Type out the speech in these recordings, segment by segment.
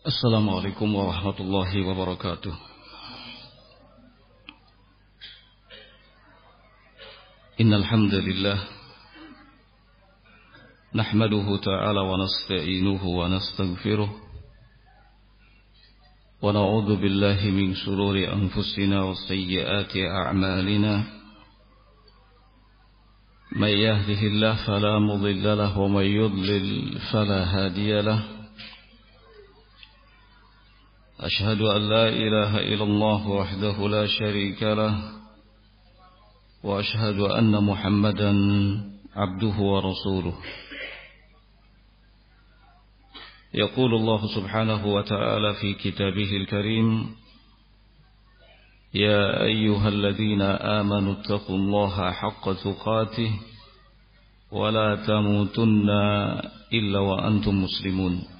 Assalamualaikum warahmatullahi wabarakatuh. Innal hamdalillah nahmaduhu ta'ala wa nasta'inuhu wa nastaghfiruh wa na'udzu billahi min shururi anfusina wa sayyiati a'malina من يهده الله فلا مضل له ومن يضلل فلا هادي له أشهد أن لا إله إلا الله وحده لا شريك له وأشهد أن محمدا عبده ورسوله. يقول الله سبحانه وتعالى في كتابه الكريم يا أيها الذين آمنوا اتقوا الله حق تقاته ولا تموتن إلا وأنتم مسلمون.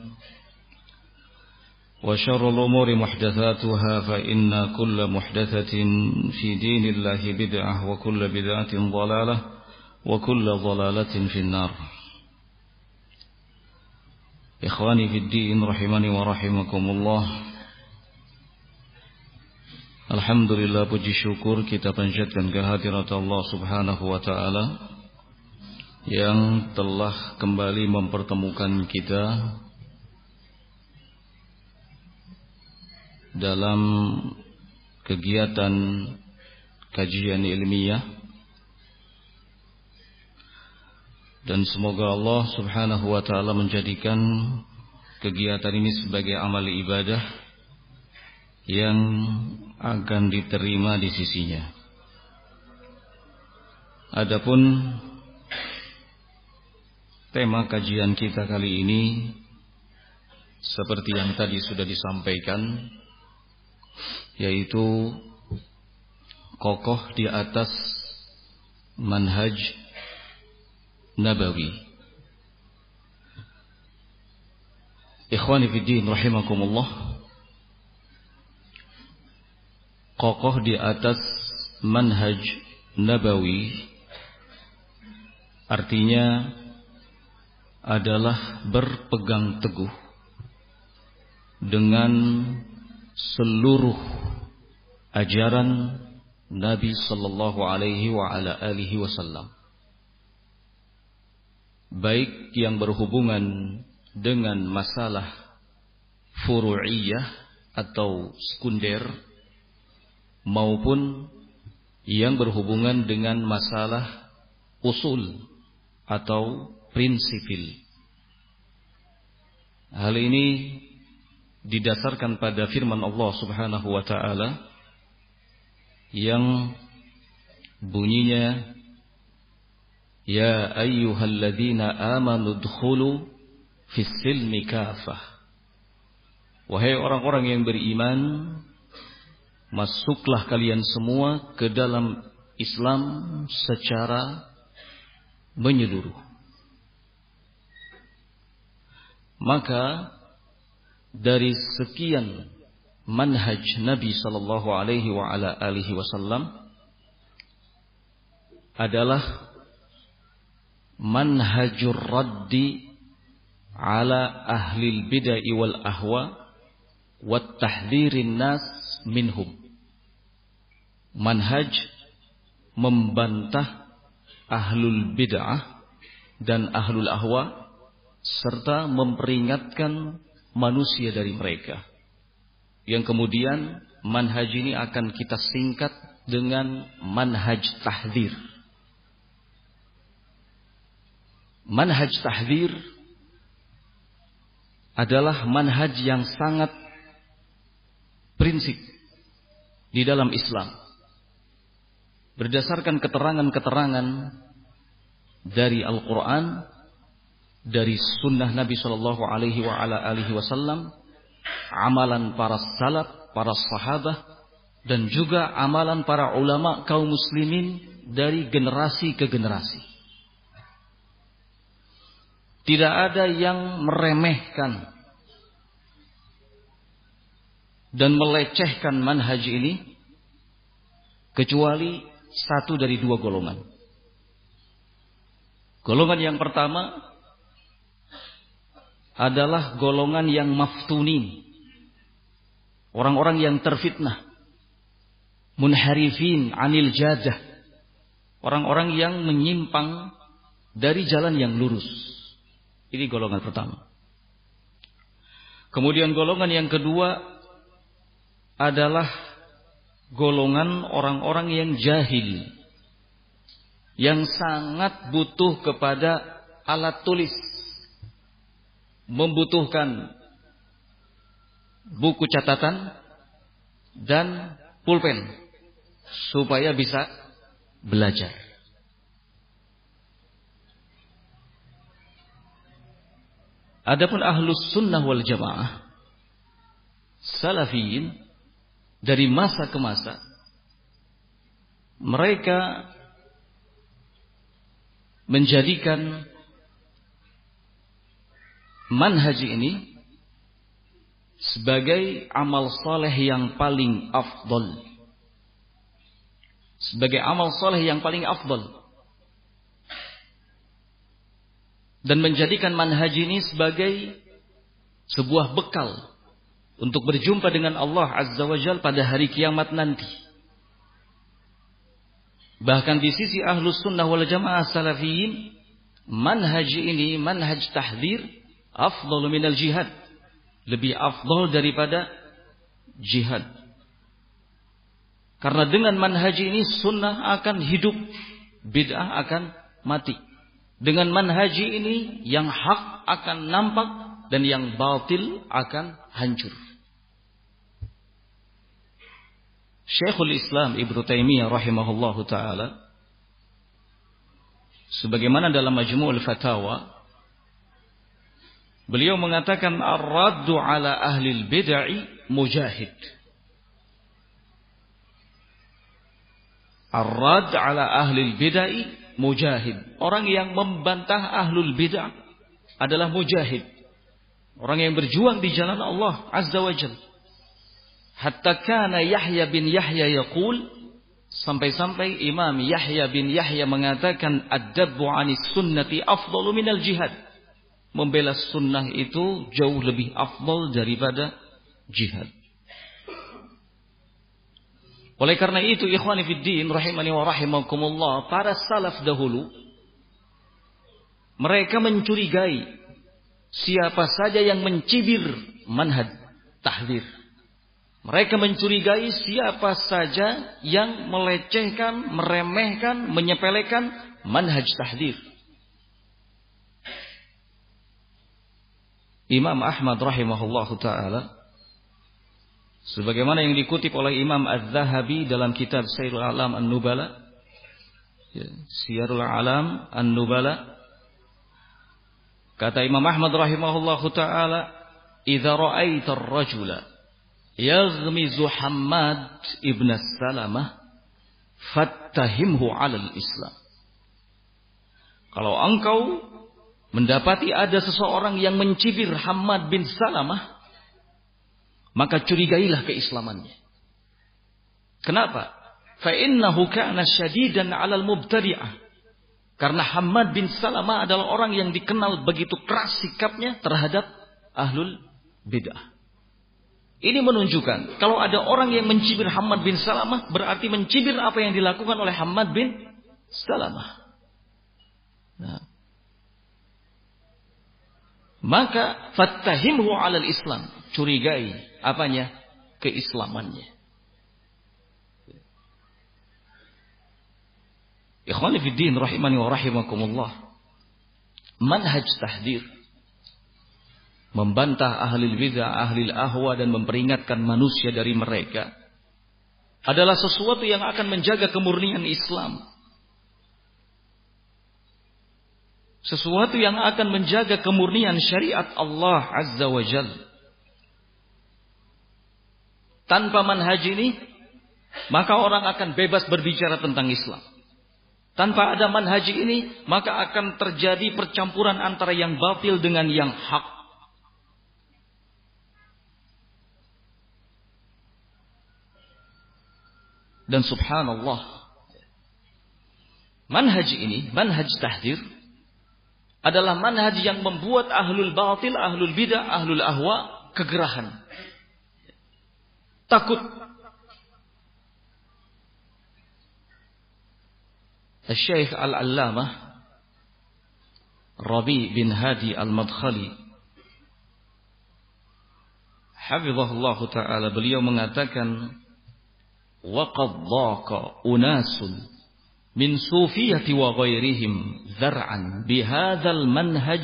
وشر الأمور محدثاتها فإن كل محدثة في دين الله بدعة وكل بدعة ضلالة وكل ضلالة في النار. إخواني في الدين رحمني ورحمكم الله. الحمد لله بج شكر كتابا جدا كهادرة الله سبحانه وتعالى yang telah kembali mempertemukan kita dalam kegiatan kajian ilmiah dan semoga Allah Subhanahu wa taala menjadikan kegiatan ini sebagai amal ibadah yang akan diterima di sisinya. Adapun tema kajian kita kali ini seperti yang tadi sudah disampaikan yaitu kokoh di atas manhaj nabawi. Ikhwani fi din rahimakumullah. Kokoh di atas manhaj nabawi artinya adalah berpegang teguh dengan seluruh ajaran Nabi sallallahu alaihi wa ala alihi wasallam. Baik yang berhubungan dengan masalah furu'iyah atau sekunder maupun yang berhubungan dengan masalah usul atau prinsipil. Hal ini didasarkan pada firman Allah Subhanahu wa taala yang bunyinya Ya ayyuhalladzina amanu dkhulu fis silmi kafah. Wahai orang-orang yang beriman masuklah kalian semua ke dalam Islam secara menyeluruh. Maka dari sekian manhaj Nabi sallallahu alaihi wa ala alihi wasallam adalah manhajur raddi ala ahli bid'ah wal ahwa wat tahdhirin nas minhum. Manhaj membantah ahlul bid'ah dan ahlul ahwa serta memperingatkan manusia dari mereka. Yang kemudian manhaj ini akan kita singkat dengan manhaj tahdir. manhaj tahdir adalah manhaj yang sangat prinsip di dalam Islam. Berdasarkan keterangan-keterangan dari Al-Quran, dari sunnah Nabi Shallallahu Alaihi Wasallam, amalan para salaf, para sahabat, dan juga amalan para ulama kaum muslimin dari generasi ke generasi. Tidak ada yang meremehkan dan melecehkan manhaj ini kecuali satu dari dua golongan. Golongan yang pertama adalah golongan yang maftunin. Orang-orang yang terfitnah. Munharifin anil jadah. Orang-orang yang menyimpang dari jalan yang lurus. Ini golongan pertama. Kemudian golongan yang kedua adalah golongan orang-orang yang jahil. Yang sangat butuh kepada alat tulis. Membutuhkan buku catatan dan pulpen supaya bisa belajar. Adapun ahlus sunnah wal jamaah salafiyin dari masa ke masa mereka menjadikan manhaj ini sebagai amal soleh yang paling afdol. Sebagai amal soleh yang paling afdol. dan menjadikan manhaj ini sebagai sebuah bekal untuk berjumpa dengan Allah Azza wa Jal pada hari kiamat nanti. Bahkan di sisi ahlus sunnah wal jamaah salafiyin, manhaj ini, manhaj tahdir, afdal minal jihad. Lebih afdal daripada jihad. Karena dengan manhaj ini sunnah akan hidup, bid'ah akan mati. Dengan manhaji ini yang hak akan nampak dan yang batil akan hancur. Syekhul Islam Ibnu Taimiyah rahimahullahu taala sebagaimana dalam Majmu'ul Fatawa beliau mengatakan ar-raddu ala ahli bid'ah mujahid. Ar-radd ala ahli bid'ah mujahid. Orang yang membantah ahlul bid'ah adalah mujahid. Orang yang berjuang di jalan Allah Azza wa Jal. Hatta kana Yahya bin Yahya yaqul sampai-sampai Imam Yahya bin Yahya mengatakan ad-dabbu 'anis sunnati afdalu minal jihad. Membela sunnah itu jauh lebih afdal daripada jihad. Oleh karena itu ikhwani fiddin rahimani wa rahimakumullah para salaf dahulu mereka mencurigai siapa saja yang mencibir manhaj tahdir. Mereka mencurigai siapa saja yang melecehkan, meremehkan, menyepelekan manhaj tahdir. Imam Ahmad rahimahullahu taala Sebagaimana yang dikutip oleh Imam Az-Zahabi dalam kitab Syiarul Alam An-Nubala. Ya, Syiarul Alam An-Nubala. Kata Imam Ahmad rahimahullahu taala, "Idza ra'aita ar-rajula yaghmizu Hammad ibn Salamah, fattahimhu 'ala al-Islam." Kalau engkau mendapati ada seseorang yang mencibir Hamad bin Salamah, maka curigailah keislamannya. Kenapa? Fa'innahu kana syadidan 'alal mubtadi'ah. Karena Hamad bin Salamah adalah orang yang dikenal begitu keras sikapnya terhadap ahlul bid'ah. Ini menunjukkan kalau ada orang yang mencibir Hamad bin Salamah berarti mencibir apa yang dilakukan oleh Hamad bin Salamah. Nah. Maka fattahimhu alal Islam, curigai apanya? Keislamannya. Ikhwani fiddin rahimani wa rahimakumullah. manhaj tahdir membantah ahli bidah, ahli ahwa dan memperingatkan manusia dari mereka adalah sesuatu yang akan menjaga kemurnian Islam. Sesuatu yang akan menjaga kemurnian syariat Allah Azza wa Jal. Tanpa manhaj ini, maka orang akan bebas berbicara tentang Islam. Tanpa ada manhaj ini, maka akan terjadi percampuran antara yang batil dengan yang hak. Dan subhanallah. Manhaj ini, manhaj tahdir, adalah manhaj yang membuat ahlul batil, ahlul bidah, ahlul ahwa kegerahan. Takut. Syekh Al-Allamah Rabi bin Hadi Al-Madkhali Hafizahullah Ta'ala beliau mengatakan وقد min sufiyati wa ghairihim dzar'an bihadzal manhaj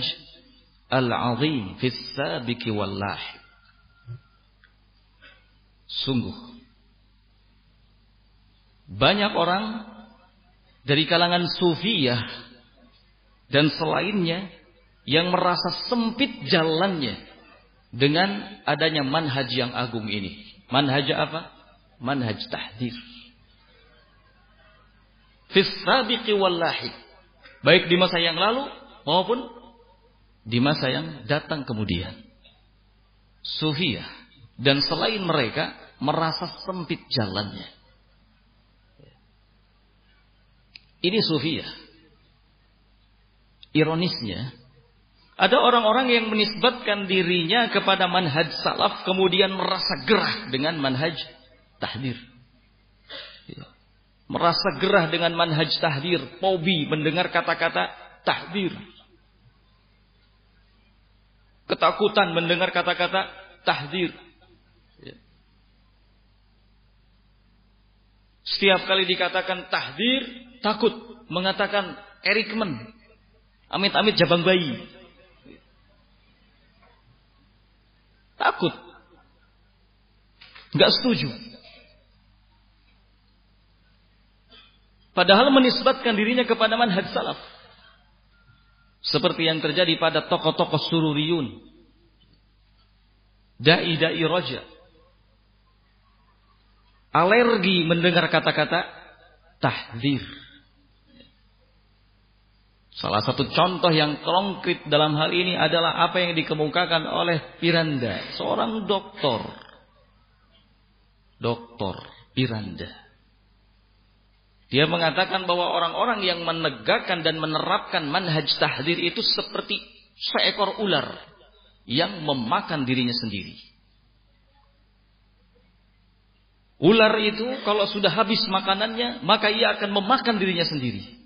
al-'azim fis sabiqi wal lahiq sungguh banyak orang dari kalangan sufiyah dan selainnya yang merasa sempit jalannya dengan adanya manhaj yang agung ini. Manhaj apa? Manhaj tahdir. Fis sabiqi wal Baik di masa yang lalu maupun di masa yang datang kemudian. Sufiyah dan selain mereka merasa sempit jalannya. Ini Sufiyah. Ironisnya, ada orang-orang yang menisbatkan dirinya kepada manhaj salaf kemudian merasa gerah dengan manhaj tahdir. Merasa gerah dengan manhaj tahdir, pobi mendengar kata-kata tahdir. Ketakutan mendengar kata-kata tahdir. Ya. Setiap kali dikatakan tahdir, takut mengatakan Erikman. Amit-amit jabang bayi. Takut. Enggak setuju. Padahal menisbatkan dirinya kepada manhaj salaf. Seperti yang terjadi pada tokoh-tokoh sururiyun. Da'i-da'i roja. Alergi mendengar kata-kata tahdir. Salah satu contoh yang konkret dalam hal ini adalah apa yang dikemukakan oleh Piranda, seorang doktor. Doktor Piranda. Dia mengatakan bahwa orang-orang yang menegakkan dan menerapkan manhaj tahdir itu seperti seekor ular yang memakan dirinya sendiri. Ular itu kalau sudah habis makanannya, maka ia akan memakan dirinya sendiri.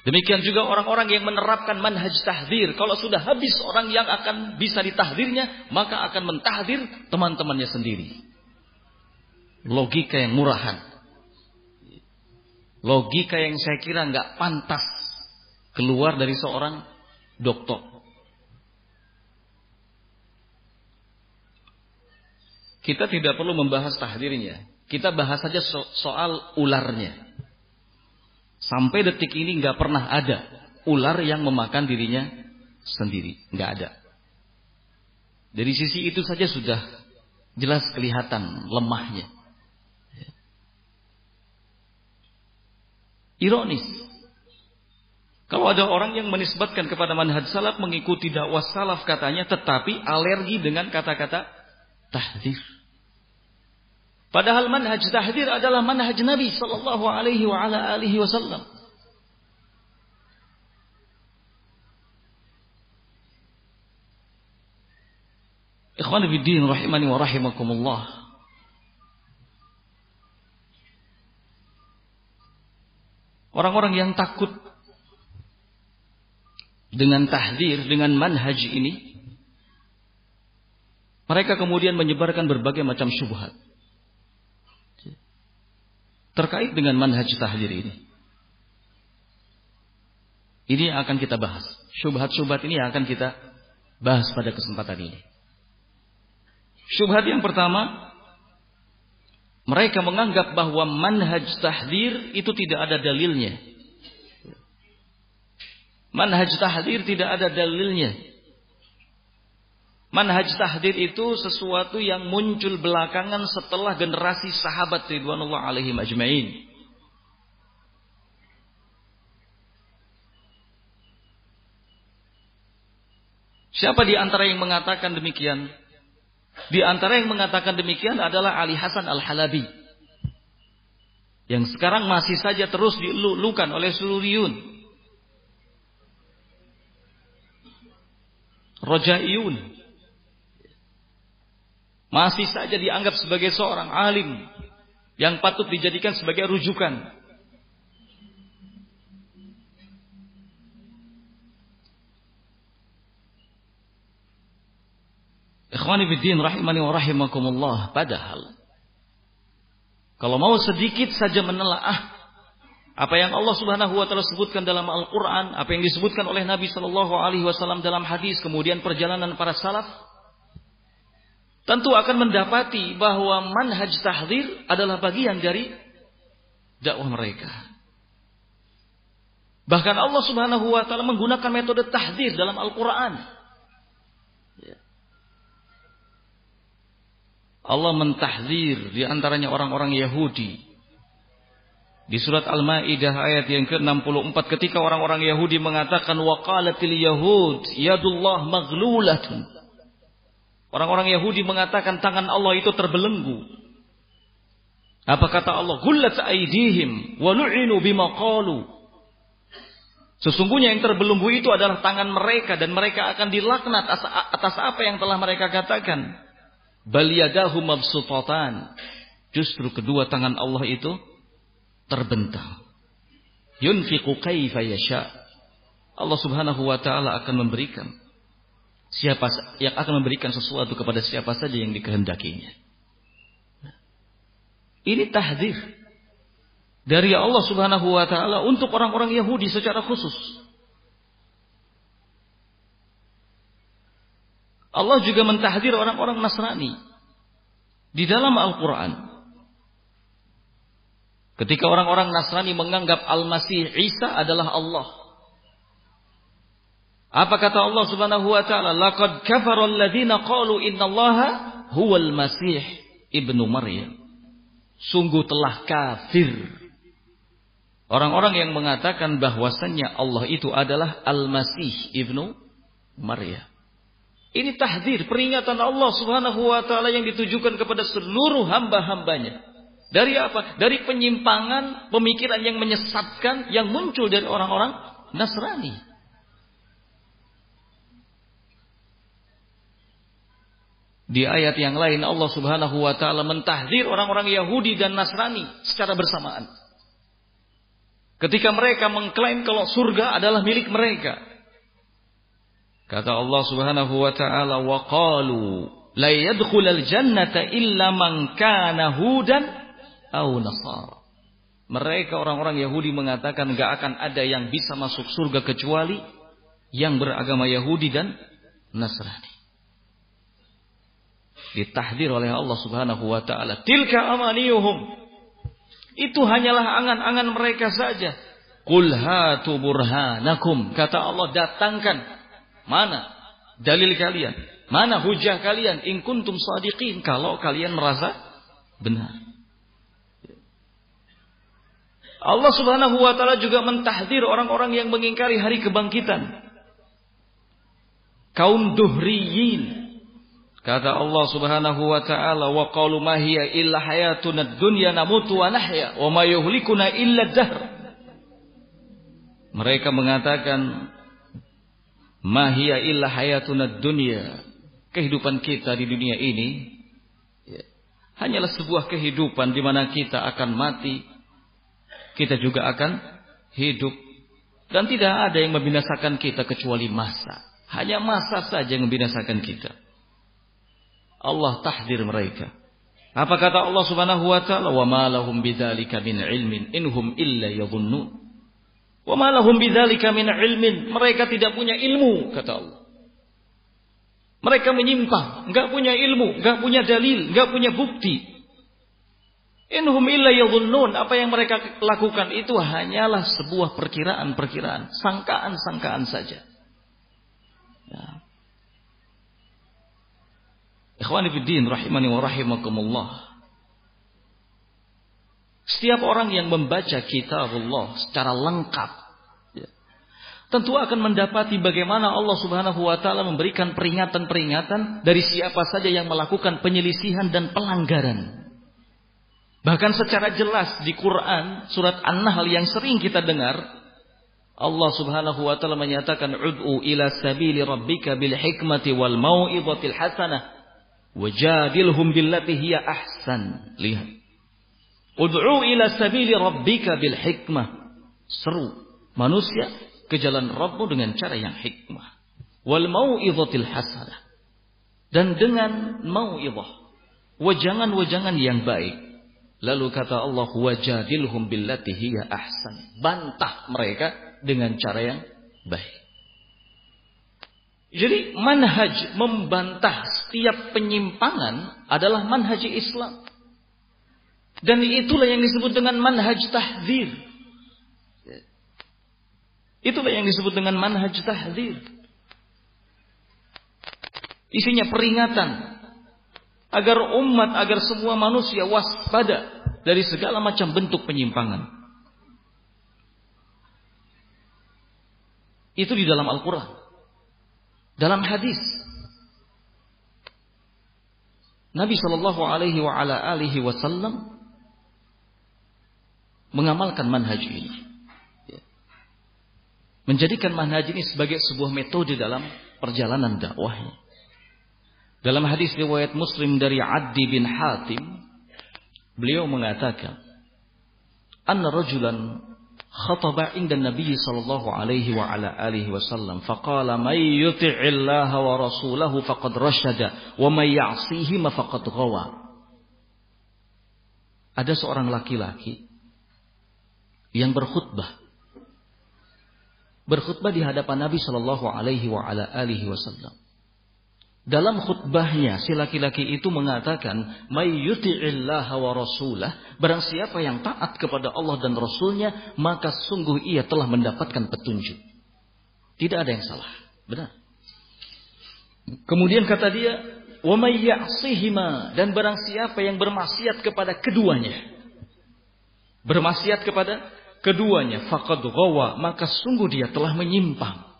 Demikian juga orang-orang yang menerapkan manhaj tahdir. Kalau sudah habis orang yang akan bisa ditahdirnya, maka akan mentahdir teman-temannya sendiri. Logika yang murahan. Logika yang saya kira nggak pantas keluar dari seorang dokter. Kita tidak perlu membahas tahdirnya. Kita bahas saja so soal ularnya. Sampai detik ini nggak pernah ada ular yang memakan dirinya sendiri. Nggak ada. Dari sisi itu saja sudah jelas kelihatan lemahnya. Ironis. Kalau ada orang yang menisbatkan kepada manhaj salaf mengikuti dakwah salaf katanya tetapi alergi dengan kata-kata tahdir. Padahal manhaj tahdir adalah manhaj Nabi sallallahu alaihi wa ala alihi wasallam. Ikhwan fillah rahimani wa rahimakumullah. Orang-orang yang takut dengan tahdir, dengan manhaj ini, mereka kemudian menyebarkan berbagai macam syubhat terkait dengan manhaj tahdir ini. Ini akan kita bahas. Syubhat-syubhat ini yang akan kita bahas pada kesempatan ini. Syubhat yang pertama, mereka menganggap bahwa manhaj tahdir itu tidak ada dalilnya. Manhaj tahdir tidak ada dalilnya. Manhaj tahdir itu sesuatu yang muncul belakangan setelah generasi sahabat ridwanullah alaihi majma'in. Siapa di antara yang mengatakan demikian? Di antara yang mengatakan demikian adalah Ali Hasan Al-Halabi. Yang sekarang masih saja terus dilulukan oleh Suriyun. Rojaiyun. Masih saja dianggap sebagai seorang alim yang patut dijadikan sebagai rujukan. Ikhwani fiddin rahimani wa rahimakumullah. Padahal kalau mau sedikit saja menelaah apa yang Allah Subhanahu wa taala sebutkan dalam Al-Qur'an, apa yang disebutkan oleh Nabi sallallahu alaihi wasallam dalam hadis, kemudian perjalanan para salaf, tentu akan mendapati bahwa manhaj tahdir adalah bagian dari dakwah mereka. Bahkan Allah Subhanahu wa taala menggunakan metode tahdir dalam Al-Qur'an. Ya. Allah mentahdir di antaranya orang-orang Yahudi. Di surat Al-Maidah ayat yang ke-64 ketika orang-orang Yahudi mengatakan waqalatil yahud yadullah maghlulatun Orang-orang Yahudi mengatakan tangan Allah itu terbelenggu. Apa kata Allah? Gullat aidihim wa lu'inu bima qalu. Sesungguhnya yang terbelenggu itu adalah tangan mereka dan mereka akan dilaknat atas apa yang telah mereka katakan. Bal yadahu mabsutatan. Justru kedua tangan Allah itu terbentang. Yunfiqu kaifa yasha. Allah Subhanahu wa taala akan memberikan Siapa yang akan memberikan sesuatu kepada siapa saja yang dikehendakinya. Ini tahdir dari Allah Subhanahu wa taala untuk orang-orang Yahudi secara khusus. Allah juga mentahdir orang-orang Nasrani di dalam Al-Qur'an. Ketika orang-orang Nasrani menganggap Al-Masih Isa adalah Allah, apa kata Allah Subhanahu wa taala? Laqad kafara alladziina qalu innallaha huwal masih ibnu Maryam. Sungguh telah kafir orang-orang yang mengatakan bahwasannya Allah itu adalah Al-Masih ibnu Maryam. Ini tahdir, peringatan Allah Subhanahu wa taala yang ditujukan kepada seluruh hamba-hambanya. Dari apa? Dari penyimpangan pemikiran yang menyesatkan yang muncul dari orang-orang Nasrani. Di ayat yang lain Allah Subhanahu wa taala mentahdir orang-orang Yahudi dan Nasrani secara bersamaan. Ketika mereka mengklaim kalau surga adalah milik mereka. Kata Allah Subhanahu wa taala wa qalu la yadkhulul jannata illa man kana hudan aw nasara. Mereka orang-orang Yahudi mengatakan gak akan ada yang bisa masuk surga kecuali yang beragama Yahudi dan Nasrani ditahdir oleh Allah Subhanahu wa taala. Tilka amaniyuhum. Itu hanyalah angan-angan mereka saja. Qul hatu burhanakum. Kata Allah, datangkan mana dalil kalian? Mana hujah kalian in kuntum sadiqin kalau kalian merasa benar. Allah Subhanahu wa taala juga mentahdir orang-orang yang mengingkari hari kebangkitan. Kaum duhriyin Kata Allah Subhanahu wa taala wa qalu ma hiya illa hayatuna dunya namutu wa nahya wa ma yuhlikuna illa dahr. Mereka mengatakan ma hiya illa hayatuna dunya. Kehidupan kita di dunia ini ya, hanyalah sebuah kehidupan di mana kita akan mati, kita juga akan hidup dan tidak ada yang membinasakan kita kecuali masa. Hanya masa saja yang membinasakan kita. Allah tahdir mereka. Apa kata Allah Subhanahu wa taala? Wa ma lahum bidzalika min ilmin inhum illa yadhunnun. Wa ma lahum bidzalika min ilmin. Mereka tidak punya ilmu, kata Allah. Mereka menyimpang, enggak punya ilmu, enggak punya dalil, enggak punya bukti. Inhum illa yadhunnun. Apa yang mereka lakukan itu hanyalah sebuah perkiraan-perkiraan, sangkaan-sangkaan saja. Ya. Ikhwani fiddin rahimani wa rahimakumullah. Setiap orang yang membaca kitab Allah secara lengkap tentu akan mendapati bagaimana Allah Subhanahu wa taala memberikan peringatan-peringatan dari siapa saja yang melakukan penyelisihan dan pelanggaran. Bahkan secara jelas di Quran surat An-Nahl yang sering kita dengar Allah Subhanahu wa taala menyatakan ud'u ila sabili rabbika bil hikmati wal mau'izatil hasanah wajadilhum billati hiya ahsan. Lihat. Ud'u ila sabili rabbika bil hikmah. Seru manusia ke jalan Rabbmu dengan cara yang hikmah. Wal mau'izatil hasanah. Dan dengan mau'izah. Wajangan-wajangan yang baik. Lalu kata Allah, wajadilhum billati hiya ahsan. Bantah mereka dengan cara yang baik. Jadi manhaj membantah setiap penyimpangan adalah manhaj Islam. Dan itulah yang disebut dengan manhaj tahzir. Itulah yang disebut dengan manhaj tahdzir. Isinya peringatan agar umat, agar semua manusia waspada dari segala macam bentuk penyimpangan. Itu di dalam Al-Quran. Dalam hadis. Nabi Shallallahu Alaihi Wasallam mengamalkan manhaj ini menjadikan manhaj ini sebagai sebuah metode dalam perjalanan dakwahnya. Dalam hadis riwayat Muslim dari Addi bin Hatim, beliau mengatakan, "Anna rajulan khataba inda Nabi sallallahu alaihi wa ala alihi wasallam faqala may yuti'illaha wa rasulahu faqad rasyada wa may ya'sihi faqad ghawa." Ada seorang laki-laki yang berkhutbah berkhutbah di hadapan Nabi Shallallahu Alaihi Wasallam. Dalam khutbahnya si laki-laki itu mengatakan, "May yuti'illaha wa rasulah." Barang siapa yang taat kepada Allah dan Rasulnya, maka sungguh ia telah mendapatkan petunjuk. Tidak ada yang salah. Benar. Kemudian kata dia, "Wa may ya'sihima." Dan barang siapa yang bermaksiat kepada keduanya. Bermaksiat kepada keduanya faqad ghawa maka sungguh dia telah menyimpang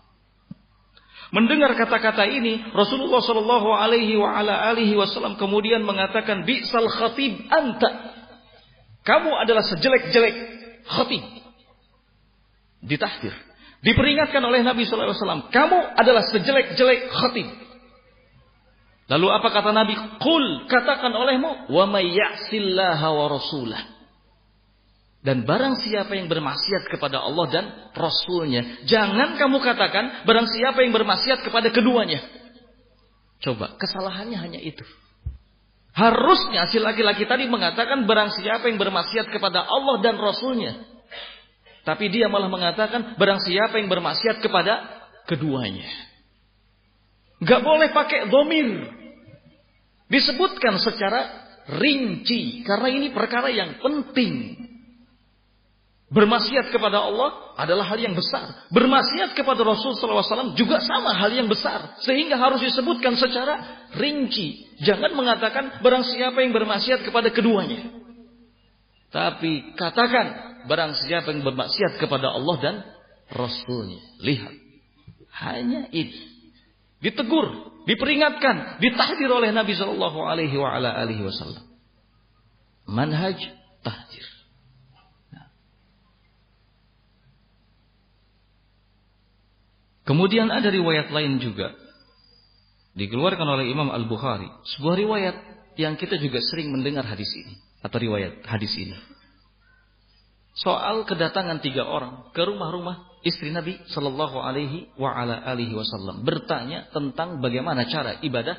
Mendengar kata-kata ini, Rasulullah Shallallahu Alaihi Wasallam kemudian mengatakan, "Bisal khatib anta." Kamu adalah sejelek-jelek khatib. Ditahdir. Diperingatkan oleh Nabi Sallallahu Alaihi Wasallam, kamu adalah sejelek-jelek khatib. Lalu apa kata Nabi? Kul katakan olehmu, wa may wa rasulah. Dan barang siapa yang bermaksiat kepada Allah dan Rasulnya. Jangan kamu katakan barang siapa yang bermaksiat kepada keduanya. Coba, kesalahannya hanya itu. Harusnya si laki-laki tadi mengatakan barang siapa yang bermaksiat kepada Allah dan Rasulnya. Tapi dia malah mengatakan barang siapa yang bermaksiat kepada keduanya. Gak boleh pakai domir. Disebutkan secara rinci. Karena ini perkara yang penting. Bermaksiat kepada Allah adalah hal yang besar. Bermaksiat kepada Rasul SAW juga sama hal yang besar. Sehingga harus disebutkan secara rinci. Jangan mengatakan barang siapa yang bermaksiat kepada keduanya. Tapi katakan barang siapa yang bermaksiat kepada Allah dan Rasulnya. Lihat. Hanya itu. Ditegur, diperingatkan, ditahdir oleh Nabi Wasallam. Manhaj tahdir. Kemudian ada riwayat lain juga. Dikeluarkan oleh Imam Al-Bukhari, sebuah riwayat yang kita juga sering mendengar hadis ini atau riwayat hadis ini. Soal kedatangan tiga orang ke rumah-rumah istri Nabi Shallallahu Alaihi Wasallam. Bertanya tentang bagaimana cara ibadah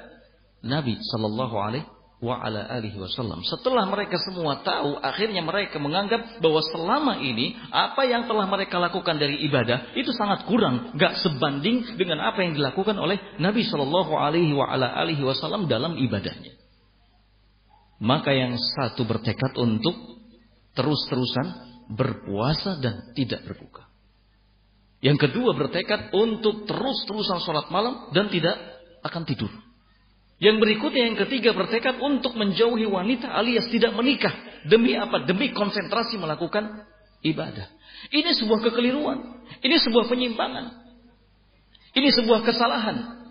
Nabi Shallallahu Alaihi wa ala alihi wasallam. Setelah mereka semua tahu, akhirnya mereka menganggap bahwa selama ini apa yang telah mereka lakukan dari ibadah itu sangat kurang, gak sebanding dengan apa yang dilakukan oleh Nabi Shallallahu Alaihi wa ala alihi Wasallam dalam ibadahnya. Maka yang satu bertekad untuk terus-terusan berpuasa dan tidak berbuka. Yang kedua bertekad untuk terus-terusan sholat malam dan tidak akan tidur. Yang berikutnya yang ketiga bertekad untuk menjauhi wanita alias tidak menikah. Demi apa? Demi konsentrasi melakukan ibadah. Ini sebuah kekeliruan. Ini sebuah penyimpangan. Ini sebuah kesalahan.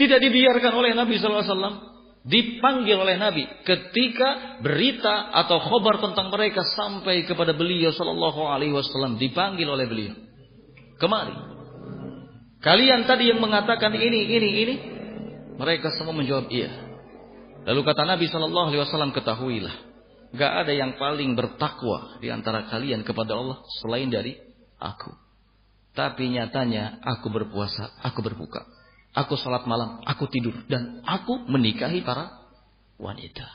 Tidak dibiarkan oleh Nabi SAW. Dipanggil oleh Nabi ketika berita atau khobar tentang mereka sampai kepada beliau Sallallahu Alaihi Wasallam dipanggil oleh beliau. Kemari. Kalian tadi yang mengatakan ini, ini, ini, mereka semua menjawab iya. Lalu kata Nabi Shallallahu Alaihi Wasallam ketahuilah, gak ada yang paling bertakwa di antara kalian kepada Allah selain dari aku. Tapi nyatanya aku berpuasa, aku berbuka, aku salat malam, aku tidur dan aku menikahi para wanita.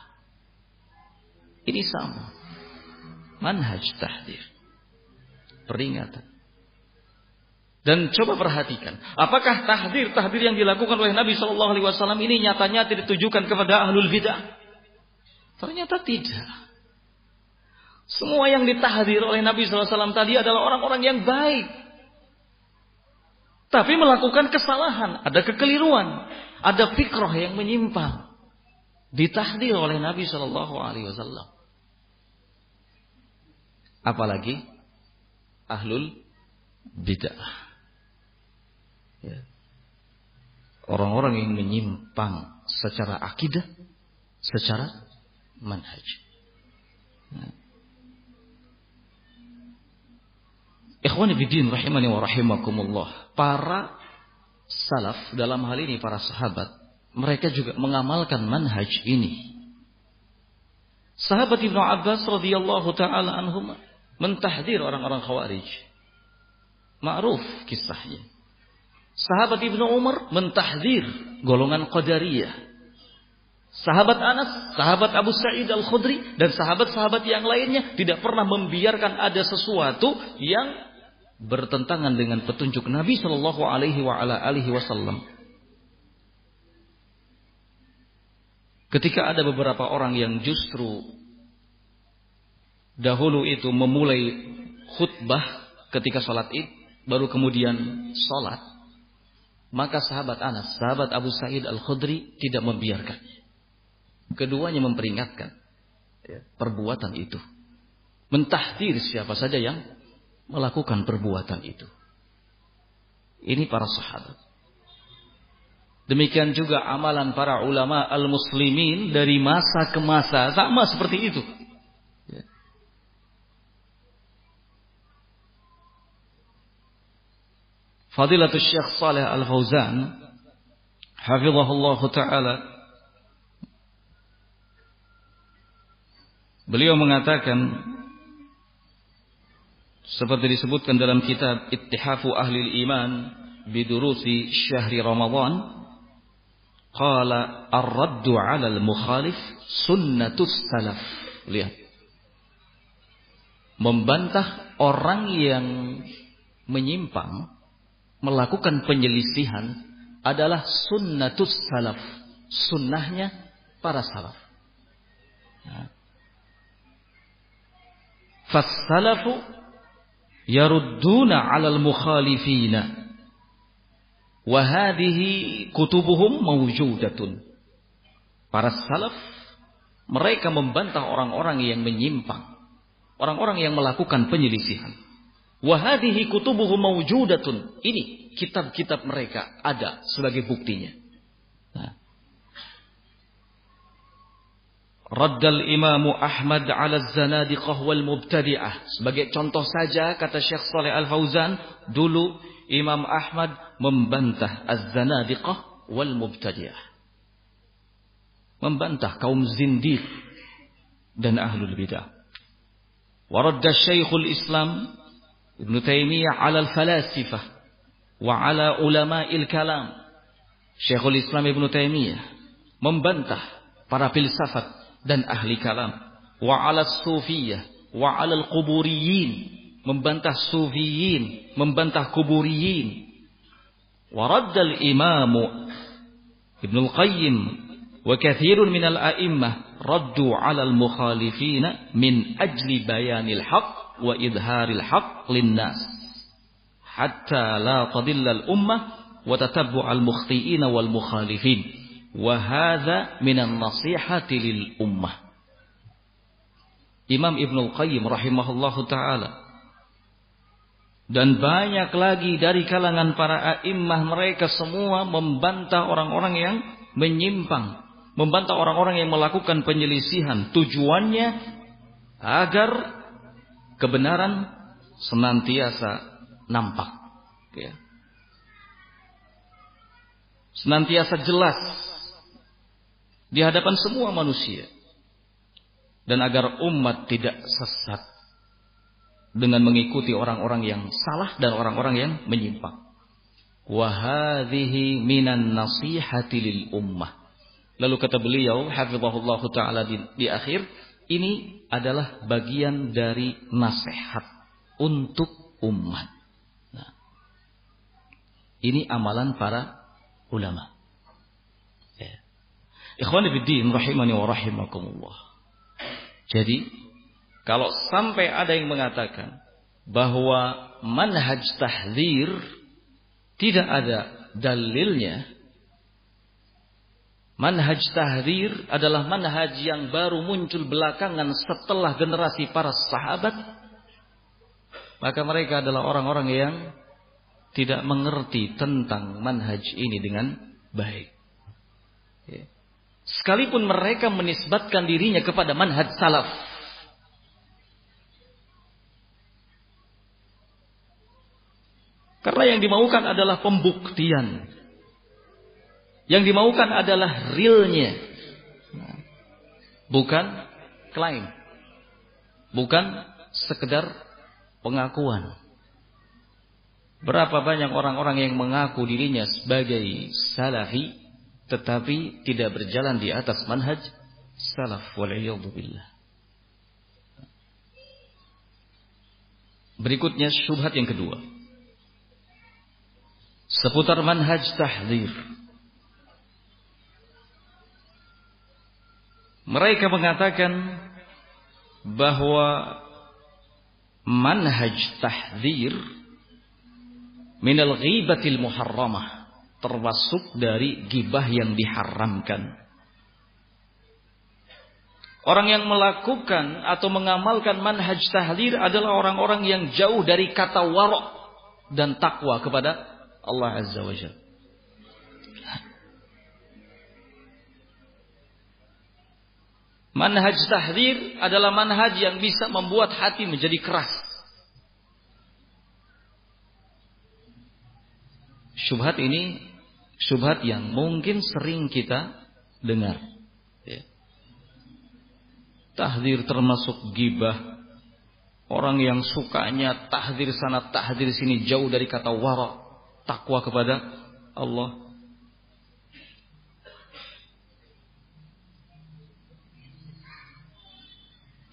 Ini sama. Manhaj tahdir. Peringatan. Dan coba perhatikan, apakah tahdir-tahdir yang dilakukan oleh Nabi Shallallahu Alaihi Wasallam ini nyatanya tidak ditujukan kepada ahlul bidah? Ternyata tidak. Semua yang ditahdir oleh Nabi Wasallam tadi adalah orang-orang yang baik. Tapi melakukan kesalahan, ada kekeliruan, ada fikroh yang menyimpang. Ditahdir oleh Nabi Wasallam. Apalagi ahlul bidah. Ya. Orang-orang yang menyimpang secara akidah, secara manhaj. Ya. Ikhwani rahimani wa rahimakumullah. Para salaf dalam hal ini para sahabat, mereka juga mengamalkan manhaj ini. Sahabat Ibnu Abbas radhiyallahu taala anhum mentahdir orang-orang Khawarij. Ma'ruf kisahnya. Sahabat Ibnu Umar mentahdir golongan Qadariyah. Sahabat Anas, sahabat Abu Sa'id Al-Khudri dan sahabat-sahabat yang lainnya tidak pernah membiarkan ada sesuatu yang bertentangan dengan petunjuk Nabi Shallallahu alaihi wasallam. Ketika ada beberapa orang yang justru dahulu itu memulai khutbah ketika sholat id, baru kemudian sholat, maka sahabat Anas, sahabat Abu Sa'id Al-Khudri tidak membiarkan. Keduanya memperingatkan ya, perbuatan itu. Mentahdir siapa saja yang melakukan perbuatan itu. Ini para sahabat. Demikian juga amalan para ulama al-muslimin dari masa ke masa. Sama seperti itu. Fadilatul Syekh Saleh Al-Fauzan hafizahullah taala Beliau mengatakan seperti disebutkan dalam kitab Ittihafu Ahli Iman bidurusi syahri Ramadan qala ar-raddu 'ala al-mukhalif sunnatus salaf. Lihat. Membantah orang yang menyimpang melakukan penyelisihan adalah sunnatus salaf. Sunnahnya para salaf. Ya. Fassalafu yarudduna alal mukhalifina. Wahadihi kutubuhum mawjudatun. Para salaf mereka membantah orang-orang yang menyimpang. Orang-orang yang melakukan penyelisihan. Wahadihi kutubuhu mawjudatun. Ini kitab-kitab mereka ada sebagai buktinya. Nah. Raddal Imamu Ahmad ala zanadiqah wal mubtadi'ah. Sebagai contoh saja kata Syekh Saleh Al-Fauzan, dulu Imam Ahmad membantah az-zanadiqah wal mubtadi'ah. Membantah kaum zindiq dan ahlul bidah. Waradda Syekhul Islam Ibn Taimiyah ala al-falasifah wa ala ulama'il kalam. Syekhul Islam Ibn Taimiyah membantah para filsafat dan ahli kalam wa 'ala sufiyah wa 'ala al-quburiyin membantah sufiyin membantah kuburiyin wa raddal imamu Ibnu Al-Qayyim wa kathirun minal a'immah raddu 'ala al-mukhalifina min ajli bayanil haqq wa idharil haqq linnas. Hatta la tadilla al-ummah wa tatabbu al-mukhti'ina wal mukhalifin. Wa hadha minan nasihati lil ummah. Imam Ibnu Qayyim rahimahullahu taala. Dan banyak lagi dari kalangan para a'immah mereka semua membantah orang-orang yang menyimpang, membantah orang-orang yang melakukan penyelisihan. Tujuannya agar kebenaran senantiasa nampak. Ya. Senantiasa jelas di hadapan semua manusia. Dan agar umat tidak sesat dengan mengikuti orang-orang yang salah dan orang-orang yang menyimpang. Wahadhihi minan nasihati ummah. Lalu kata beliau, hafizahullah taala di, di akhir, ini adalah bagian dari nasihat untuk umat. Ini amalan para ulama. Ya. Ikhwan fillah rahimani wa rahimakumullah. Jadi kalau sampai ada yang mengatakan bahwa manhaj tahdzir tidak ada dalilnya Manhaj tahdzir adalah manhaj yang baru muncul belakangan setelah generasi para sahabat. Maka mereka adalah orang-orang yang tidak mengerti tentang manhaj ini dengan baik. Ya. Sekalipun mereka menisbatkan dirinya kepada manhaj salaf. Karena yang dimaukan adalah pembuktian. Yang dimaukan adalah realnya. Bukan klaim. Bukan sekedar pengakuan. Berapa banyak orang-orang yang mengaku dirinya sebagai salafi tetapi tidak berjalan di atas manhaj salaf billah. Berikutnya syubhat yang kedua. Seputar manhaj tahdzir. Mereka mengatakan bahwa manhaj tahdzir minal ghibatil muharramah termasuk dari gibah yang diharamkan. Orang yang melakukan atau mengamalkan manhaj tahdir adalah orang-orang yang jauh dari kata warok dan takwa kepada Allah Azza wa Jalla. Manhaj tahdir adalah manhaj yang bisa membuat hati menjadi keras. Syubhat ini syubhat yang mungkin sering kita dengar. Ya. Tahdir termasuk gibah. Orang yang sukanya tahdir sana tahdir sini jauh dari kata wara. Takwa kepada Allah.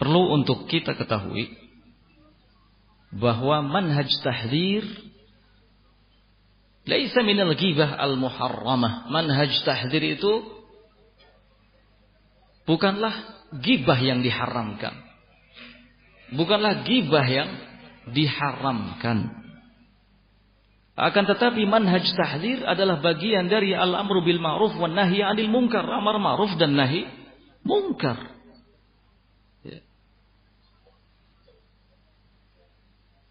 Perlu untuk kita ketahui bahwa manhaj tahdir Laisa minal ghibah al-muharramah. Manhaj tahdir itu bukanlah gibah yang diharamkan. Bukanlah gibah yang diharamkan. Akan tetapi manhaj tahdir adalah bagian dari al-amru bil ma'ruf wan nahyi 'anil munkar, amar ma'ruf dan nahi munkar.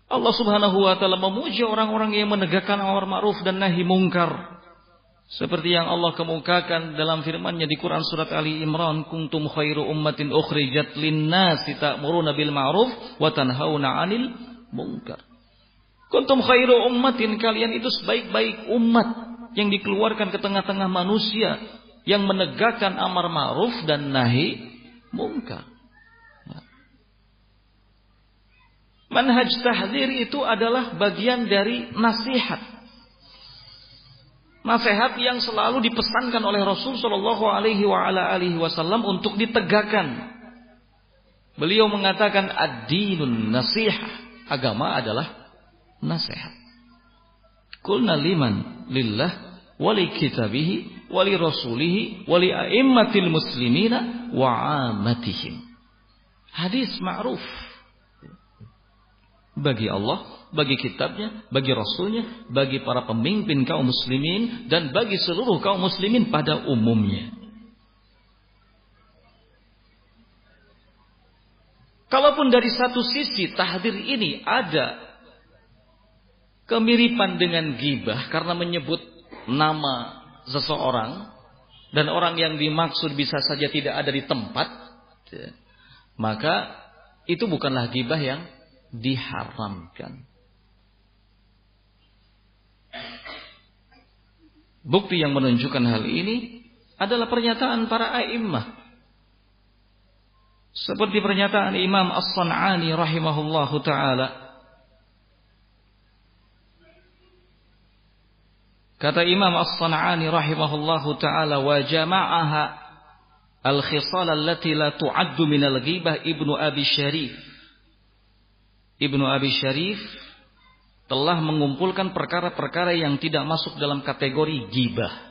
Allah Subhanahu wa taala memuji orang-orang yang menegakkan amar ma'ruf dan nahi mungkar. Seperti yang Allah kemukakan dalam firman-Nya di Quran surat Ali Imran, "Kuntum khairu ummatin ukhrijat lin-nasi ta'muruna bil ma'ruf wa tanhauna 'anil munkar." Kuntum khairu ummatin kalian itu sebaik-baik umat yang dikeluarkan ke tengah-tengah manusia yang menegakkan amar ma'ruf dan nahi mungkar. Manhaj tahdir itu adalah bagian dari nasihat. Nasihat yang selalu dipesankan oleh Rasul Shallallahu Alaihi Wasallam untuk ditegakkan. Beliau mengatakan ad-dinun nasihat. Agama adalah nasihat. Kulna liman lillah wali kitabihi wali rasulihi wali a'immatil muslimina wa amatihim. Hadis ma'ruf. Bagi Allah bagi kitabnya, bagi rasulnya, bagi para pemimpin kaum muslimin dan bagi seluruh kaum muslimin pada umumnya. Kalaupun dari satu sisi tahdir ini ada kemiripan dengan gibah karena menyebut nama seseorang dan orang yang dimaksud bisa saja tidak ada di tempat, maka itu bukanlah gibah yang diharamkan. Bukti yang menunjukkan hal ini adalah pernyataan para a'immah. Seperti pernyataan Imam As-San'ani rahimahullahu taala. Kata Imam As-San'ani rahimahullahu taala wa jama'aha al-khisal allati la tu'addu min al-ghibah Ibnu Abi Syarif. Ibnu Abi Syarif telah mengumpulkan perkara-perkara yang tidak masuk dalam kategori gibah.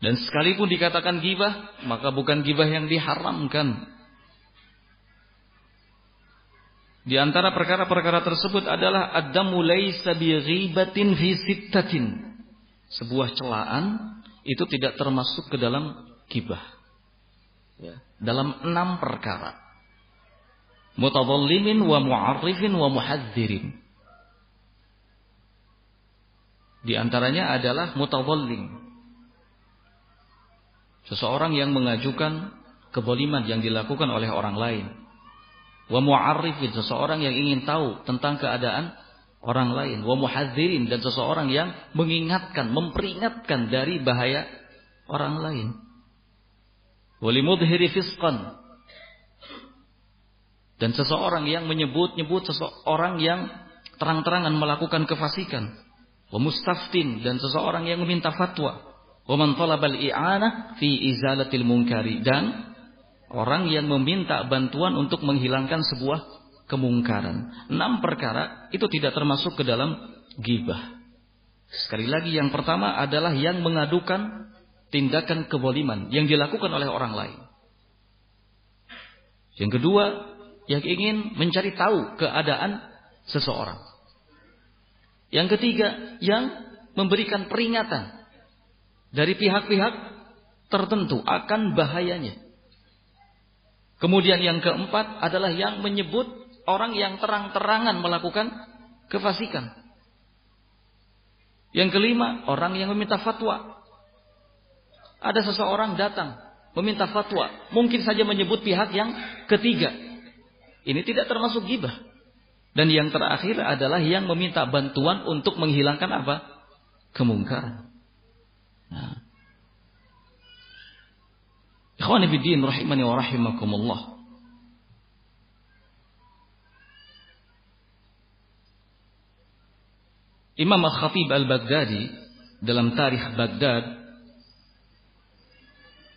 Dan sekalipun dikatakan gibah, maka bukan gibah yang diharamkan. Di antara perkara-perkara tersebut adalah bi ghibatin fi sittatin. Sebuah celaan itu tidak termasuk ke dalam gibah. Ya, dalam enam perkara mutadhallimin wa mu'arrifin wa muhadzirin. Di antaranya adalah mutadhallim. Seseorang yang mengajukan keboliman yang dilakukan oleh orang lain. Wa mu'arrifin, seseorang yang ingin tahu tentang keadaan orang lain. Wa muhadzirin, dan seseorang yang mengingatkan, memperingatkan dari bahaya orang lain. Walimudhiri fisqan, dan seseorang yang menyebut-nyebut seseorang yang terang-terangan melakukan kefasikan. Wa mustaftin dan seseorang yang meminta fatwa. Wa man talabal i'anah fi izalatil munkari dan orang yang meminta bantuan untuk menghilangkan sebuah kemungkaran. Enam perkara itu tidak termasuk ke dalam gibah. Sekali lagi yang pertama adalah yang mengadukan tindakan keboliman yang dilakukan oleh orang lain. Yang kedua, yang ingin mencari tahu keadaan seseorang. Yang ketiga, yang memberikan peringatan dari pihak-pihak tertentu akan bahayanya. Kemudian yang keempat adalah yang menyebut orang yang terang-terangan melakukan kefasikan. Yang kelima, orang yang meminta fatwa. Ada seseorang datang meminta fatwa, mungkin saja menyebut pihak yang ketiga ini tidak termasuk gibah. Dan yang terakhir adalah yang meminta bantuan untuk menghilangkan apa? Kemungkaran. Nah. Ikhwani bidin rahimani wa rahimakumullah. Imam Al-Khatib Al-Baghdadi dalam tarikh Baghdad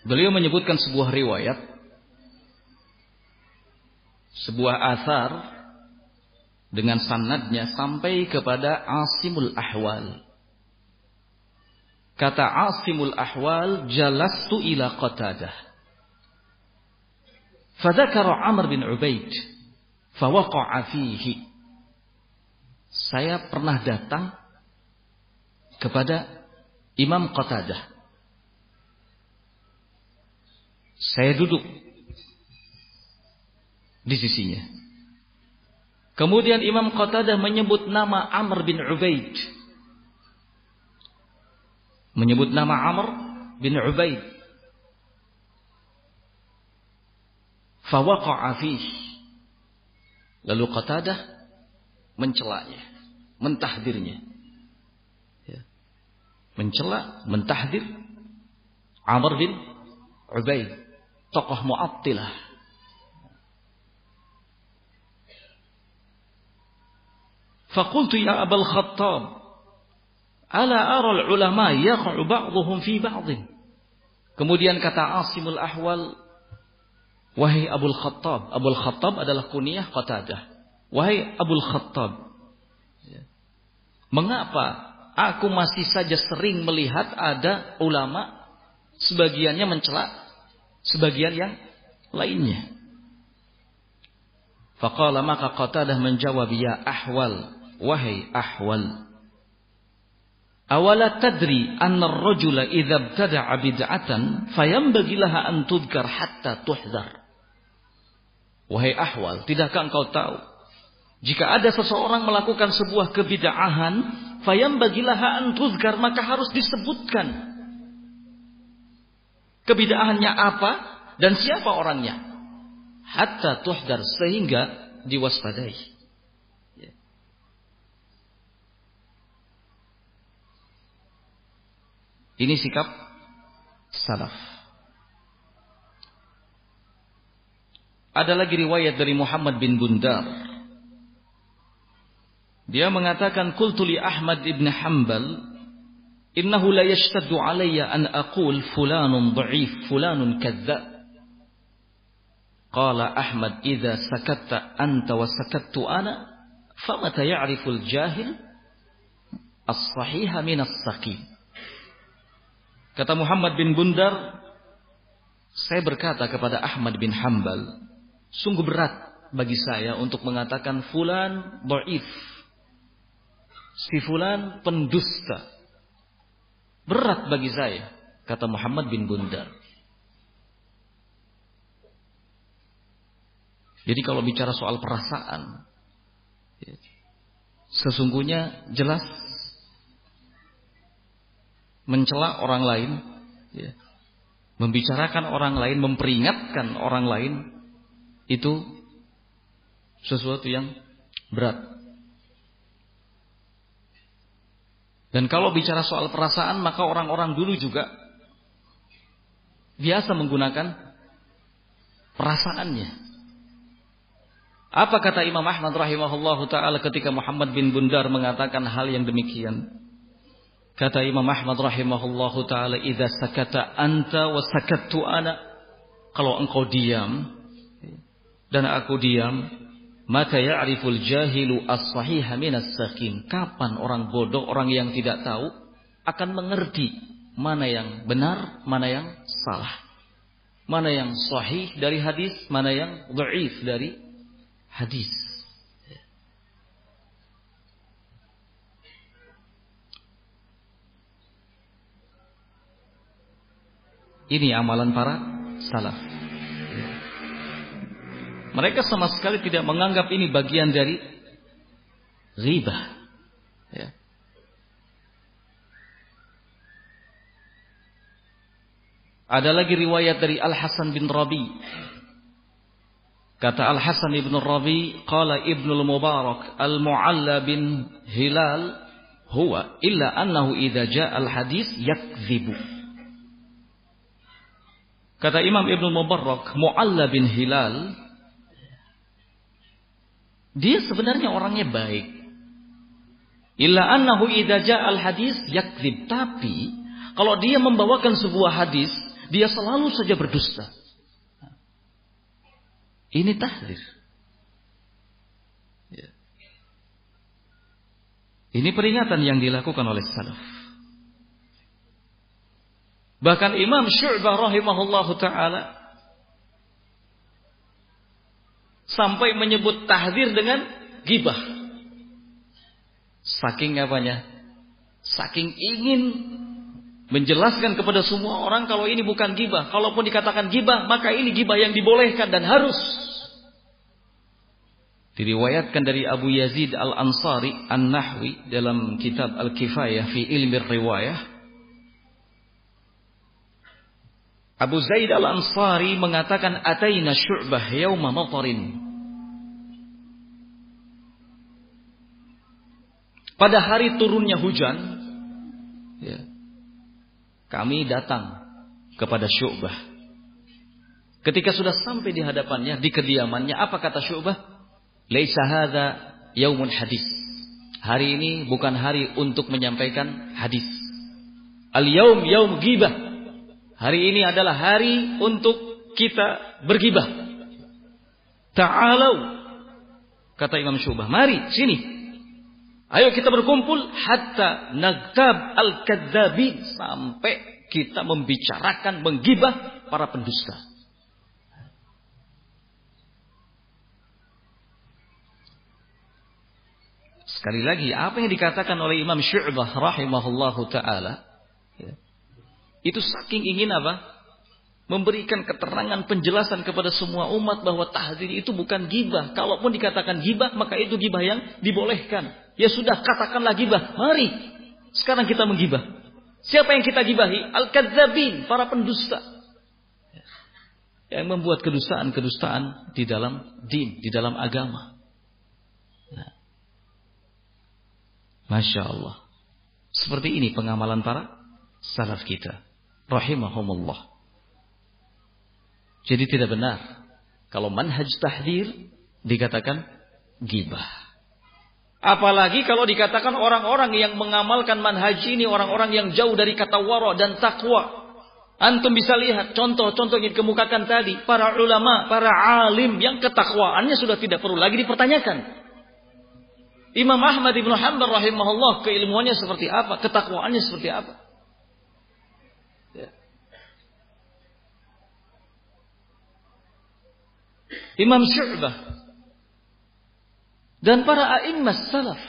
beliau menyebutkan sebuah riwayat sebuah asar dengan sanadnya sampai kepada Asimul Ahwal. Kata Asimul Ahwal, jalastu ila Qatadah. Fadzakara Amr bin Ubaid, fawaqa'a fihi. Saya pernah datang kepada Imam Qatadah. Saya duduk di sisinya. Kemudian Imam Qatadah menyebut nama Amr bin Ubaid. Menyebut nama Amr bin Ubaid. Fawaqa'a. Lalu Qatadah mencelanya, mentahdirnya. Ya. Mencela, mentahdir Amr bin Ubaid, tokoh Mu'attilah Faqultu ya Abul Khattab, ala ara al-ulama yaqa'u ba'dhum fi ba'dhin. Kemudian kata Asimul Ahwal, wahai Abul Khattab, Abul Khattab adalah kunyah Qatadah. Wahai Abul Khattab, ya. mengapa aku masih saja sering melihat ada ulama sebagiannya mencela sebagian yang lainnya. Faqala maka Qatadah menjawab ya ahwal wahai ahwal Awala tadri anna ar-rajula idza ibtada'a bid'atan fayambaghi laha an tudkar hatta tuhzar. Wahai ahwal, tidakkah engkau tahu jika ada seseorang melakukan sebuah kebid'ahan, fayambaghi laha an tudkar maka harus disebutkan Kebidaannya apa dan siapa orangnya? Hatta tuhdar sehingga diwaspadai. Ya. Ini sikap salaf. Ada lagi riwayat dari Muhammad bin Bundar. Dia mengatakan qultu li Ahmad ibn Hanbal Innahu la yashtaddu alayya an aqul fulanun dha'if, fulanun kadzdzab. Qala Ahmad idza sakatta anta wa sakattu ana famata ya'riful jahil as-sahiha min as-saqim. Kata Muhammad bin Bundar, saya berkata kepada Ahmad bin Hambal, sungguh berat bagi saya untuk mengatakan fulan dhaif. Si fulan pendusta. Berat bagi saya, kata Muhammad bin Bundar. Jadi kalau bicara soal perasaan, ya, sesungguhnya jelas mencela orang lain, ya, membicarakan orang lain, memperingatkan orang lain, itu sesuatu yang berat. Dan kalau bicara soal perasaan, maka orang-orang dulu juga biasa menggunakan perasaannya. Apa kata Imam Ahmad rahimahullah taala ketika Muhammad bin Bundar mengatakan hal yang demikian? Kata Imam Ahmad rahimahullah taala, "Idza sakata anta wa sakattu ana." Kalau engkau diam dan aku diam, maka ya'riful jahilu as-sahiha minas sakim. Kapan orang bodoh, orang yang tidak tahu akan mengerti mana yang benar, mana yang salah. Mana yang sahih dari hadis, mana yang dhaif dari hadis. Ini amalan para salaf. Mereka sama sekali tidak menganggap ini bagian dari riba. Ya. Ada lagi riwayat dari Al Hasan bin Rabi. Kata Al Hasan bin Rabi, qala Ibnu Mubarak al-Mu'alla bin Hilal huwa illa annahu idza jaa al-hadis yakdzibu. Kata Imam Ibnu Mubarak, Mu'alla bin Hilal dia sebenarnya orangnya baik. Illa annahu idza al hadis yakdzib. Tapi kalau dia membawakan sebuah hadis, dia selalu saja berdusta. Ini tahdir. Ya. Ini peringatan yang dilakukan oleh salaf. Bahkan Imam Syu'bah rahimahullahu taala sampai menyebut tahdir dengan gibah. Saking apanya? Saking ingin menjelaskan kepada semua orang kalau ini bukan gibah. Kalaupun dikatakan gibah, maka ini gibah yang dibolehkan dan harus. Diriwayatkan dari Abu Yazid Al-Ansari An-Nahwi dalam kitab Al-Kifayah fi ilmi riwayah. Abu Zaid Al-Ansari mengatakan ataina syu'bah yauma matarin. Pada hari turunnya hujan, ya, kami datang kepada Syu'bah. Ketika sudah sampai di hadapannya, di kediamannya, apa kata Syu'bah? Laisa hadza yaumun hadis. Hari ini bukan hari untuk menyampaikan hadis. Al-yaum yaum gibah. Hari ini adalah hari untuk kita bergibah. Ta'alau. Kata Imam Syubah. Mari, sini. Ayo kita berkumpul. Hatta nagtab al-kadzabin. Sampai kita membicarakan, menggibah para pendusta. Sekali lagi, apa yang dikatakan oleh Imam Syu'bah rahimahullahu taala ya, itu saking ingin apa? Memberikan keterangan penjelasan kepada semua umat bahwa tahzir itu bukan gibah. Kalaupun dikatakan gibah, maka itu gibah yang dibolehkan. Ya sudah, katakanlah gibah. Mari, sekarang kita menggibah. Siapa yang kita gibahi? Al-kadzabin, para pendusta. Yang membuat kedustaan-kedustaan di dalam din, di dalam agama. Masya Allah. Seperti ini pengamalan para salaf kita. Rahimahumullah. Jadi tidak benar. Kalau manhaj tahdir dikatakan gibah. Apalagi kalau dikatakan orang-orang yang mengamalkan manhaj ini orang-orang yang jauh dari kata wara dan takwa. Antum bisa lihat contoh-contoh yang dikemukakan tadi. Para ulama, para alim yang ketakwaannya sudah tidak perlu lagi dipertanyakan. Imam Ahmad ibn Hanbal rahimahullah keilmuannya seperti apa, ketakwaannya seperti apa. Ya. Imam Syu'bah dan para a'immas salaf.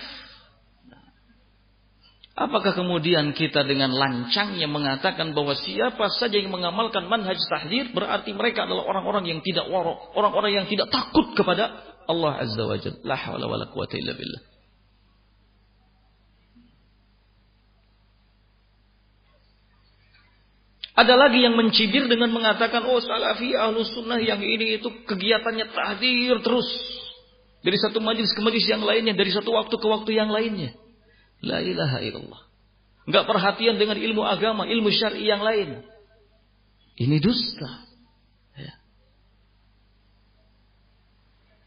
Apakah kemudian kita dengan lancangnya mengatakan bahwa siapa saja yang mengamalkan manhaj tahdir berarti mereka adalah orang-orang yang tidak warok, orang-orang yang tidak takut kepada Allah Azza wa Jalla. La haula wala quwata illa billah. Ada lagi yang mencibir dengan mengatakan, oh salafi ahlu sunnah yang ini itu kegiatannya tahdir terus. Dari satu majlis ke majlis yang lainnya, dari satu waktu ke waktu yang lainnya. La ilaha illallah. Enggak perhatian dengan ilmu agama, ilmu syar'i yang lain. Ini dusta. Ya.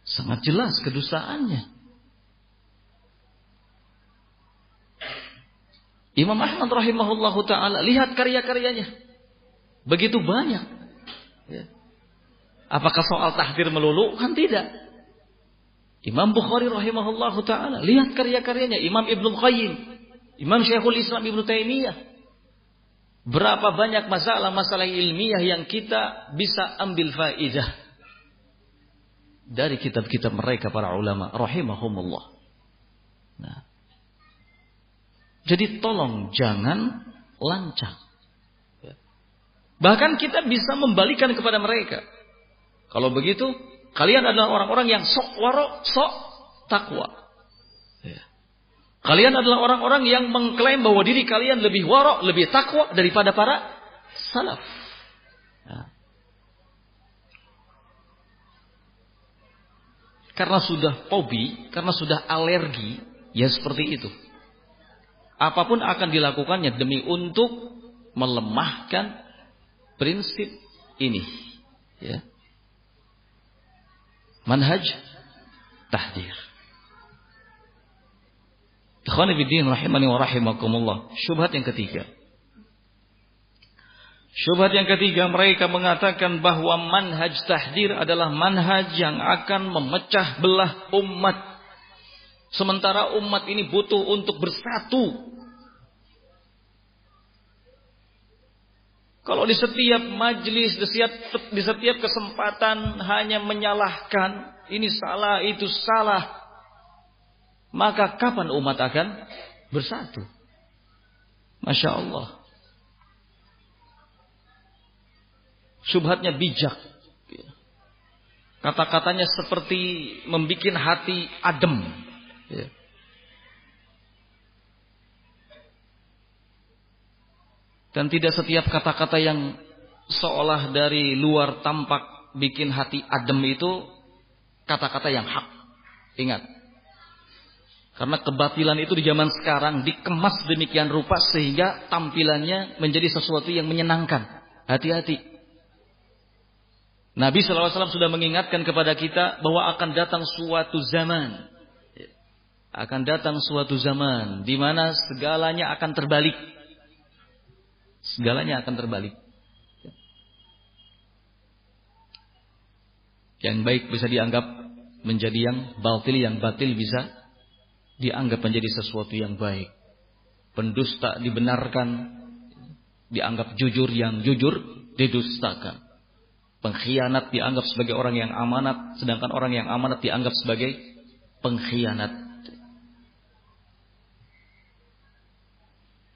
Sangat jelas kedustaannya. Imam Ahmad rahimahullahu taala lihat karya-karyanya. Begitu banyak. Ya. Apakah soal tahdir melulu? Kan tidak. Imam Bukhari rahimahullah ta'ala. Lihat karya-karyanya. Imam Ibn Qayyim. Imam Syekhul Islam Ibn Taimiyah. Berapa banyak masalah-masalah ilmiah yang kita bisa ambil faidah. Dari kitab-kitab mereka para ulama. Rahimahumullah. Nah. Jadi tolong jangan lancang. Bahkan kita bisa membalikan kepada mereka. Kalau begitu, kalian adalah orang-orang yang sok waro, sok takwa. Ya. Kalian adalah orang-orang yang mengklaim bahwa diri kalian lebih waro, lebih takwa daripada para salaf. Ya. Karena sudah hobi, karena sudah alergi, ya seperti itu. Apa pun akan dilakukannya demi untuk melemahkan prinsip ini ya. Manhaj tahdir. Ikhwan fillah rahimani wa rahimakumullah. Syubhat yang ketiga. Syubhat yang ketiga mereka mengatakan bahwa manhaj tahdir adalah manhaj yang akan memecah belah umat. Sementara umat ini butuh untuk bersatu Kalau di setiap majlis, di setiap, di setiap kesempatan hanya menyalahkan, ini salah, itu salah, maka kapan umat akan bersatu? Masya Allah. Subhatnya bijak. Kata-katanya seperti membuat hati adem. Dan tidak setiap kata-kata yang seolah dari luar tampak bikin hati adem itu kata-kata yang hak. Ingat. Karena kebatilan itu di zaman sekarang dikemas demikian rupa sehingga tampilannya menjadi sesuatu yang menyenangkan. Hati-hati. Nabi SAW sudah mengingatkan kepada kita bahwa akan datang suatu zaman. akan datang suatu zaman di mana segalanya akan terbalik. Segalanya akan terbalik. Yang baik bisa dianggap menjadi yang batil, yang batil bisa dianggap menjadi sesuatu yang baik. Pendusta dibenarkan, dianggap jujur, yang jujur didustakan. Pengkhianat dianggap sebagai orang yang amanat, sedangkan orang yang amanat dianggap sebagai pengkhianat.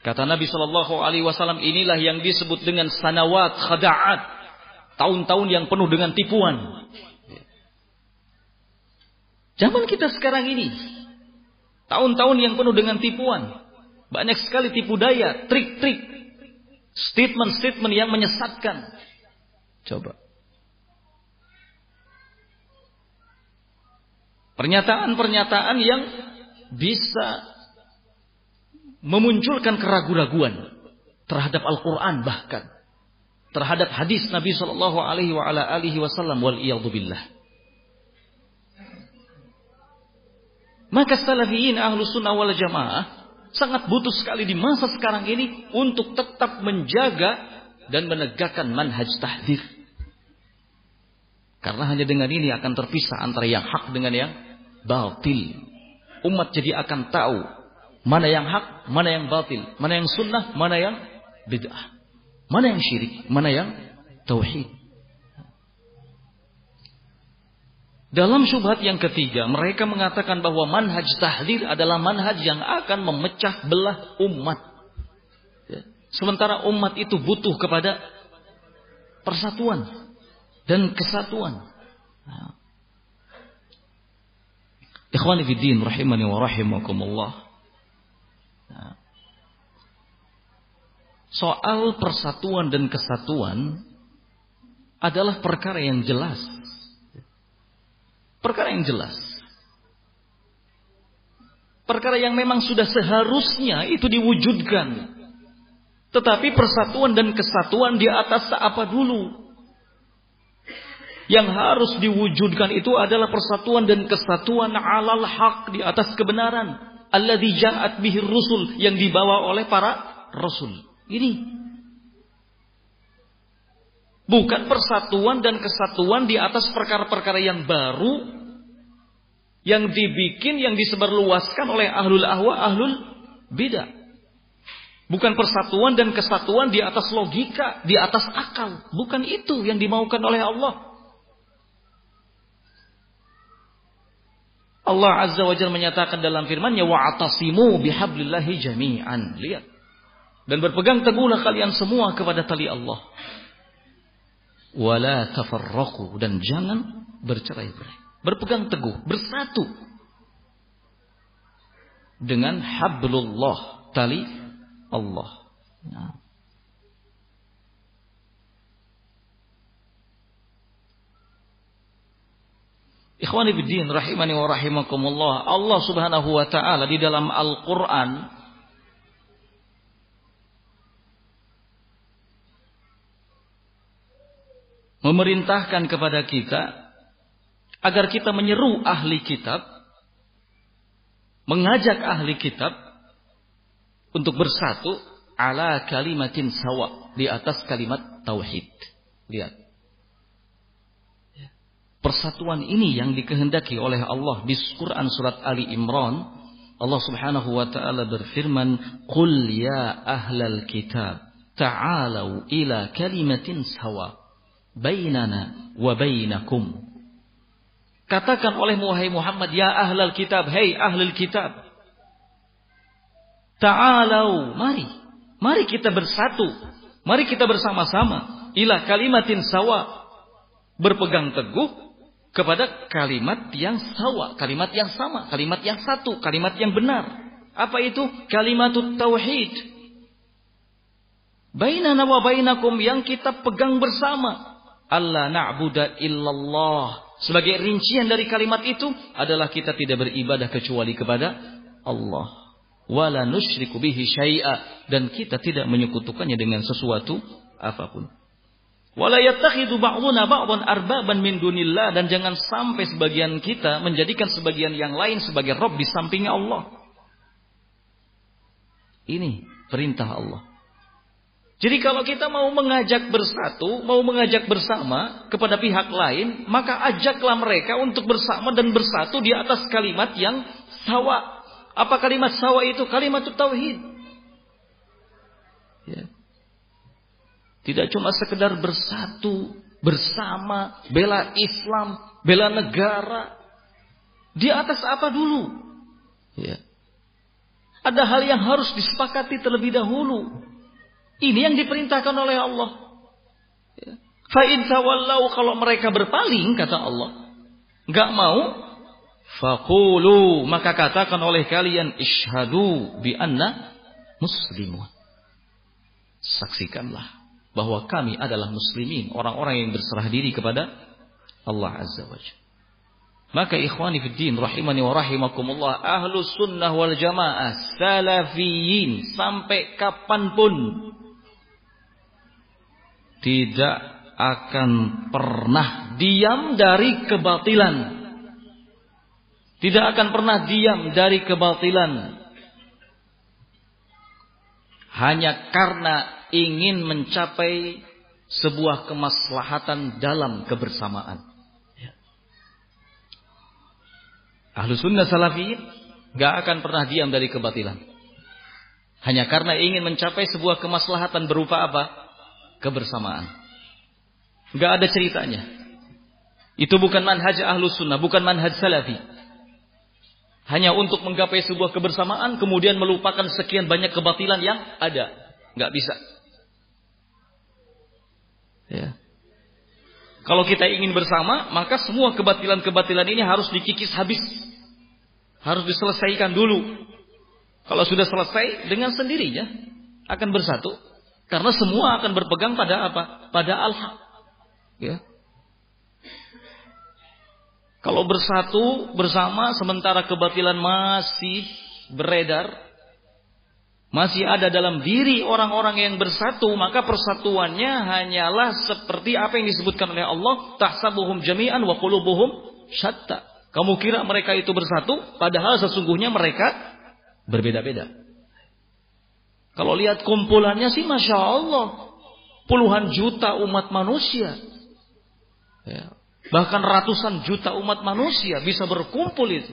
Kata Nabi Shallallahu Alaihi Wasallam inilah yang disebut dengan sanawat khadaat, tahun-tahun yang penuh dengan tipuan. Zaman kita sekarang ini, tahun-tahun yang penuh dengan tipuan, banyak sekali tipu daya, trik-trik, statement-statement yang menyesatkan. Coba. Pernyataan-pernyataan yang bisa memunculkan keraguan-raguan terhadap Al-Quran bahkan terhadap hadis Nabi Shallallahu Alaihi Wasallam wal billah. Maka salafiyin ahlu sunnah wal jamaah sangat butuh sekali di masa sekarang ini untuk tetap menjaga dan menegakkan manhaj tahdir. Karena hanya dengan ini akan terpisah antara yang hak dengan yang batil. Umat jadi akan tahu Mana yang hak, mana yang batil, mana yang sunnah, mana yang bid'ah. Mana yang syirik, mana yang tauhid. Dalam syubhat yang ketiga, mereka mengatakan bahwa manhaj tahdir adalah manhaj yang akan memecah belah umat. Ya. Sementara umat itu butuh kepada persatuan dan kesatuan. Nah. Ikhwani fiddin rahimani wa rahimakumullah. Soal persatuan dan kesatuan adalah perkara yang jelas. Perkara yang jelas. Perkara yang memang sudah seharusnya itu diwujudkan. Tetapi persatuan dan kesatuan di atas apa dulu? Yang harus diwujudkan itu adalah persatuan dan kesatuan alal haq di atas kebenaran. Alladhi ja'at bihir rusul yang dibawa oleh para rasul. Ini bukan persatuan dan kesatuan di atas perkara-perkara yang baru yang dibikin, yang disebarluaskan oleh ahlul ahwa, ahlul bidah. Bukan persatuan dan kesatuan di atas logika, di atas akal. Bukan itu yang dimaukan oleh Allah. Allah Azza wa Jalla menyatakan dalam firman-Nya wa'tasimu bihablillahi jami'an. Lihat. Dan berpegang teguhlah kalian semua kepada tali Allah. Wala tafarraqu dan jangan bercerai-berai. Berpegang teguh, bersatu dengan hablullah, tali Allah. Nah. Ikhwani biddin rahimani wa rahimakumullah. Allah Subhanahu wa taala di dalam Al-Qur'an memerintahkan kepada kita agar kita menyeru ahli kitab, mengajak ahli kitab untuk bersatu ala kalimatin sawa di atas kalimat tauhid. Lihat. Persatuan ini yang dikehendaki oleh Allah di Quran surat Ali Imran. Allah Subhanahu wa taala berfirman, "Qul ya ahlal kitab, ta'alu ila kalimatin sawa." bainana wa bainakum. Katakan oleh wahai Muhammad, ya ahlal kitab, hei ahlul kitab. Ta'alau, mari. Mari kita bersatu. Mari kita bersama-sama. Ila kalimatin sawa. Berpegang teguh kepada kalimat yang sawa. Kalimat yang sama. Kalimat yang satu. Kalimat yang benar. Apa itu? Kalimatut tauhid. Bainana wa bainakum yang kita pegang bersama. Allah na'budu illallah. Sebagai rincian dari kalimat itu adalah kita tidak beribadah kecuali kepada Allah. Wala nusyriku bihi syai'a dan kita tidak menyekutukannya dengan sesuatu apa pun. Wala ba'duna arbaban min dunillah dan jangan sampai sebagian kita menjadikan sebagian yang lain sebagai rob di samping Allah. Ini perintah Allah. Jadi kalau kita mau mengajak bersatu, mau mengajak bersama kepada pihak lain, maka ajaklah mereka untuk bersama dan bersatu di atas kalimat yang sawa. Apa kalimat sawa itu? Kalimat tauhid. Ya. Tidak cuma sekedar bersatu, bersama, bela Islam, bela negara. Di atas apa dulu? Ya. Ada hal yang harus disepakati terlebih dahulu. Ini yang diperintahkan oleh Allah. Ya. Fa'in tawallau kalau mereka berpaling kata Allah, nggak mau, fakulu maka katakan oleh kalian ishadu bi anna muslimun. Saksikanlah bahwa kami adalah muslimin, orang-orang yang berserah diri kepada Allah Azza wa Jalla. Maka ikhwani fid din rahimani wa rahimakumullah ahlu sunnah wal jamaah salafiyin sampai kapan pun tidak akan pernah diam dari kebatilan. Tidak akan pernah diam dari kebatilan. Hanya karena ingin mencapai sebuah kemaslahatan dalam kebersamaan. Ya. Ahlu sunnah salafiyin gak akan pernah diam dari kebatilan. Hanya karena ingin mencapai sebuah kemaslahatan berupa apa? kebersamaan. Gak ada ceritanya. Itu bukan manhaj ahlu sunnah, bukan manhaj salafi. Hanya untuk menggapai sebuah kebersamaan, kemudian melupakan sekian banyak kebatilan yang ada. Gak bisa. Ya. Kalau kita ingin bersama, maka semua kebatilan-kebatilan ini harus dikikis habis. Harus diselesaikan dulu. Kalau sudah selesai, dengan sendirinya akan bersatu. Karena semua akan berpegang pada apa? Pada al-haq. Ya. Kalau bersatu bersama sementara kebatilan masih beredar, masih ada dalam diri orang-orang yang bersatu, maka persatuannya hanyalah seperti apa yang disebutkan oleh Allah, tahsabuhum jami'an wa qulubuhum syatta. Kamu kira mereka itu bersatu, padahal sesungguhnya mereka berbeda-beda. Kalau lihat kumpulannya sih Masya Allah. Puluhan juta umat manusia. Ya. Bahkan ratusan juta umat manusia bisa berkumpul itu.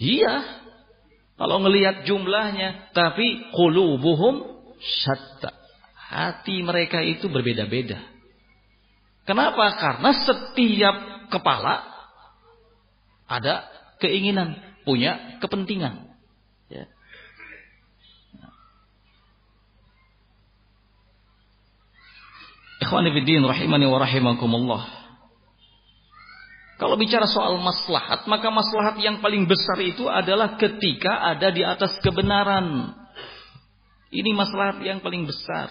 Iya. Kalau ngelihat jumlahnya. Tapi qulubuhum syatta. Hati mereka itu berbeda-beda. Kenapa? Karena setiap kepala ada keinginan, punya kepentingan. Ikhwanifiddin rahimani wa rahimakumullah. Kalau bicara soal maslahat, maka maslahat yang paling besar itu adalah ketika ada di atas kebenaran. Ini maslahat yang paling besar.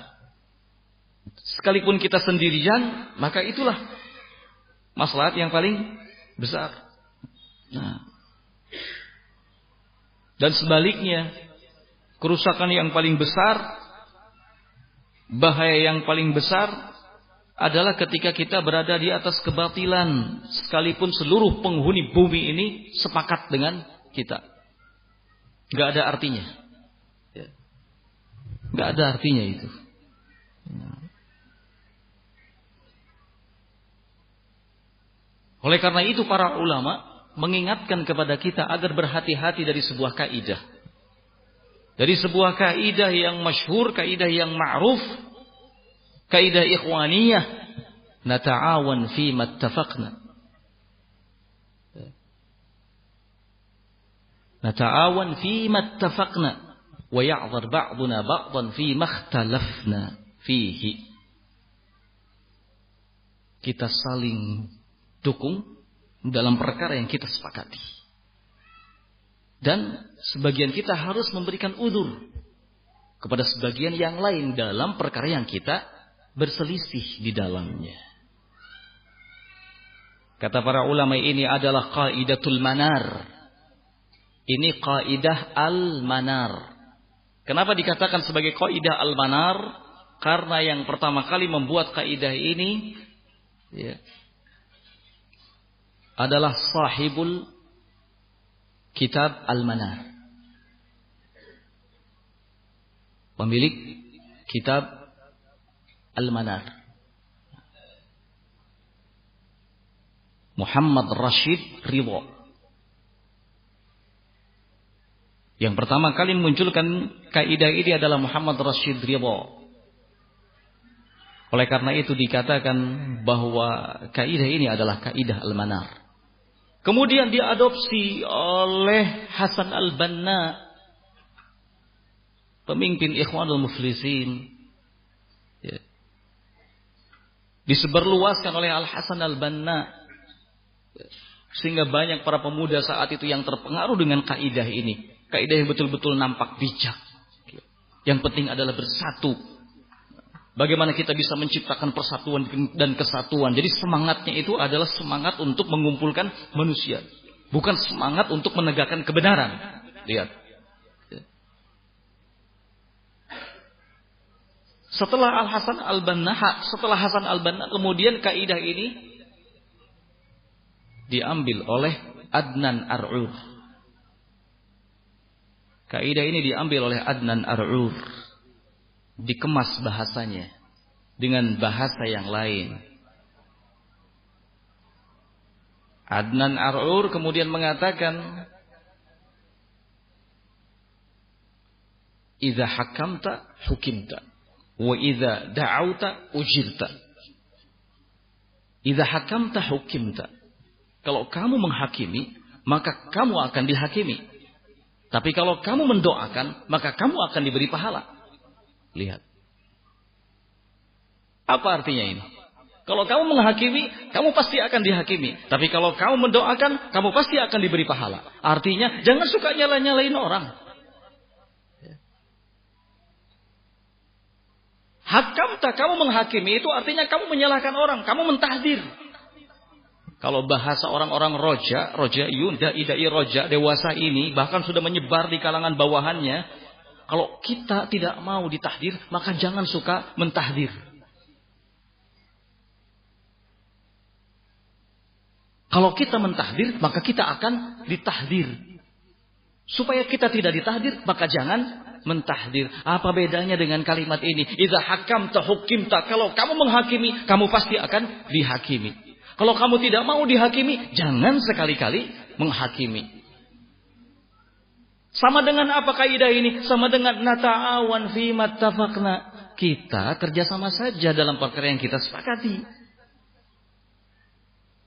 Sekalipun kita sendirian, maka itulah maslahat yang paling besar. Nah. Dan sebaliknya, kerusakan yang paling besar, bahaya yang paling besar adalah ketika kita berada di atas kebatilan sekalipun seluruh penghuni bumi ini sepakat dengan kita. Gak ada artinya. Ya. Gak ada artinya itu. Oleh karena itu para ulama mengingatkan kepada kita agar berhati-hati dari sebuah kaidah. Dari sebuah kaidah yang masyhur, kaidah yang ma'ruf kaidah ikhwaniyah nata'awan fi mattafaqna. Nata'awan fi mattafaqna wa ya'dhar ba'duna ba'dan fi makhtalafna fihi. Kita saling dukung dalam perkara yang kita sepakati. Dan sebagian kita harus memberikan udur kepada sebagian yang lain dalam perkara yang kita berselisih di dalamnya. Kata para ulama ini adalah kaidatul manar. Ini kaidah al-manar. Kenapa dikatakan sebagai kaidah al-manar? Karena yang pertama kali membuat kaidah ini ya, adalah sahibul kitab Al-Manar. Pemilik kitab Al-Manar. Muhammad Rashid Ridho. Yang pertama kali memunculkan kaidah ini adalah Muhammad Rashid Ridho. Oleh karena itu dikatakan bahwa kaidah ini adalah kaidah Al-Manar. Kemudian diadopsi oleh Hasan al-Banna, pemimpin Ikhwanul Muflisin. Ya. Disebarluaskan oleh Al-Hasan al-Banna. Ya. Sehingga banyak para pemuda saat itu yang terpengaruh dengan kaidah ini. Kaidah yang betul-betul nampak bijak. Yang penting adalah bersatu Bagaimana kita bisa menciptakan persatuan dan kesatuan. Jadi semangatnya itu adalah semangat untuk mengumpulkan manusia. Bukan semangat untuk menegakkan kebenaran. Lihat. Setelah Al-Hasan Al-Banna, setelah Hasan Al-Banna, kemudian kaidah ini diambil oleh Adnan Ar'ur. Kaidah ini diambil oleh Adnan Ar'ur dikemas bahasanya dengan bahasa yang lain. Adnan Ar'ur kemudian mengatakan Iza hakamta hukimta wa iza da'auta ujirta. Iza hakamta hukimta. Kalau kamu menghakimi, maka kamu akan dihakimi. Tapi kalau kamu mendoakan, maka kamu akan diberi pahala. Lihat. Apa artinya ini? Kalau kamu menghakimi, kamu pasti akan dihakimi. Tapi kalau kamu mendoakan, kamu pasti akan diberi pahala. Artinya, jangan suka nyala-nyalain orang. Hakam tak kamu menghakimi itu artinya kamu menyalahkan orang, kamu mentahdir. Kalau bahasa orang-orang roja, roja yun, dai dai roja, dewasa ini bahkan sudah menyebar di kalangan bawahannya, kalau kita tidak mau ditahdir, maka jangan suka mentahdir. Kalau kita mentahdir, maka kita akan ditahdir. Supaya kita tidak ditahdir, maka jangan mentahdir. Apa bedanya dengan kalimat ini? Idza hakam tahukim tak. Kalau kamu menghakimi, kamu pasti akan dihakimi. Kalau kamu tidak mau dihakimi, jangan sekali-kali menghakimi. Sama dengan apa kaidah ini? Sama dengan nata'awan fi mattafaqna. Kita kerjasama saja dalam perkara yang kita sepakati.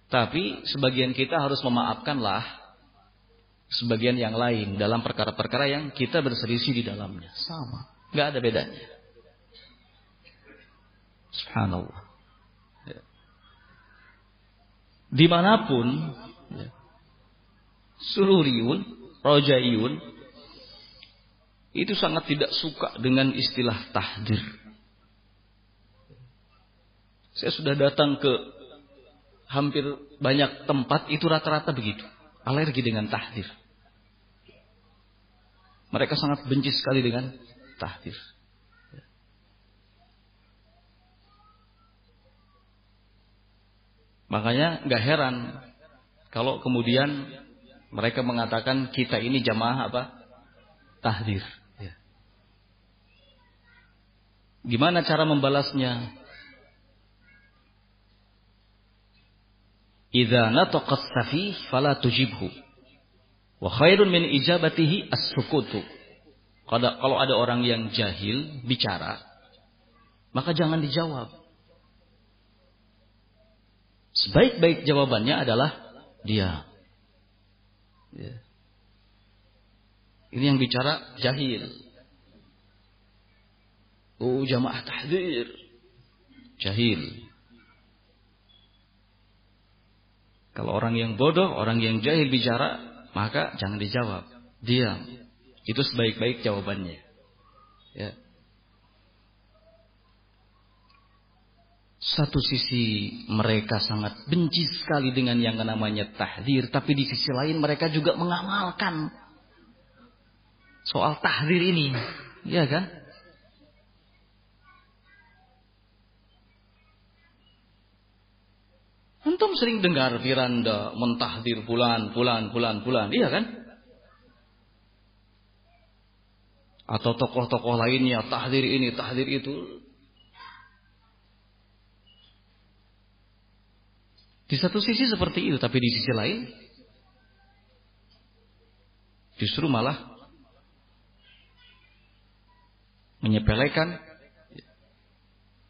Tapi sebagian kita harus memaafkanlah sebagian yang lain dalam perkara-perkara yang kita berselisih di dalamnya. Sama. Gak ada bedanya. Subhanallah. Ya. Di mana pun ya. sururiun, rojaiyun, itu sangat tidak suka dengan istilah tahdir. Saya sudah datang ke hampir banyak tempat itu rata-rata begitu. Alergi dengan tahdir. Mereka sangat benci sekali dengan tahdir. Makanya nggak heran kalau kemudian mereka mengatakan kita ini jamaah apa? Tahdir. Gimana cara membalasnya? Idza nataqas safih fala tujibhu. Wa khairun min ijabatihi as-sukutu. Kalau ada orang yang jahil bicara, maka jangan dijawab. Sebaik-baik jawabannya adalah dia. Ya. Ini yang bicara jahil. Oh jamaah tahdir. Jahil. Kalau orang yang bodoh, orang yang jahil bicara, maka jangan dijawab. Diam. Itu sebaik-baik jawabannya. Ya. Satu sisi mereka sangat benci sekali dengan yang namanya tahdir, tapi di sisi lain mereka juga mengamalkan soal tahdir ini, ya kan? Antum sering dengar Firanda mentahdir bulan, bulan, bulan, bulan. Iya kan? Atau tokoh-tokoh lainnya tahdir ini, tahdir itu. Di satu sisi seperti itu, tapi di sisi lain justru malah menyepelekan,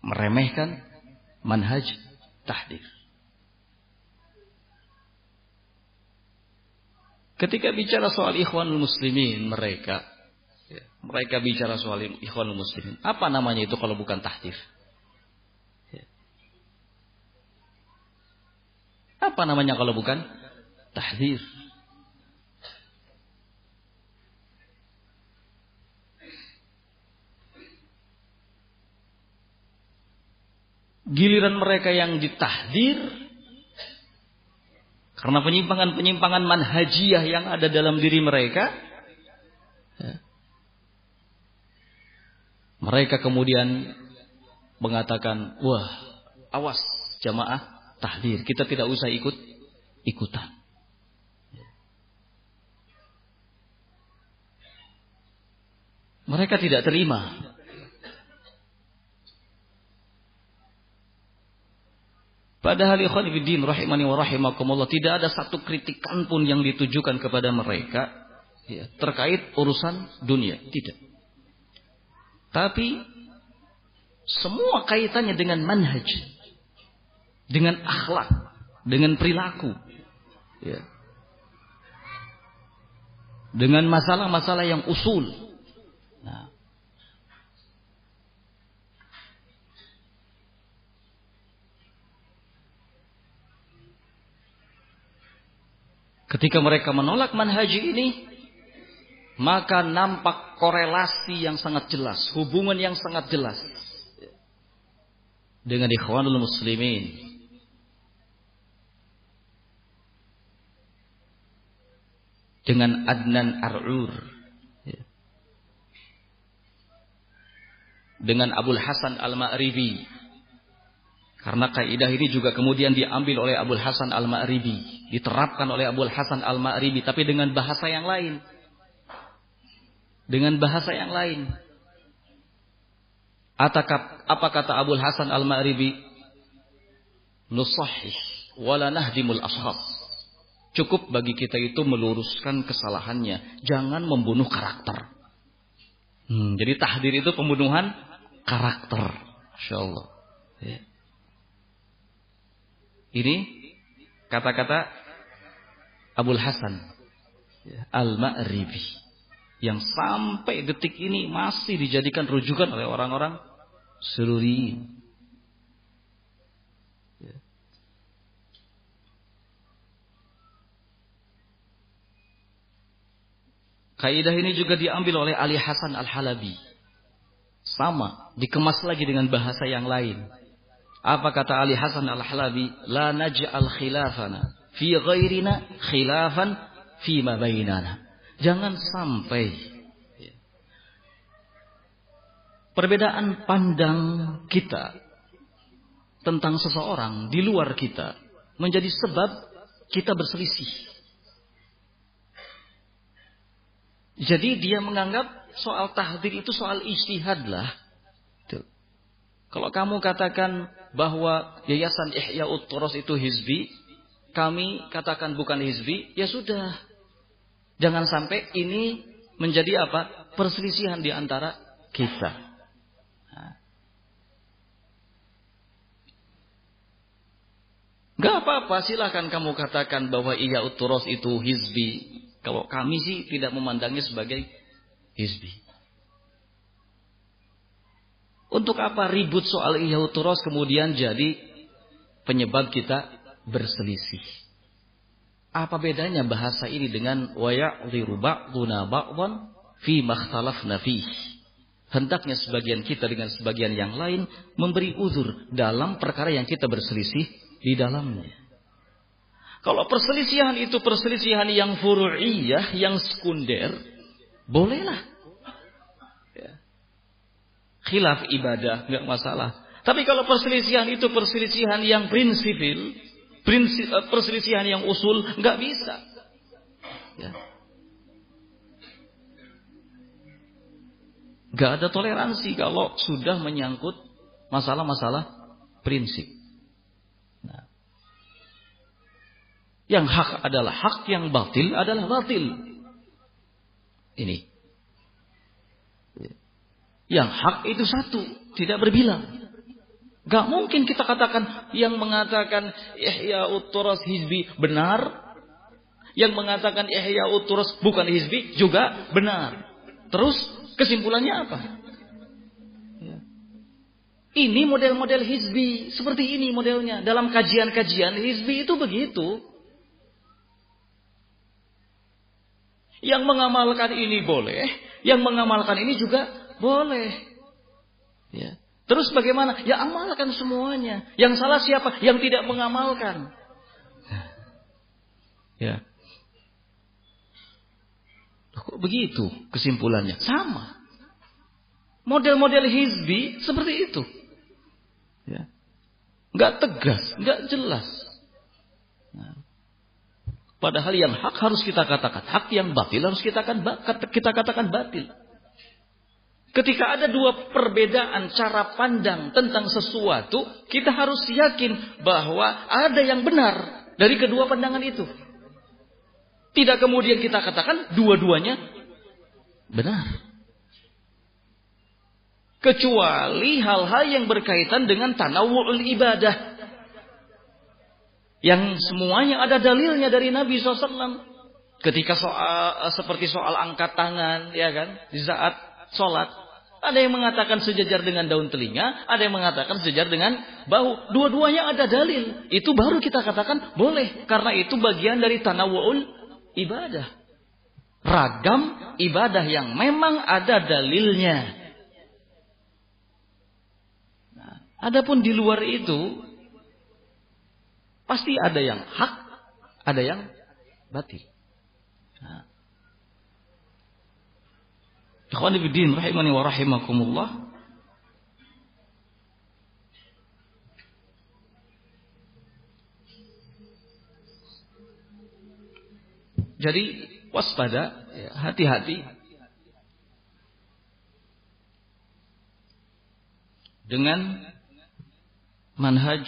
meremehkan manhaj tahdir. Ketika bicara soal ikhwanul muslimin mereka ya, mereka bicara soal ikhwanul muslimin. Apa namanya itu kalau bukan tahdir? Ya. Apa namanya kalau bukan tahdir? Giliran mereka yang ditahdir karena penyimpangan-penyimpangan manhajiyah yang ada dalam diri mereka. Ya, mereka kemudian mengatakan, wah awas jamaah tahdir. Kita tidak usah ikut ikutan. Mereka tidak terima Padahal ikhwan fiddin rahimani wa rahimakumullah tidak ada satu kritikan pun yang ditujukan kepada mereka ya, terkait urusan dunia, tidak. Tapi semua kaitannya dengan manhaj, dengan akhlak, dengan perilaku, ya. dengan masalah-masalah yang usul. Nah, Ketika mereka menolak manhaji ini, maka nampak korelasi yang sangat jelas, hubungan yang sangat jelas dengan ikhwanul muslimin. Dengan Adnan Ar'ur. Dengan Abul Hasan Al-Ma'ribi karena kaidah ini juga kemudian diambil oleh Abdul Hasan Al-Ma'ribi, diterapkan oleh Abdul Hasan Al-Ma'ribi tapi dengan bahasa yang lain. Dengan bahasa yang lain. Atakap, apa kata Abdul Hasan Al-Ma'ribi? Nusahih wala nahdimul ashab. Cukup bagi kita itu meluruskan kesalahannya, jangan membunuh karakter. Hmm, jadi tahdir itu pembunuhan karakter. Insyaallah. Ya. Ini kata-kata Abul Hasan ya, Al-Ma'ribi yang sampai detik ini masih dijadikan rujukan oleh orang-orang Sururi. Ya. Kaidah ini juga diambil oleh Ali Hasan Al-Halabi. Sama, dikemas lagi dengan bahasa yang lain. Apa kata Ali Hasan Al-Halabi? La naj'al khilafana fi ghairina khilafan fi ma bainana. Jangan sampai perbedaan pandang kita tentang seseorang di luar kita menjadi sebab kita berselisih. Jadi dia menganggap soal tahdir itu soal ijtihad lah. Kalau kamu katakan bahwa Yayasan Ihya Utros itu hizbi, kami katakan bukan hizbi, ya sudah. Jangan sampai ini menjadi apa? Perselisihan di antara kita. Nah. Gak apa-apa, silahkan kamu katakan bahwa Ihya Utros itu hizbi. Kalau kami sih tidak memandangnya sebagai hizbi. Untuk apa ribut soal Ihyauturos kemudian jadi penyebab kita berselisih? Apa bedanya bahasa ini dengan waya'dhiru ba'duna ba'dhan fi makhtalafna fih? Hendaknya sebagian kita dengan sebagian yang lain memberi uzur dalam perkara yang kita berselisih di dalamnya. Kalau perselisihan itu perselisihan yang furu'iyah, yang sekunder, bolehlah khilaf ibadah, nggak masalah. Tapi kalau perselisihan itu perselisihan yang prinsipil, prinsip eh, perselisihan yang usul nggak bisa. Ya. Gak ada toleransi kalau sudah menyangkut masalah-masalah prinsip. Nah. Yang hak adalah hak, yang batil adalah batil. Ini. Yang hak itu satu, tidak berbilang. Gak mungkin kita katakan yang mengatakan Ihya Uturas Hizbi benar. Yang mengatakan Ihya Uturas bukan Hizbi juga benar. Terus kesimpulannya apa? Ya. Ini model-model Hizbi. Seperti ini modelnya. Dalam kajian-kajian Hizbi itu begitu. Yang mengamalkan ini boleh. Yang mengamalkan ini juga boleh. Ya. Terus bagaimana? Ya amalkan semuanya. Yang salah siapa? Yang tidak mengamalkan. Ya. Kok begitu kesimpulannya? Sama. Model-model hizbi seperti itu. Ya. Gak tegas, gak jelas. Nah. Padahal yang hak harus kita katakan hak, yang batil harus kita katakan batil. Ketika ada dua perbedaan cara pandang tentang sesuatu, kita harus yakin bahwa ada yang benar dari kedua pandangan itu. Tidak kemudian kita katakan dua-duanya benar. Kecuali hal-hal yang berkaitan dengan tanawul ibadah. Yang semuanya ada dalilnya dari Nabi SAW. Ketika soal seperti soal angkat tangan, ya kan, di saat sholat, ada yang mengatakan sejajar dengan daun telinga, ada yang mengatakan sejajar dengan bahu. Dua-duanya ada dalil. Itu baru kita katakan boleh. Karena itu bagian dari tanawul ibadah. Ragam ibadah yang memang ada dalilnya. Nah, adapun di luar itu, pasti ada yang hak, ada yang batil. Nah, Ikhwani fiddin rahimani wa rahimakumullah. Jadi waspada, ya, hati-hati dengan manhaj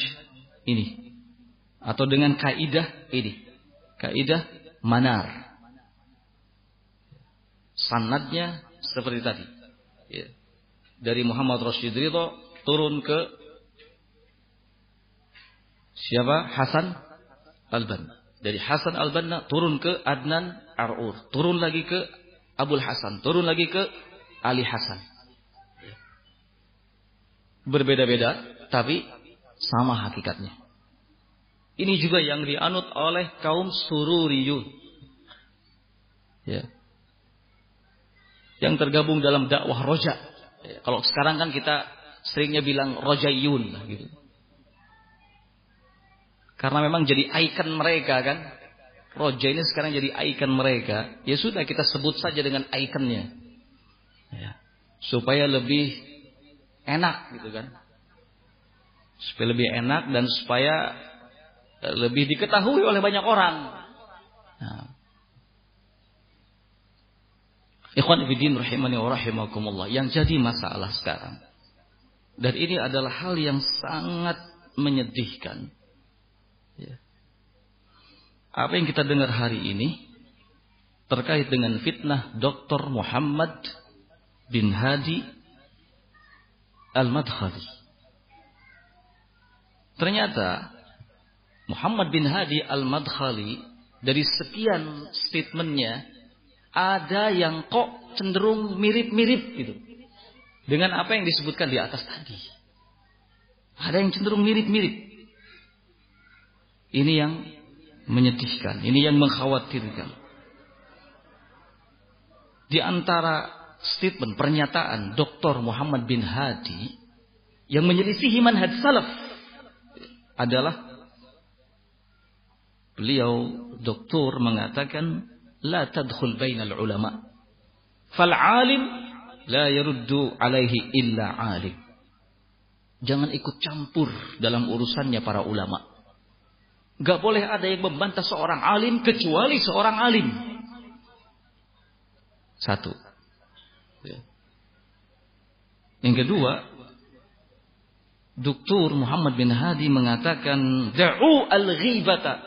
ini atau dengan kaidah ini. Kaidah manar. Sanadnya seperti tadi. Ya. Dari Muhammad Rashid Ridho turun ke siapa? Hasan Al-Banna. Dari Hasan Al-Banna turun ke Adnan Ar'ur. Turun lagi ke Abul Hasan. Turun lagi ke Ali Hasan. Ya. Berbeda-beda, tapi sama hakikatnya. Ini juga yang dianut oleh kaum sururiyun. Ya yang tergabung dalam dakwah roja. Ya, kalau sekarang kan kita seringnya bilang rojaiyun gitu. Karena memang jadi ikon mereka kan. Roja ini sekarang jadi ikon mereka. Ya sudah kita sebut saja dengan ikonnya. Ya. Supaya lebih enak gitu kan. Supaya lebih enak dan supaya lebih diketahui oleh banyak orang. Nah, Ikhwan Ibidin rahimani wa rahimakumullah. Yang jadi masalah sekarang. Dan ini adalah hal yang sangat menyedihkan. Ya. Apa yang kita dengar hari ini terkait dengan fitnah Dr. Muhammad bin Hadi Al-Madkhali. Ternyata Muhammad bin Hadi Al-Madkhali dari sekian statementnya ada yang kok cenderung mirip-mirip gitu. Dengan apa yang disebutkan di atas tadi. Ada yang cenderung mirip-mirip. Ini yang menyedihkan, ini yang mengkhawatirkan. Di antara statement pernyataan Dr. Muhammad bin Hadi yang menyelisihi manhaj salaf adalah beliau doktor mengatakan la tadkhul bainal ulama. Fal alim la yaruddu alaihi illa alim. Jangan ikut campur dalam urusannya para ulama. Gak boleh ada yang membantah seorang alim kecuali seorang alim. Satu. Ya. Yang kedua, Dr. Muhammad bin Hadi mengatakan, "Da'u al-ghibata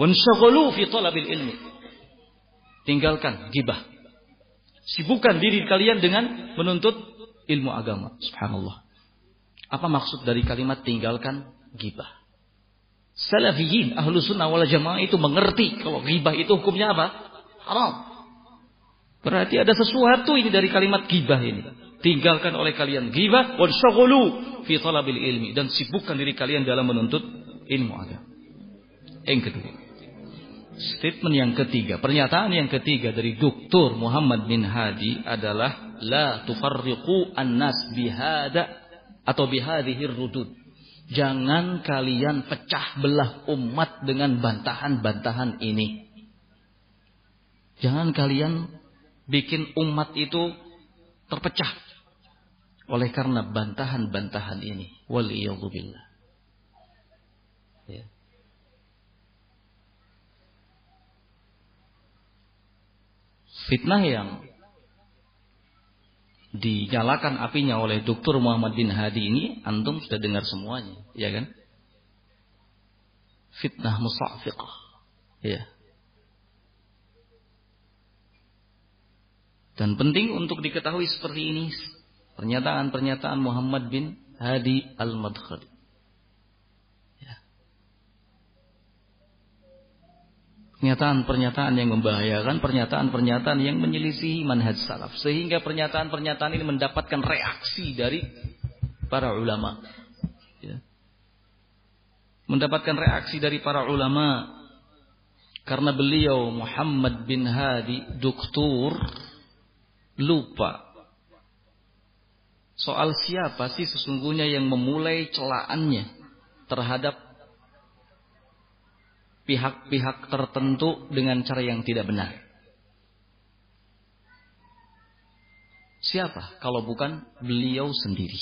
wanshaghalu fi talabil ilmi." Tinggalkan gibah. Sibukkan diri kalian dengan menuntut ilmu agama. Subhanallah. Apa maksud dari kalimat tinggalkan gibah? Salafiyin, ahlu sunnah wal jamaah itu mengerti kalau gibah itu hukumnya apa? Haram. Berarti ada sesuatu ini dari kalimat gibah ini. Tinggalkan oleh kalian gibah wa fi talabil ilmi dan sibukkan diri kalian dalam menuntut ilmu agama. Yang kedua. Statement yang ketiga, pernyataan yang ketiga dari Dr. Muhammad bin Hadi adalah la tufarriqu an-nas bihada atau bihadhir rudud. Jangan kalian pecah belah umat dengan bantahan-bantahan ini. Jangan kalian bikin umat itu terpecah oleh karena bantahan-bantahan ini. Waliyadzubillah. Fitnah yang dinyalakan apinya oleh Dr. Muhammad bin Hadi ini antum sudah dengar semuanya, ya kan? Fitnah musafiqah. Ya. Dan penting untuk diketahui seperti ini Pernyataan-pernyataan Muhammad bin Hadi Al-Madkhali. Pernyataan-pernyataan yang membahayakan, pernyataan-pernyataan yang menyelisihi manhaj salaf. Sehingga pernyataan-pernyataan ini mendapatkan reaksi dari para ulama. Ya. Mendapatkan reaksi dari para ulama. Karena beliau Muhammad bin Hadi, doktor, lupa soal siapa sih sesungguhnya yang memulai celaannya terhadap pihak-pihak tertentu dengan cara yang tidak benar. Siapa kalau bukan beliau sendiri?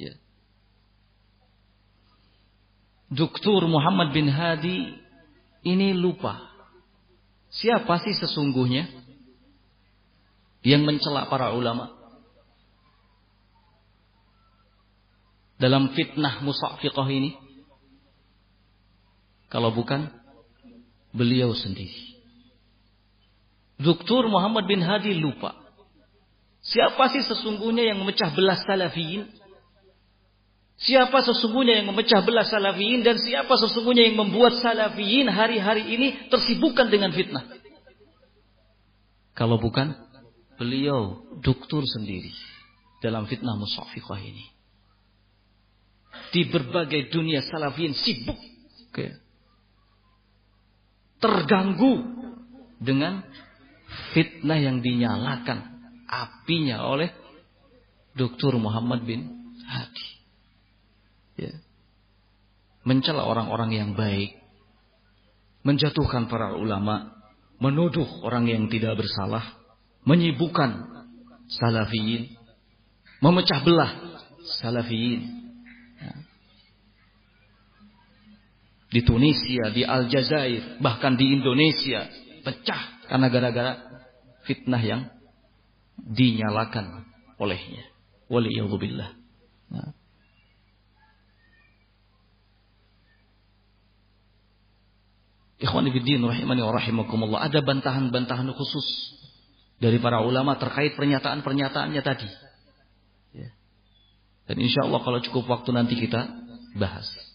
Ya. Muhammad bin Hadi ini lupa. Siapa sih sesungguhnya yang mencela para ulama? dalam fitnah musafiqah ini? Kalau bukan beliau sendiri. Dr. Muhammad bin Hadi lupa. Siapa sih sesungguhnya yang memecah belah salafiyin? Siapa sesungguhnya yang memecah belah salafiyin dan siapa sesungguhnya yang membuat salafiyin hari-hari ini tersibukkan dengan fitnah? Kalau bukan beliau doktor sendiri dalam fitnah musafiqah ini di berbagai dunia salafin sibuk okay. Terganggu dengan fitnah yang dinyalakan apinya oleh Dr. Muhammad bin Hadi. Ya. Mencela orang-orang yang baik, menjatuhkan para ulama, menuduh orang yang tidak bersalah, menyibukkan salafiyin, memecah belah salafiyin, di Tunisia, di Aljazair, bahkan di Indonesia pecah karena gara-gara fitnah yang dinyalakan olehnya. Waliyadzubillah. Nah. Ikhwan fillah rahimani wa rahimakumullah. Ada bantahan-bantahan khusus dari para ulama terkait pernyataan-pernyataannya tadi. Ya. Dan insya Allah kalau cukup waktu nanti kita bahas.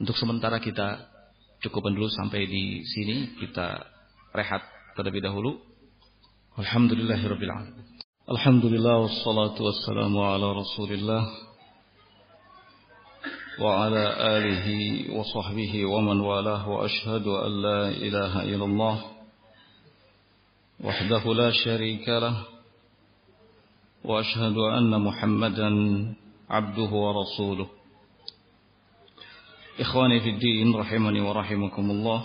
Untuk sementara kita cukupkan dulu sampai di sini. Kita rehat terlebih dahulu. Alhamdulillahirabbil alamin. Alhamdulillah wassalatu wassalamu ala Rasulillah wa ala alihi wa sahbihi wa man walah wa ashhadu an la ilaha illallah wahdahu la syarika lah wa ashhadu anna Muhammadan abduhu wa rasuluh Ikhwani fi din rahimani wa rahimakumullah.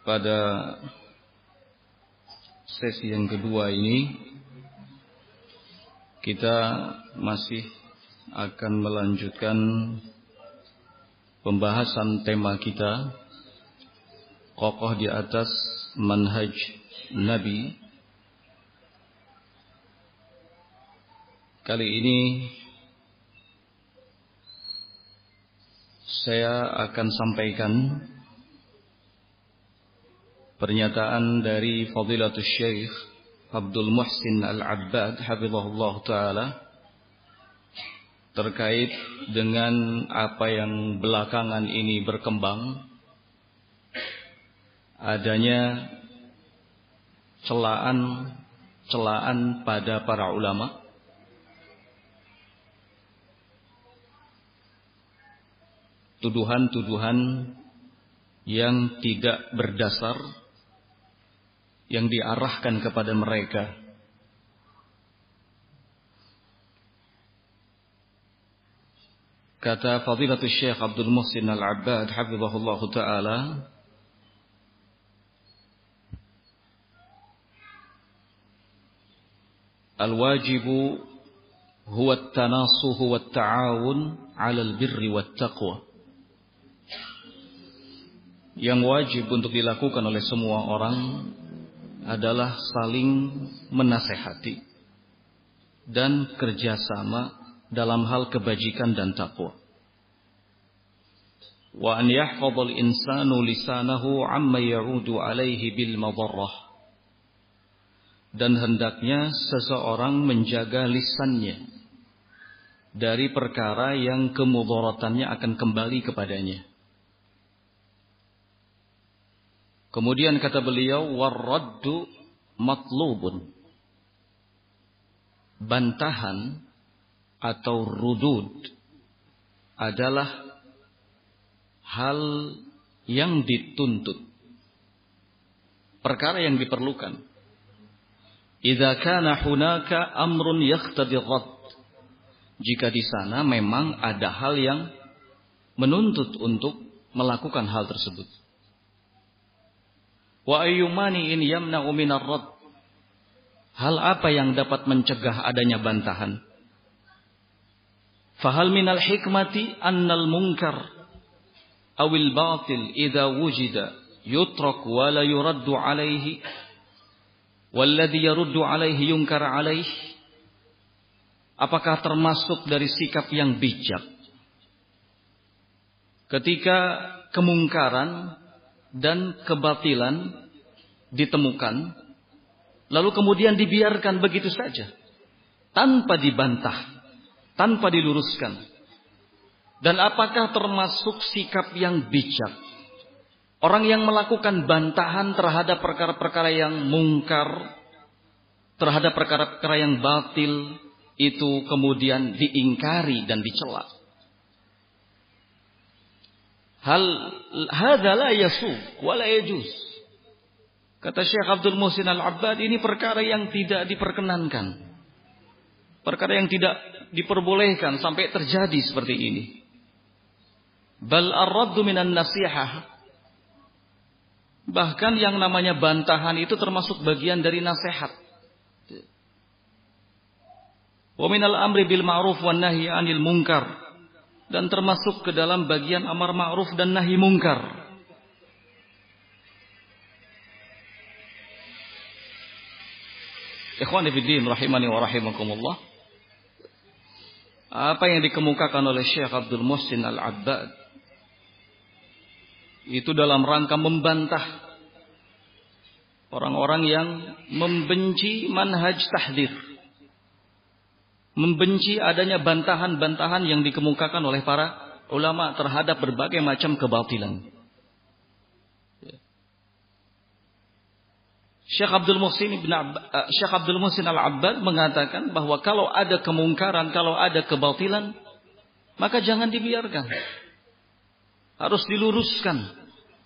Pada sesi yang kedua ini kita masih akan melanjutkan pembahasan tema kita kokoh di atas manhaj Nabi. Kali ini saya akan sampaikan pernyataan dari Fadilatul Syekh Abdul Muhsin Al-Abbad hafizahullah taala terkait dengan apa yang belakangan ini berkembang. Adanya celaan celaan pada para ulama tuduhan-tuduhan yang tidak berdasar yang diarahkan kepada mereka. Kata Fadilatul Syekh Abdul Muhsin Al-Abbad Hafizahullah Ta'ala Al-wajibu huwa at-tanasuhu wat-ta'awun 'ala al-birri wat-taqwa yang wajib untuk dilakukan oleh semua orang adalah saling menasehati dan kerjasama dalam hal kebajikan dan takwa. Wa an yahfadhal insanu lisanahu amma ya'udu alaihi bil madarrah. Dan hendaknya seseorang menjaga lisannya dari perkara yang kemudaratannya akan kembali kepadanya. Kemudian kata beliau warraddu matlubun. Bantahan atau rudud adalah hal yang dituntut. Perkara yang diperlukan. Idza kana hunaka amrun yaqtadi Jika di sana memang ada hal yang menuntut untuk melakukan hal tersebut. Wa ayyumani in yamna'u minar rad. Hal apa yang dapat mencegah adanya bantahan? Fahal minal hikmati annal munkar awil batil idza wujida yutrak wa la yuraddu alaihi walladhi yaruddu alaihi yunkar alaihi Apakah termasuk dari sikap yang bijak ketika kemungkaran dan kebatilan ditemukan, lalu kemudian dibiarkan begitu saja, tanpa dibantah, tanpa diluruskan. Dan apakah termasuk sikap yang bijak? Orang yang melakukan bantahan terhadap perkara-perkara yang mungkar, terhadap perkara-perkara yang batil, itu kemudian diingkari dan dicela. Hal hadza la yasu wa la yajuz. Kata Syekh Abdul Muhsin Al-Abbad ini perkara yang tidak diperkenankan. Perkara yang tidak diperbolehkan sampai terjadi seperti ini. Bal ar-raddu minan nasihah. Bahkan yang namanya bantahan itu termasuk bagian dari nasihat. Wa minal amri bil ma'ruf wan nahyi 'anil munkar dan termasuk ke dalam bagian amar ma'ruf dan nahi mungkar. Ikhwan fillah rahimani wa rahimakumullah. Apa yang dikemukakan oleh Syekh Abdul Muhsin Al-Abbad itu dalam rangka membantah orang-orang yang membenci manhaj tahdir membenci adanya bantahan-bantahan yang dikemukakan oleh para ulama terhadap berbagai macam kebatilan. Syekh Abdul Muhsin Ibn uh, Syekh Abdul Muhsin Al-Abbad mengatakan bahwa kalau ada kemungkaran, kalau ada kebatilan, maka jangan dibiarkan. Harus diluruskan.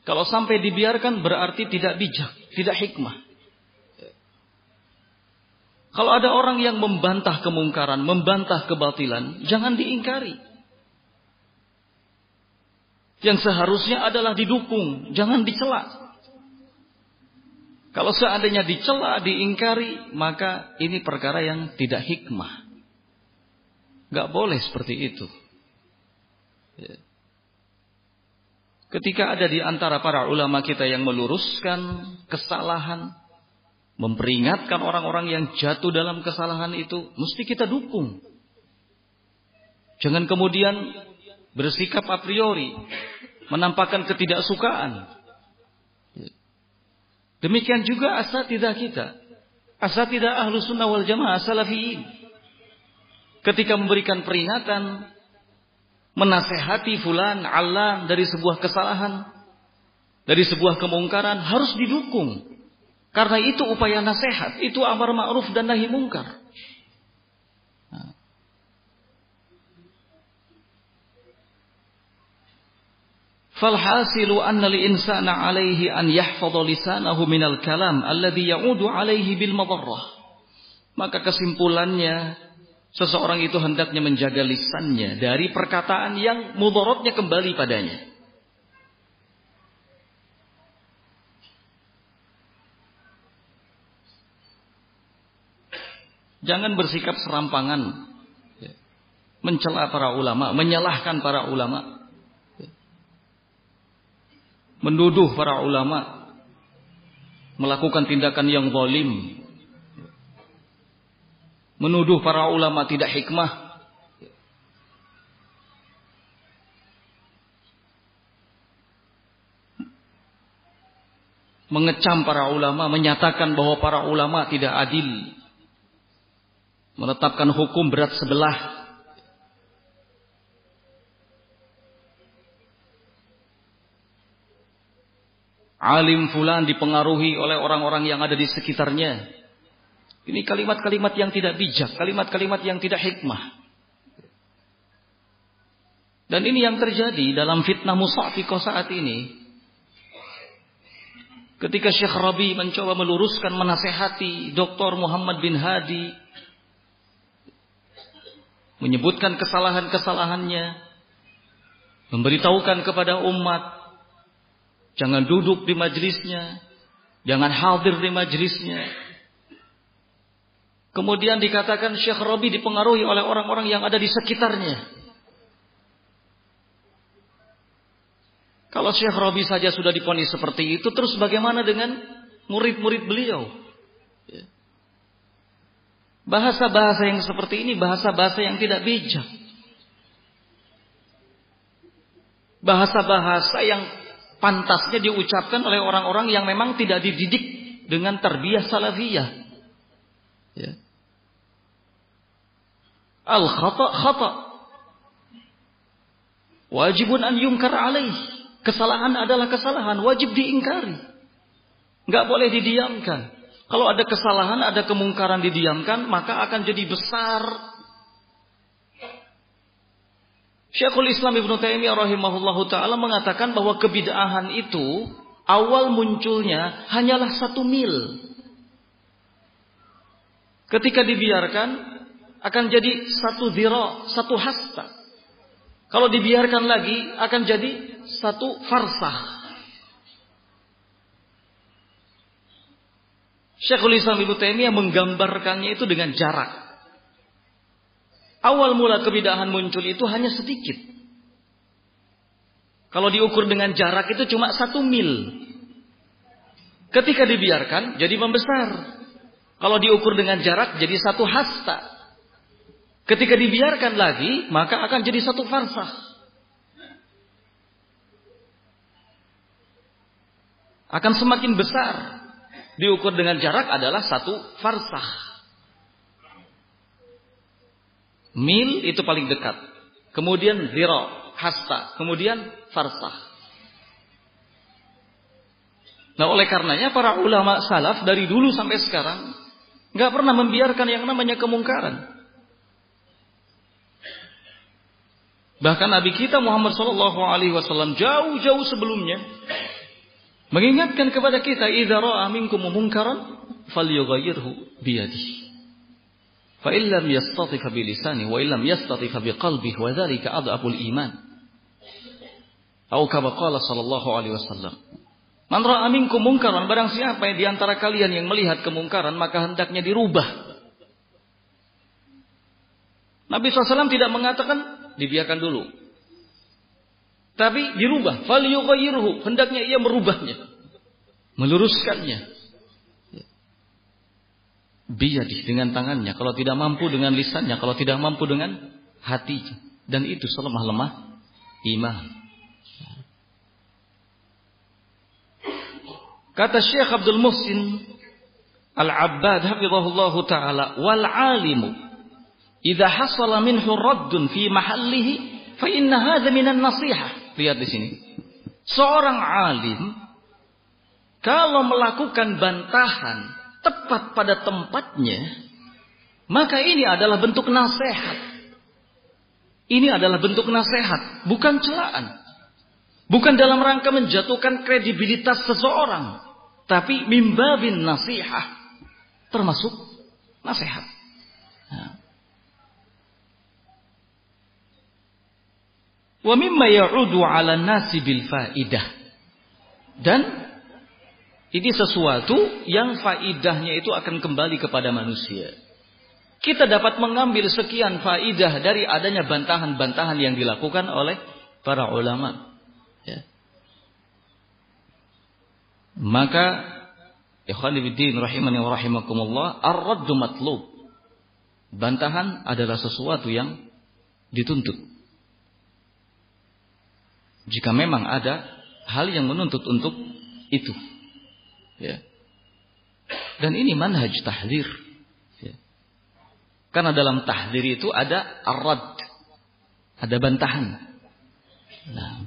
Kalau sampai dibiarkan berarti tidak bijak, tidak hikmah. Kalau ada orang yang membantah kemungkaran, membantah kebatilan, jangan diingkari. Yang seharusnya adalah didukung, jangan dicela. Kalau seandainya dicela, diingkari, maka ini perkara yang tidak hikmah. Gak boleh seperti itu. Ya. Ketika ada di antara para ulama kita yang meluruskan kesalahan, memperingatkan orang-orang yang jatuh dalam kesalahan itu, mesti kita dukung. Jangan kemudian bersikap a priori, menampakkan ketidaksukaan. Demikian juga asatidah kita. Asatidah ahlu sunnah wal jamaah salafiyin. Ketika memberikan peringatan, menasehati fulan Allah dari sebuah kesalahan, dari sebuah kemungkaran harus didukung. Karena itu upaya nasihat, itu amar ma'ruf dan nahi mungkar. Falhasilu anna li insana alaihi an yahfadha lisanahu minal kalam alladhi ya'udu alaihi bil madarrah. Maka kesimpulannya Seseorang itu hendaknya menjaga lisannya dari perkataan yang mudorotnya kembali padanya. Jangan bersikap serampangan. Mencela para ulama, menyalahkan para ulama. Menduduh para ulama. Melakukan tindakan yang zalim, menuduh para ulama tidak hikmah. Mengecam para ulama, menyatakan bahwa para ulama tidak adil. Menetapkan hukum berat sebelah. Alim fulan dipengaruhi oleh orang-orang yang ada di sekitarnya. Ini kalimat-kalimat yang tidak bijak, kalimat-kalimat yang tidak hikmah. Dan ini yang terjadi dalam fitnah Musa'fiqah saat ini. Ketika Syekh Rabi mencoba meluruskan menasehati Dr. Muhammad bin Hadi. Menyebutkan kesalahan-kesalahannya. Memberitahukan kepada umat. Jangan duduk di majlisnya. Jangan hadir di majlisnya Kemudian dikatakan Syekh Robi dipengaruhi oleh orang-orang yang ada di sekitarnya. Kalau Syekh Robi saja sudah diponis seperti itu, terus bagaimana dengan murid-murid beliau? Bahasa-bahasa yang seperti ini, bahasa-bahasa yang tidak bijak. Bahasa-bahasa yang pantasnya diucapkan oleh orang-orang yang memang tidak dididik dengan terbiah salafiyah. Ya. Al khata khata. Wajibun an yungkar alaih. Kesalahan adalah kesalahan, wajib diingkari. Enggak boleh didiamkan. Kalau ada kesalahan, ada kemungkaran didiamkan, maka akan jadi besar. Syekhul Islam Ibn Taimiyah rahimahullahu taala mengatakan bahwa kebid'ahan itu awal munculnya hanyalah satu mil. Ketika dibiarkan, akan jadi satu zira, satu hasta. Kalau dibiarkan lagi akan jadi satu farsah. Syekhul Islam Ibu Taimiyah menggambarkannya itu dengan jarak. Awal mula kebidahan muncul itu hanya sedikit. Kalau diukur dengan jarak itu cuma satu mil. Ketika dibiarkan jadi membesar. Kalau diukur dengan jarak jadi satu hasta. Ketika dibiarkan lagi, maka akan jadi satu farsah. Akan semakin besar. Diukur dengan jarak adalah satu farsah. Mil itu paling dekat. Kemudian zero, hasta. Kemudian farsah. Nah oleh karenanya para ulama salaf dari dulu sampai sekarang nggak pernah membiarkan yang namanya kemungkaran. Bahkan Nabi kita Muhammad Wasallam jauh-jauh sebelumnya mengingatkan kepada kita, "Idza ra'a minkum munkaran, falyughayyirhu biyadihi." Fa illam yastati fa bilisani wa illam yastati fa biqalbihi wa dzalika adhaful iman. Atau kama qala sallallahu alaihi wasallam. Man ra'a minkum munkaran barang siapa yang di antara kalian yang melihat kemungkaran maka hendaknya dirubah Nabi SAW tidak mengatakan dibiarkan dulu. Tapi dirubah. Fal Hendaknya ia merubahnya. Meluruskannya. Biyadih dengan tangannya. Kalau tidak mampu dengan lisannya. Kalau tidak mampu dengan hatinya. Dan itu selemah-lemah iman. Kata Syekh Abdul Muhsin Al-Abbad hafizahullah taala wal alimu idza hasala minhu raddun fi mahallihi fa inna hadha minan nasihah. Lihat di sini. Seorang alim kalau melakukan bantahan tepat pada tempatnya, maka ini adalah bentuk nasihat. Ini adalah bentuk nasihat, bukan celaan. Bukan dalam rangka menjatuhkan kredibilitas seseorang, tapi mimbabin nasihat termasuk nasihat. Nah. Wa mimma ya'udu 'ala nasi bil faidah. Dan ini sesuatu yang faidahnya itu akan kembali kepada manusia. Kita dapat mengambil sekian faidah dari adanya bantahan-bantahan yang dilakukan oleh para ulama. Ya. Maka Ikhwanifiddin rahimani wa rahimakumullah, ar-raddu matlub. Bantahan adalah sesuatu yang dituntut. Jika memang ada hal yang menuntut untuk itu. Ya. Dan ini manhaj tahdir. Ya. Karena dalam tahdir itu ada ar-rad. Ada bantahan. Nah,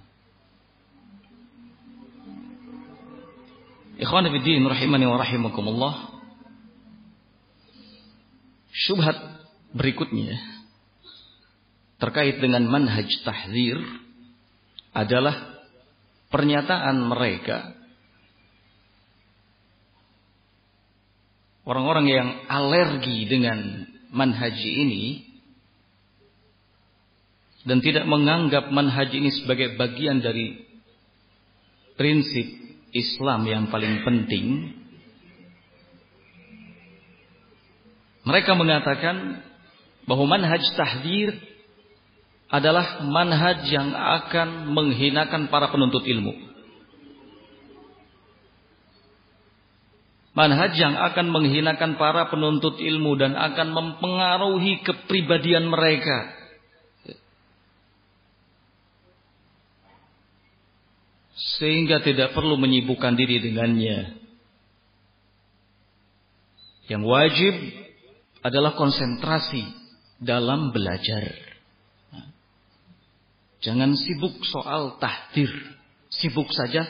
Ikhwan rahimani wa rahimakumullah. Syubhat berikutnya terkait dengan manhaj tahzir adalah pernyataan mereka. Orang-orang yang alergi dengan manhaj ini dan tidak menganggap manhaj ini sebagai bagian dari prinsip Islam yang paling penting mereka mengatakan bahwa manhaj tahdir adalah manhaj yang akan menghinakan para penuntut ilmu. Manhaj yang akan menghinakan para penuntut ilmu dan akan mempengaruhi kepribadian mereka. sehingga tidak perlu menyibukkan diri dengannya. Yang wajib adalah konsentrasi dalam belajar. Jangan sibuk soal tahdir, sibuk saja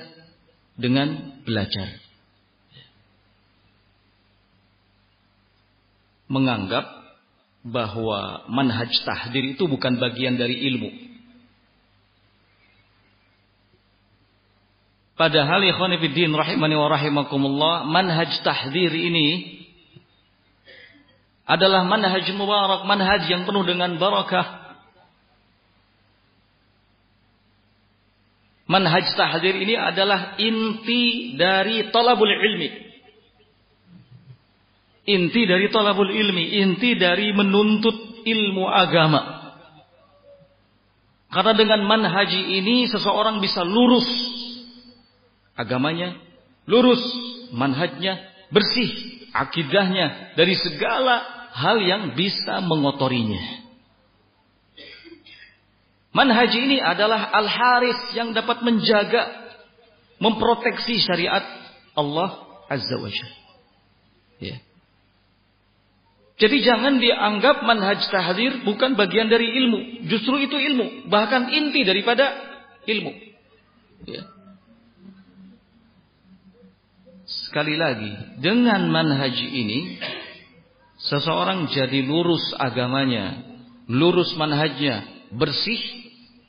dengan belajar. Menganggap bahwa manhaj tahdir itu bukan bagian dari ilmu. Padahal ikhwan fillah rahimani wa rahimakumullah manhaj tahdzir ini adalah manhaj mubarak, manhaj yang penuh dengan barakah. Manhaj tahdzir ini adalah inti dari talabul ilmi. Inti dari talabul ilmi, inti dari menuntut ilmu agama. Karena dengan manhaj ini seseorang bisa lurus agamanya lurus, manhajnya bersih, akidahnya dari segala hal yang bisa mengotorinya. Manhaj ini adalah al-haris yang dapat menjaga, memproteksi syariat Allah Azza wa Jalla. Ya. Jadi jangan dianggap manhaj tahdir bukan bagian dari ilmu. Justru itu ilmu. Bahkan inti daripada ilmu. Ya. Sekali lagi, dengan manhaj ini seseorang jadi lurus agamanya, lurus manhajnya, bersih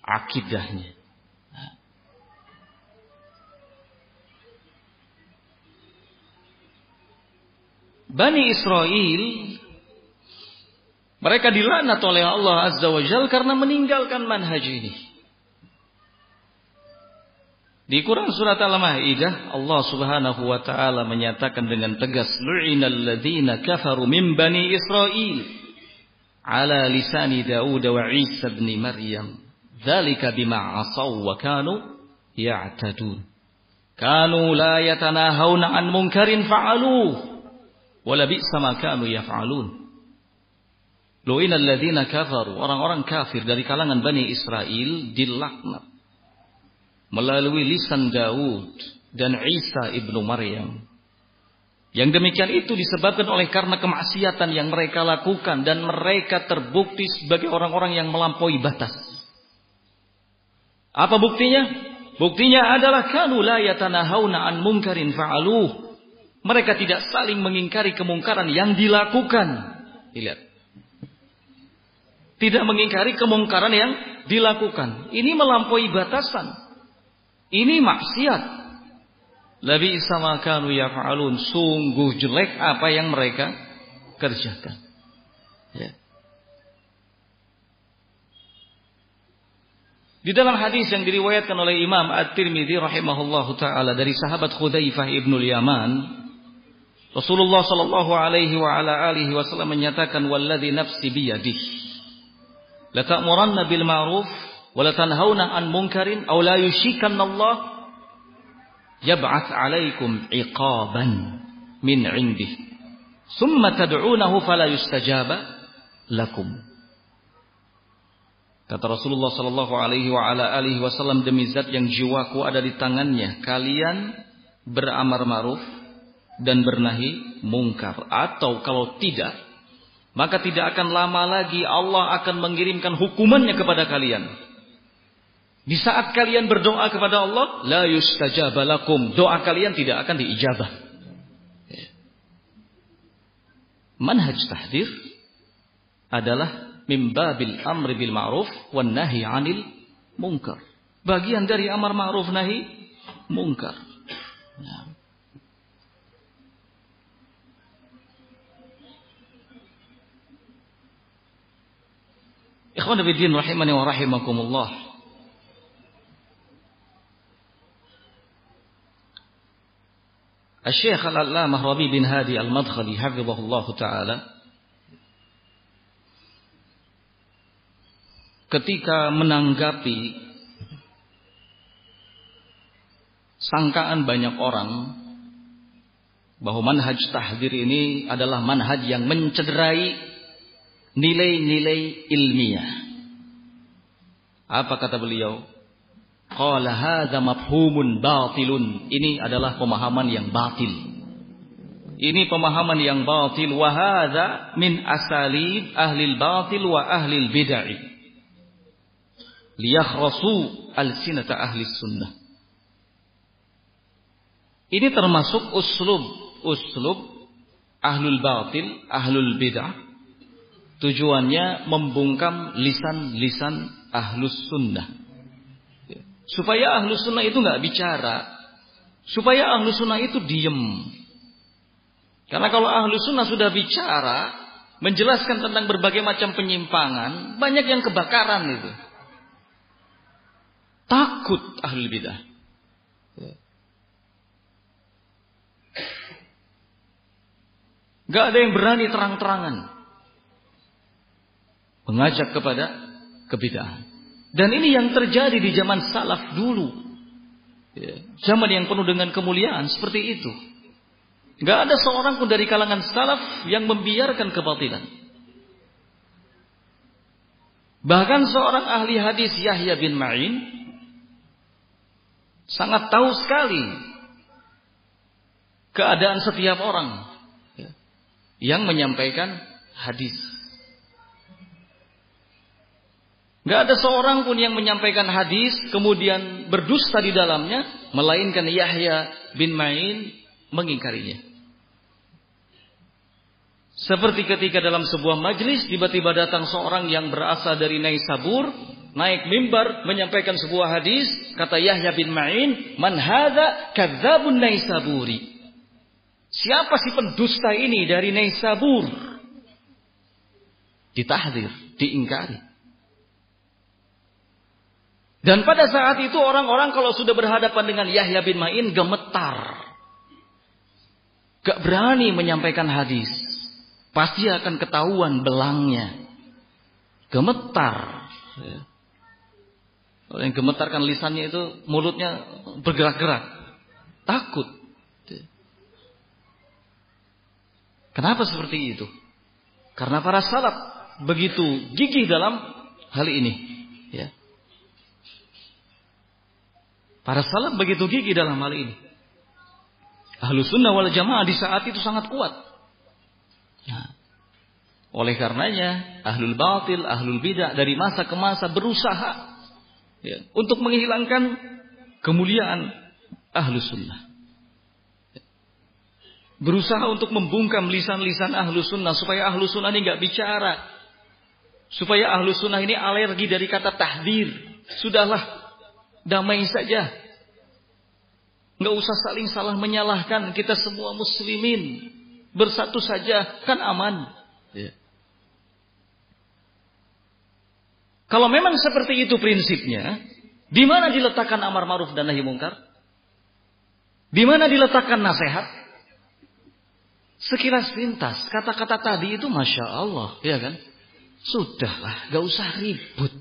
akidahnya. Bani Israel mereka dilaknat oleh Allah Azza wa Jal karena meninggalkan manhaj ini. Di Quran surat Al-Maidah Allah Subhanahu wa taala menyatakan dengan tegas lu'inal ladzina kafaru min bani Israil ala lisani Daud wa Isa bin Maryam. Dzalika bima asaw wa kanu ya'tadun. Kanu la yatanahawna an munkarin fa'aluh. Wala bi'sa ma kanu yaf'alun. Lu'ina alladhina kafaru. Orang-orang kafir dari kalangan Bani Israel dilaknat. Melalui lisan Daud dan Isa ibnu Maryam. Yang demikian itu disebabkan oleh karena kemaksiatan yang mereka lakukan dan mereka terbukti sebagai orang-orang yang melampaui batas. Apa buktinya? Buktinya adalah kanu la yatanahawna an munkarin fa'aluh. Mereka tidak saling mengingkari kemungkaran yang dilakukan. Lihat. Tidak mengingkari kemungkaran yang dilakukan. Ini melampaui batasan. Ini maksiat. Labi sama kanu yaf'alun. Sungguh jelek apa yang mereka kerjakan. Ya. Di dalam hadis yang diriwayatkan oleh Imam At-Tirmidzi rahimahullahu taala dari sahabat Khudzaifah ibnu Yaman, Rasulullah sallallahu alaihi wa ala alihi wasallam menyatakan walladzi nafsi biyadihi la ta'muranna bil ma'ruf wa la tanhauna an munkarin aw la yushikanna Allah yab'ats 'alaikum 'iqaban min 'indih thumma tad'unahu fala yustajaba lakum Kata Rasulullah sallallahu alaihi wasallam demi zat yang jiwaku ada di tangannya kalian beramar ma'ruf dan bernahi mungkar atau kalau tidak maka tidak akan lama lagi Allah akan mengirimkan hukumannya kepada kalian di saat kalian berdoa kepada Allah, la yustajabalakum. Doa kalian tidak akan diijabah. Manhaj tahdir adalah mimbabil amri bil ma'ruf wan nahi 'anil munkar. Bagian dari amar ma'ruf nahi munkar. Ya. Ikhwan rahimani wa rahimakumullah. Syekh Al-Allamah Rabi bin Hadi Al-Madkhali hafizahullah taala ketika menanggapi sangkaan banyak orang bahwa manhaj tahdir ini adalah manhaj yang mencederai nilai-nilai ilmiah. Apa kata beliau? Qala hadza mafhumun batilun. Ini adalah pemahaman yang batil. Ini pemahaman yang batil wa min asalib ahli batil wa ahli bid'ah. Liyakhrasu al-sinata ahli sunnah. Ini termasuk uslub uslub ahlul batil, ahlul bid'ah. Tujuannya membungkam lisan-lisan ahlus sunnah Supaya ahlu sunnah itu nggak bicara. Supaya ahlu sunnah itu diem. Karena kalau ahlu sunnah sudah bicara, menjelaskan tentang berbagai macam penyimpangan, banyak yang kebakaran itu. Takut ahli bidah. Gak ada yang berani terang-terangan mengajak kepada kebidahan. Dan ini yang terjadi di zaman salaf dulu. Ya, zaman yang penuh dengan kemuliaan seperti itu. Gak ada seorang pun dari kalangan salaf yang membiarkan kebatilan. Bahkan seorang ahli hadis Yahya bin Ma'in sangat tahu sekali keadaan setiap orang ya, yang menyampaikan hadis. Gak ada seorang pun yang menyampaikan hadis kemudian berdusta di dalamnya, melainkan Yahya bin Ma'in mengingkarinya. Seperti ketika dalam sebuah majlis tiba-tiba datang seorang yang berasal dari Naisabur, naik mimbar menyampaikan sebuah hadis, kata Yahya bin Ma'in, "Man hadza kadzabun Naisaburi." Siapa si pendusta ini dari Naisabur? Ditahdir, diingkari. Dan pada saat itu orang-orang kalau sudah berhadapan dengan Yahya bin Ma'in gemetar. Gak berani menyampaikan hadis. Pasti akan ketahuan belangnya. gemetar. Ya. Yang gemetarkan lisannya itu mulutnya bergerak-gerak. Takut. Kenapa seperti itu? Karena para salaf begitu gigih dalam hal ini. Ya. Para salaf begitu gigih dalam hal ini. Ahlu sunnah wal jamaah di saat itu sangat kuat. Nah, oleh karenanya, ahlul batil, ahlul bidah dari masa ke masa berusaha ya, untuk menghilangkan kemuliaan ahlu sunnah. Berusaha untuk membungkam lisan-lisan ahlu sunnah supaya ahlu sunnah ini nggak bicara. Supaya ahlu sunnah ini alergi dari kata tahdir. Sudahlah, damai saja. Nggak usah saling salah menyalahkan. Kita semua muslimin. Bersatu saja, kan aman. Ya. Kalau memang seperti itu prinsipnya, di mana diletakkan amar ma'ruf dan nahi mungkar? Di mana diletakkan nasihat? Sekilas pintas, kata-kata tadi itu masya Allah, ya kan? Sudahlah, gak usah ribut.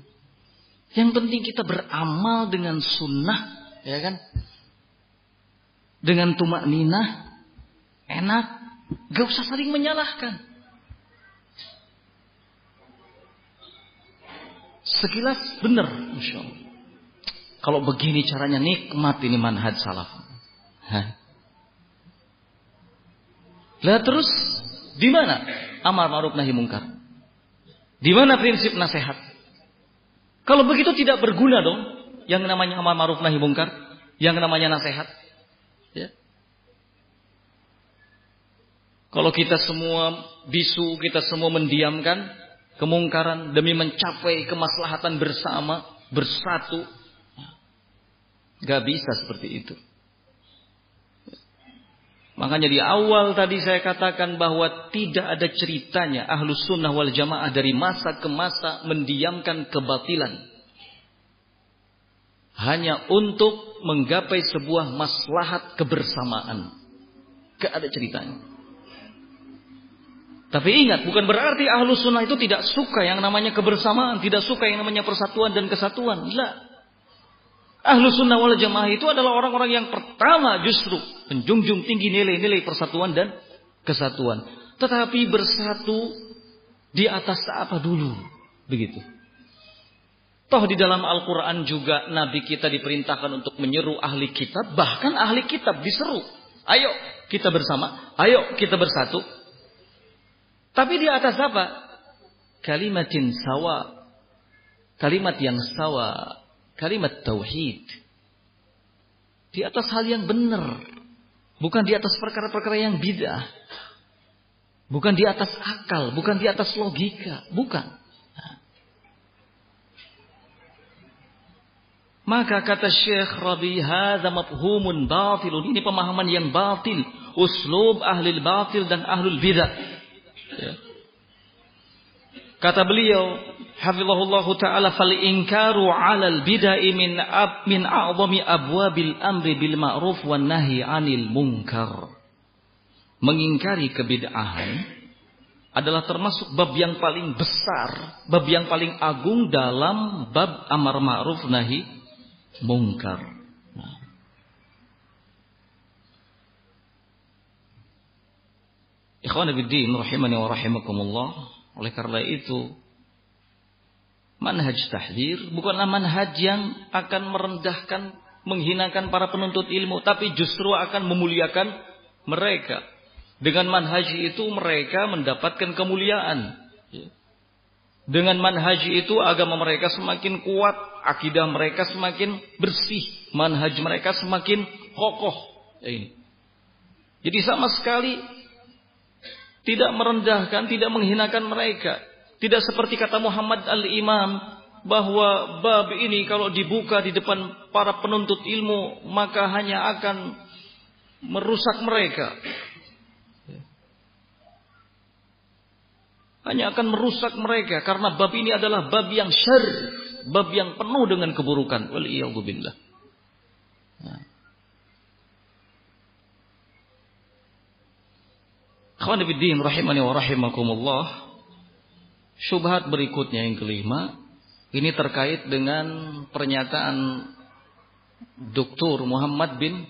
Yang penting kita beramal dengan sunnah, ya kan? Dengan tumak ninah, enak, gak usah saling menyalahkan. Sekilas benar, Masya Allah. Kalau begini caranya nikmat ini manhaj salaf. Lihat terus di mana amar ma'ruf nahi mungkar? Di mana prinsip nasihat? Kalau begitu tidak berguna dong yang namanya amar ma'ruf nahi mungkar, yang namanya nasihat. Ya. Kalau kita semua bisu, kita semua mendiamkan, kemungkaran demi mencapai kemaslahatan bersama, bersatu. Gak bisa seperti itu. Makanya di awal tadi saya katakan bahwa tidak ada ceritanya ahlu sunnah wal jamaah dari masa ke masa mendiamkan kebatilan. Hanya untuk menggapai sebuah maslahat kebersamaan. Gak ada ceritanya. Tapi ingat, bukan berarti ahlu sunnah itu tidak suka yang namanya kebersamaan, tidak suka yang namanya persatuan dan kesatuan. Tidak. Ahlu sunnah wal jamaah itu adalah orang-orang yang pertama justru menjunjung tinggi nilai-nilai persatuan dan kesatuan. Tetapi bersatu di atas apa dulu. Begitu. Toh di dalam Al-Quran juga Nabi kita diperintahkan untuk menyeru ahli kitab. Bahkan ahli kitab diseru. Ayo kita bersama. Ayo kita bersatu. Tapi di atas apa? Kalimatin sawa. Kalimat yang sawa. Kalimat tauhid. Di atas hal yang benar. Bukan di atas perkara-perkara yang bidah. Bukan di atas akal. Bukan di atas logika. Bukan. Maka kata Syekh Rabi, hadza mafhumun batilun. Ini pemahaman yang batil. Uslub ahli batil dan ahlul bidah. Ya. Kata beliau, hafizahullah taala fal inkaru 'alal bid'ah min ab min a'zami abwabil amri bil ma'ruf wan nahi 'anil munkar. Mengingkari kebid'ahan adalah termasuk bab yang paling besar, bab yang paling agung dalam bab amar ma'ruf nahi munkar. Ikhwan Abidin rahimani wa rahimakumullah. Oleh karena itu manhaj tahdir bukanlah manhaj yang akan merendahkan, menghinakan para penuntut ilmu, tapi justru akan memuliakan mereka. Dengan manhaj itu mereka mendapatkan kemuliaan. Dengan manhaj itu agama mereka semakin kuat, akidah mereka semakin bersih, manhaj mereka semakin kokoh. Ini. Jadi sama sekali tidak merendahkan, tidak menghinakan mereka. Tidak seperti kata Muhammad al-Imam bahwa bab ini kalau dibuka di depan para penuntut ilmu maka hanya akan merusak mereka. Hanya akan merusak mereka karena bab ini adalah bab yang syar, bab yang penuh dengan keburukan. Nah. Akhwan rahimani wa rahimakumullah. Syubhat berikutnya yang kelima, ini terkait dengan pernyataan Dr. Muhammad bin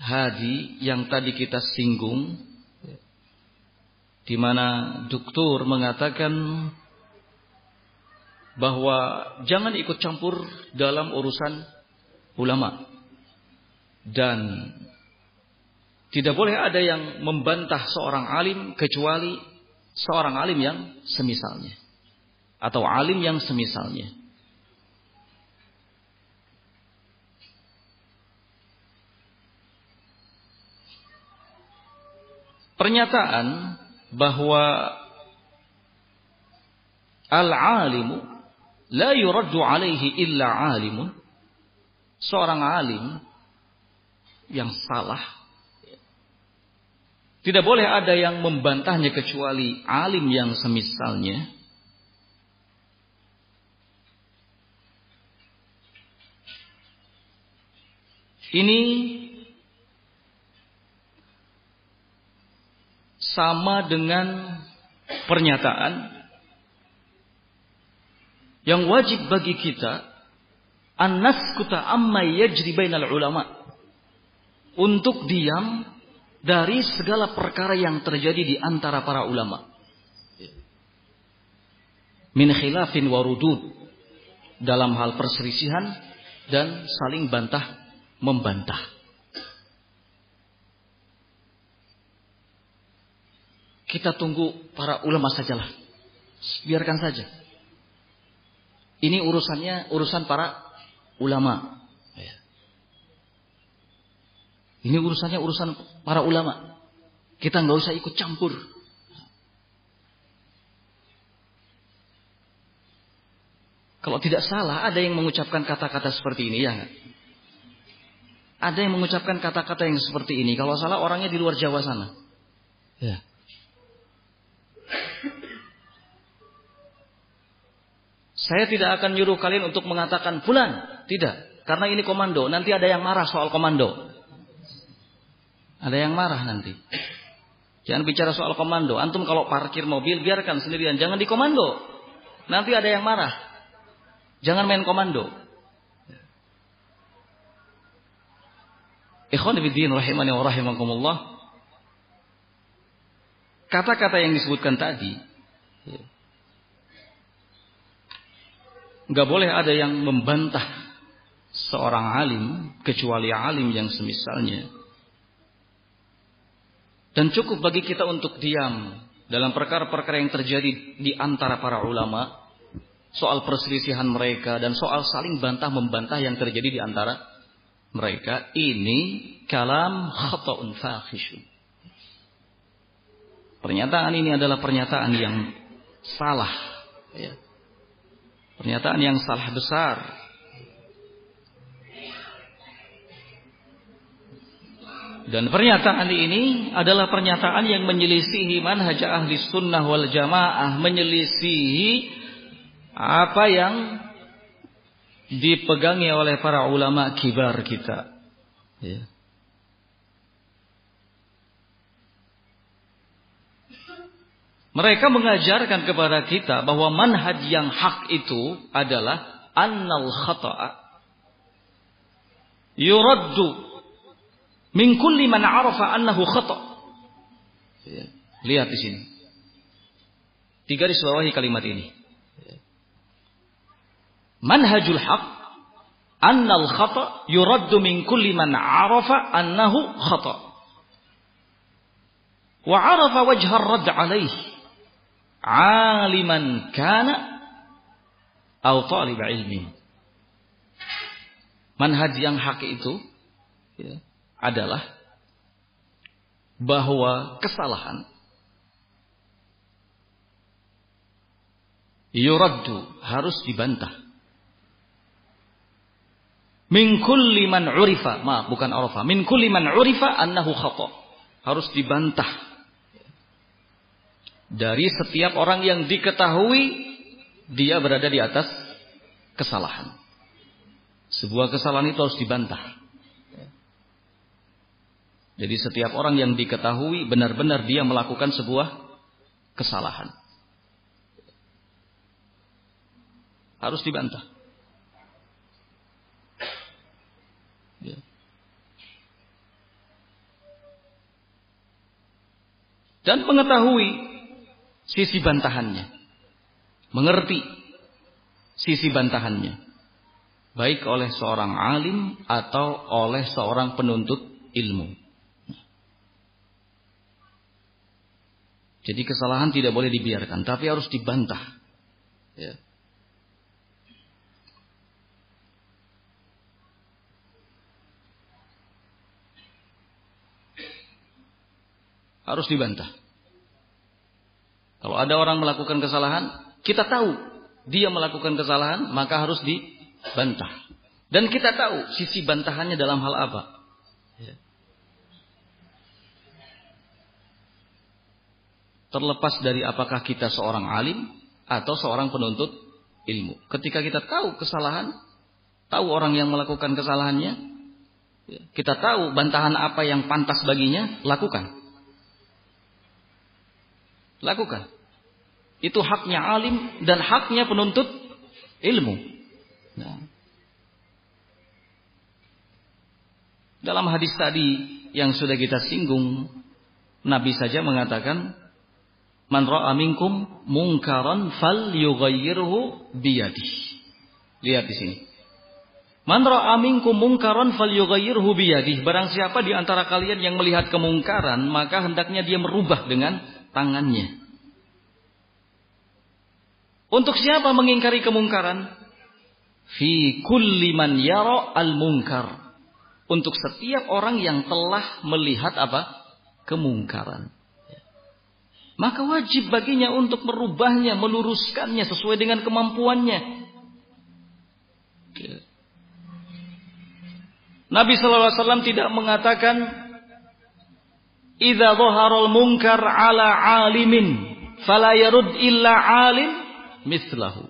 Hadi yang tadi kita singgung di mana doktor mengatakan bahwa jangan ikut campur dalam urusan ulama dan tidak boleh ada yang membantah seorang alim kecuali seorang alim yang semisalnya atau alim yang semisalnya. Pernyataan bahwa al-alimu la yuraddu alaihi illa alimun seorang alim yang salah tidak boleh ada yang membantahnya kecuali alim yang semisalnya. Ini sama dengan pernyataan yang wajib bagi kita an-naskuta amma yajri bainal ulama. Untuk diam dari segala perkara yang terjadi di antara para ulama min khilafin warudud dalam hal perselisihan dan saling bantah membantah Kita tunggu para ulama sajalah. Biarkan saja. Ini urusannya urusan para ulama. Ya. Ini urusannya urusan para ulama. Kita nggak usah ikut campur. Kalau tidak salah, ada yang mengucapkan kata-kata seperti ini ya Ada yang mengucapkan kata-kata yang seperti ini. Kalau salah orangnya di luar Jawa sana. Ya. Saya tidak akan nyuruh kalian untuk mengatakan fulan. Tidak. Karena ini komando. Nanti ada yang marah soal komando. Ada yang marah nanti. Jangan bicara soal komando. Antum kalau parkir mobil biarkan sendirian. Jangan di komando. Nanti ada yang marah. Jangan main komando. Ikhwan rahimani wa rahimakumullah. Kata-kata yang disebutkan tadi Nggak boleh ada yang membantah seorang alim kecuali alim yang semisalnya. Dan cukup bagi kita untuk diam dalam perkara-perkara yang terjadi di antara para ulama soal perselisihan mereka dan soal saling bantah membantah yang terjadi di antara mereka ini kalam khata'un fakhishun. Pernyataan ini adalah pernyataan yang salah ya Pernyataan yang salah besar. Dan pernyataan ini adalah pernyataan yang menyelisihi manhaj ahli sunnah wal jamaah. Menyelisihi apa yang dipegangi oleh para ulama kibar kita. Ya. Mereka mengajarkan kepada kita bahwa manhaj yang hak itu adalah annal khata'a yuraddu min kulli man arafa annahu khata'. Ya, lihat di sini. Tiga garis bawahi kalimat ini. Manhajul haq annal khata' yuraddu min kulli man arafa annahu khata'. Wa arafa wajha ar-radd alaihi aliman kana atau talib ilmi. Manhaj yang hak itu ya, adalah bahwa kesalahan yuraddu harus dibantah. Min kulli man urifa, maaf bukan arafa, min kulli man urifa annahu khata. Harus dibantah dari setiap orang yang diketahui dia berada di atas kesalahan. Sebuah kesalahan itu harus dibantah. Jadi setiap orang yang diketahui benar-benar dia melakukan sebuah kesalahan. harus dibantah. Ya. Dan mengetahui sisi bantahannya. Mengerti sisi bantahannya. Baik oleh seorang alim atau oleh seorang penuntut ilmu. Jadi kesalahan tidak boleh dibiarkan, tapi harus dibantah. Ya. harus dibantah. Kalau ada orang melakukan kesalahan, kita tahu dia melakukan kesalahan, maka harus dibantah. Dan kita tahu sisi bantahannya dalam hal apa. Ya. Terlepas dari apakah kita seorang alim atau seorang penuntut ilmu. Ketika kita tahu kesalahan, tahu orang yang melakukan kesalahannya, ya, kita tahu bantahan apa yang pantas baginya, lakukan. Lakukan. Itu haknya alim dan haknya penuntut ilmu. Nah. Dalam hadis tadi yang sudah kita singgung, Nabi saja mengatakan, "Man ra'a minkum mungkaran fal yughayyirhu biyadih." Lihat di sini. Man ra'a minkum mungkaran fal yughayyirhu biyadih. Barang siapa di antara kalian yang melihat kemungkaran, maka hendaknya dia merubah dengan tangannya. Untuk siapa mengingkari kemungkaran? Fi kulli man yara al-munkar. Untuk setiap orang yang telah melihat apa? Kemungkaran. Maka wajib baginya untuk merubahnya, meluruskannya sesuai dengan kemampuannya. Nabi SAW tidak mengatakan Idza dhaharal munkar ala alimin fala yarud illa alim mislahu.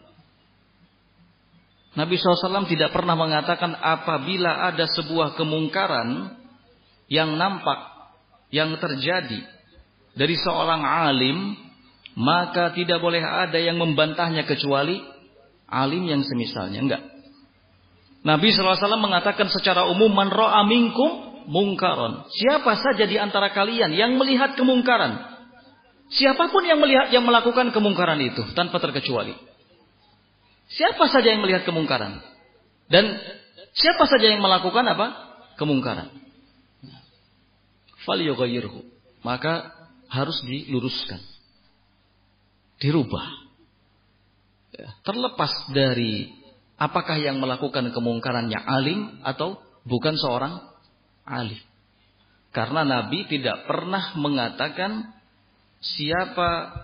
Nabi SAW tidak pernah mengatakan apabila ada sebuah kemungkaran yang nampak, yang terjadi dari seorang alim, maka tidak boleh ada yang membantahnya kecuali alim yang semisalnya. Enggak. Nabi SAW mengatakan secara umum man ro'a minkum mungkaron. Siapa saja di antara kalian yang melihat kemungkaran. Siapa pun yang melihat yang melakukan kemungkaran itu tanpa terkecuali. Siapa saja yang melihat kemungkaran. Dan siapa saja yang melakukan apa? Kemungkaran. Fal Maka harus diluruskan. Dirubah. Ya, terlepas dari apakah yang melakukan kemungkarannya alim atau bukan seorang Ali. Karena Nabi tidak pernah mengatakan siapa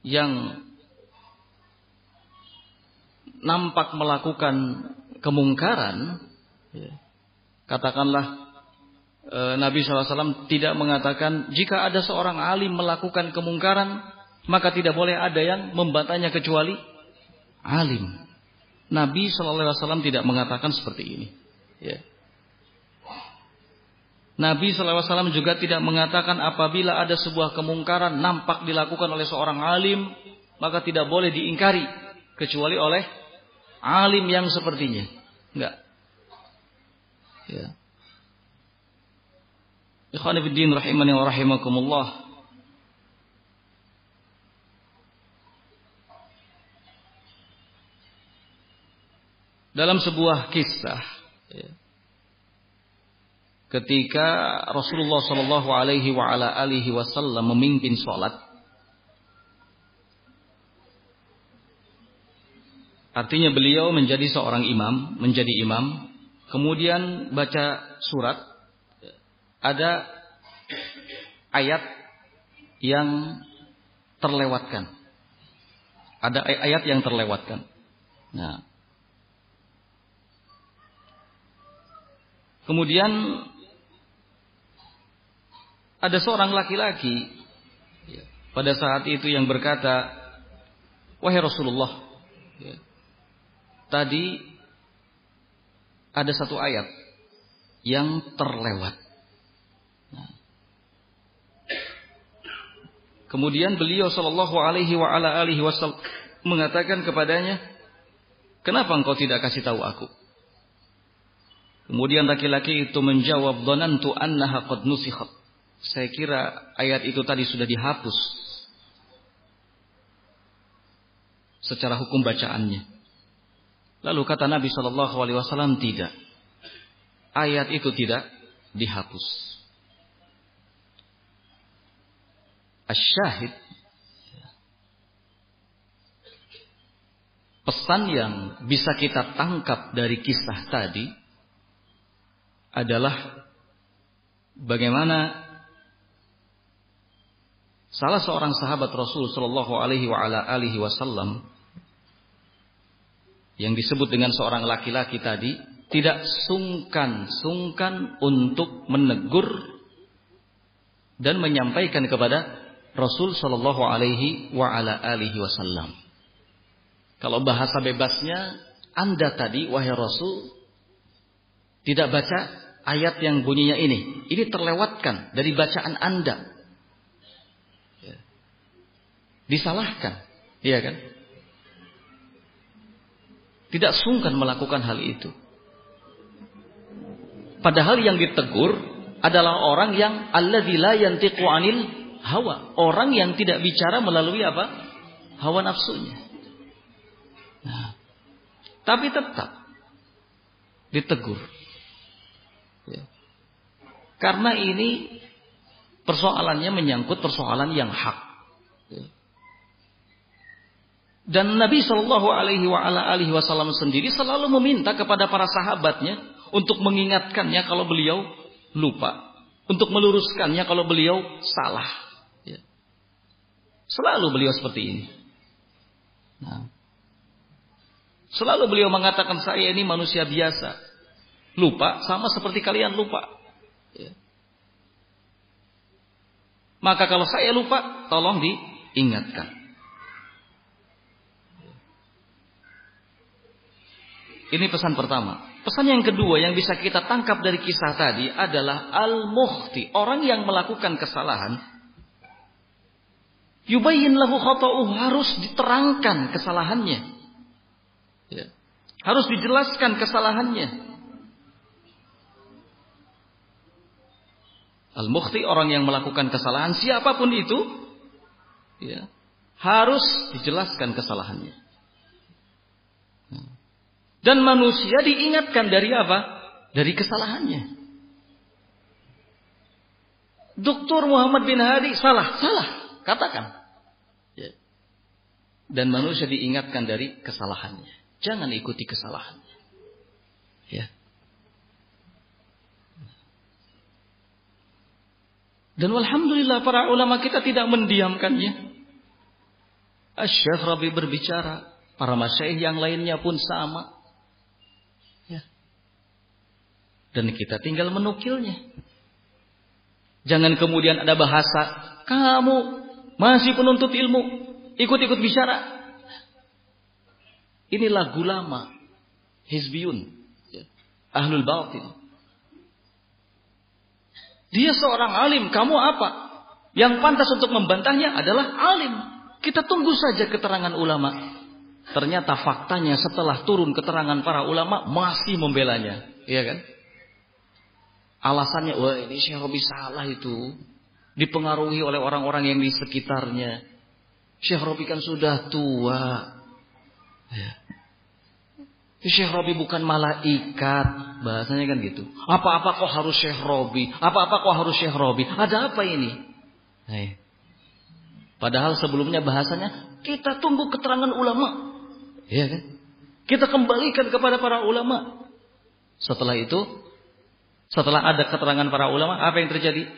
yang nampak melakukan kemungkaran, ya, katakanlah Nabi SAW tidak mengatakan jika ada seorang alim melakukan kemungkaran, maka tidak boleh ada yang membantahnya kecuali alim. Nabi SAW tidak mengatakan seperti ini. Ya. Nabi SAW juga tidak mengatakan apabila ada sebuah kemungkaran nampak dilakukan oleh seorang alim, maka tidak boleh diingkari kecuali oleh alim yang sepertinya. Enggak. Ya. Ikhwan fillah rahimani wa rahimakumullah. Dalam sebuah kisah ya, ketika Rasulullah Shallallahu Alaihi Wasallam memimpin sholat. Artinya beliau menjadi seorang imam, menjadi imam, kemudian baca surat, ada ayat yang terlewatkan. Ada ayat yang terlewatkan. Nah, kemudian ada seorang laki-laki pada saat itu yang berkata, wahai Rasulullah, tadi ada satu ayat yang terlewat. Kemudian beliau Shallallahu Alaihi Wasallam mengatakan kepadanya, "Kenapa engkau tidak kasih tahu aku?" Kemudian laki-laki itu menjawab, "Dhanantu annaha qad nusikhat." Saya kira ayat itu tadi sudah dihapus secara hukum bacaannya. Lalu kata Nabi Shallallahu Alaihi Wasallam tidak. Ayat itu tidak dihapus. Asyahid. Pesan yang bisa kita tangkap dari kisah tadi adalah bagaimana salah seorang sahabat Rasul Shallallahu Alaihi Wasallam yang disebut dengan seorang laki-laki tadi tidak sungkan-sungkan untuk menegur dan menyampaikan kepada Rasul Shallallahu Alaihi Wasallam. Kalau bahasa bebasnya, Anda tadi, wahai Rasul, tidak baca ayat yang bunyinya ini. Ini terlewatkan dari bacaan Anda. Ya. Disalahkan. Iya kan? Tidak sungkan melakukan hal itu. Padahal yang ditegur adalah orang yang alladzi la yantiqu anil hawa. Orang yang tidak bicara melalui apa? Hawa nafsunya. Nah, tapi tetap ditegur. Ya. Karena ini persoalannya menyangkut persoalan yang hak. Ya. Dan Nabi Shallallahu Alaihi Wasallam sendiri selalu meminta kepada para sahabatnya untuk mengingatkannya kalau beliau lupa, untuk meluruskannya kalau beliau salah. Selalu beliau seperti ini. Nah, Selalu beliau mengatakan saya ini manusia biasa. Lupa sama seperti kalian lupa. Ya. Maka kalau saya lupa, tolong diingatkan. Ini pesan pertama. Pesan yang kedua yang bisa kita tangkap dari kisah tadi adalah al-mukhti, orang yang melakukan kesalahan. Yubayyin lahu khata'uh harus diterangkan kesalahannya. Ya. Harus dijelaskan kesalahannya. Al-mukhti orang yang melakukan kesalahan siapa pun itu ya, harus dijelaskan kesalahannya. Dan manusia diingatkan dari apa? Dari kesalahannya. Dokter Muhammad bin Hadi salah, salah, katakan. Ya. Dan manusia diingatkan dari kesalahannya. Jangan ikuti kesalahannya. Ya. Dan alhamdulillah para ulama kita tidak mendiamkannya. Asyaf Rabi berbicara, para masyaih yang lainnya pun sama. Ya. Dan kita tinggal menukilnya. Jangan kemudian ada bahasa, kamu masih penuntut ilmu, ikut-ikut bicara. Ini lagu lama. Hizbiyun. Ya. Ahlul batin. Dia seorang alim. Kamu apa? Yang pantas untuk membantahnya adalah alim. Kita tunggu saja keterangan ulama. Ternyata faktanya setelah turun keterangan para ulama masih membelanya. Iya kan? Alasannya, wah ini Syekh Robi salah itu. Dipengaruhi oleh orang-orang yang di sekitarnya. Syekh Robi kan sudah tua. Ya. Syekh Robi bukan malaikat. Bahasanya kan gitu. Apa-apa kok harus Syekh Robi? Apa-apa kok harus Syekh Robi? Ada apa ini? Hai. Padahal sebelumnya bahasanya kita tunggu keterangan ulama. Iya kan? Kita kembalikan kepada para ulama. Setelah itu, setelah ada keterangan para ulama, apa yang terjadi?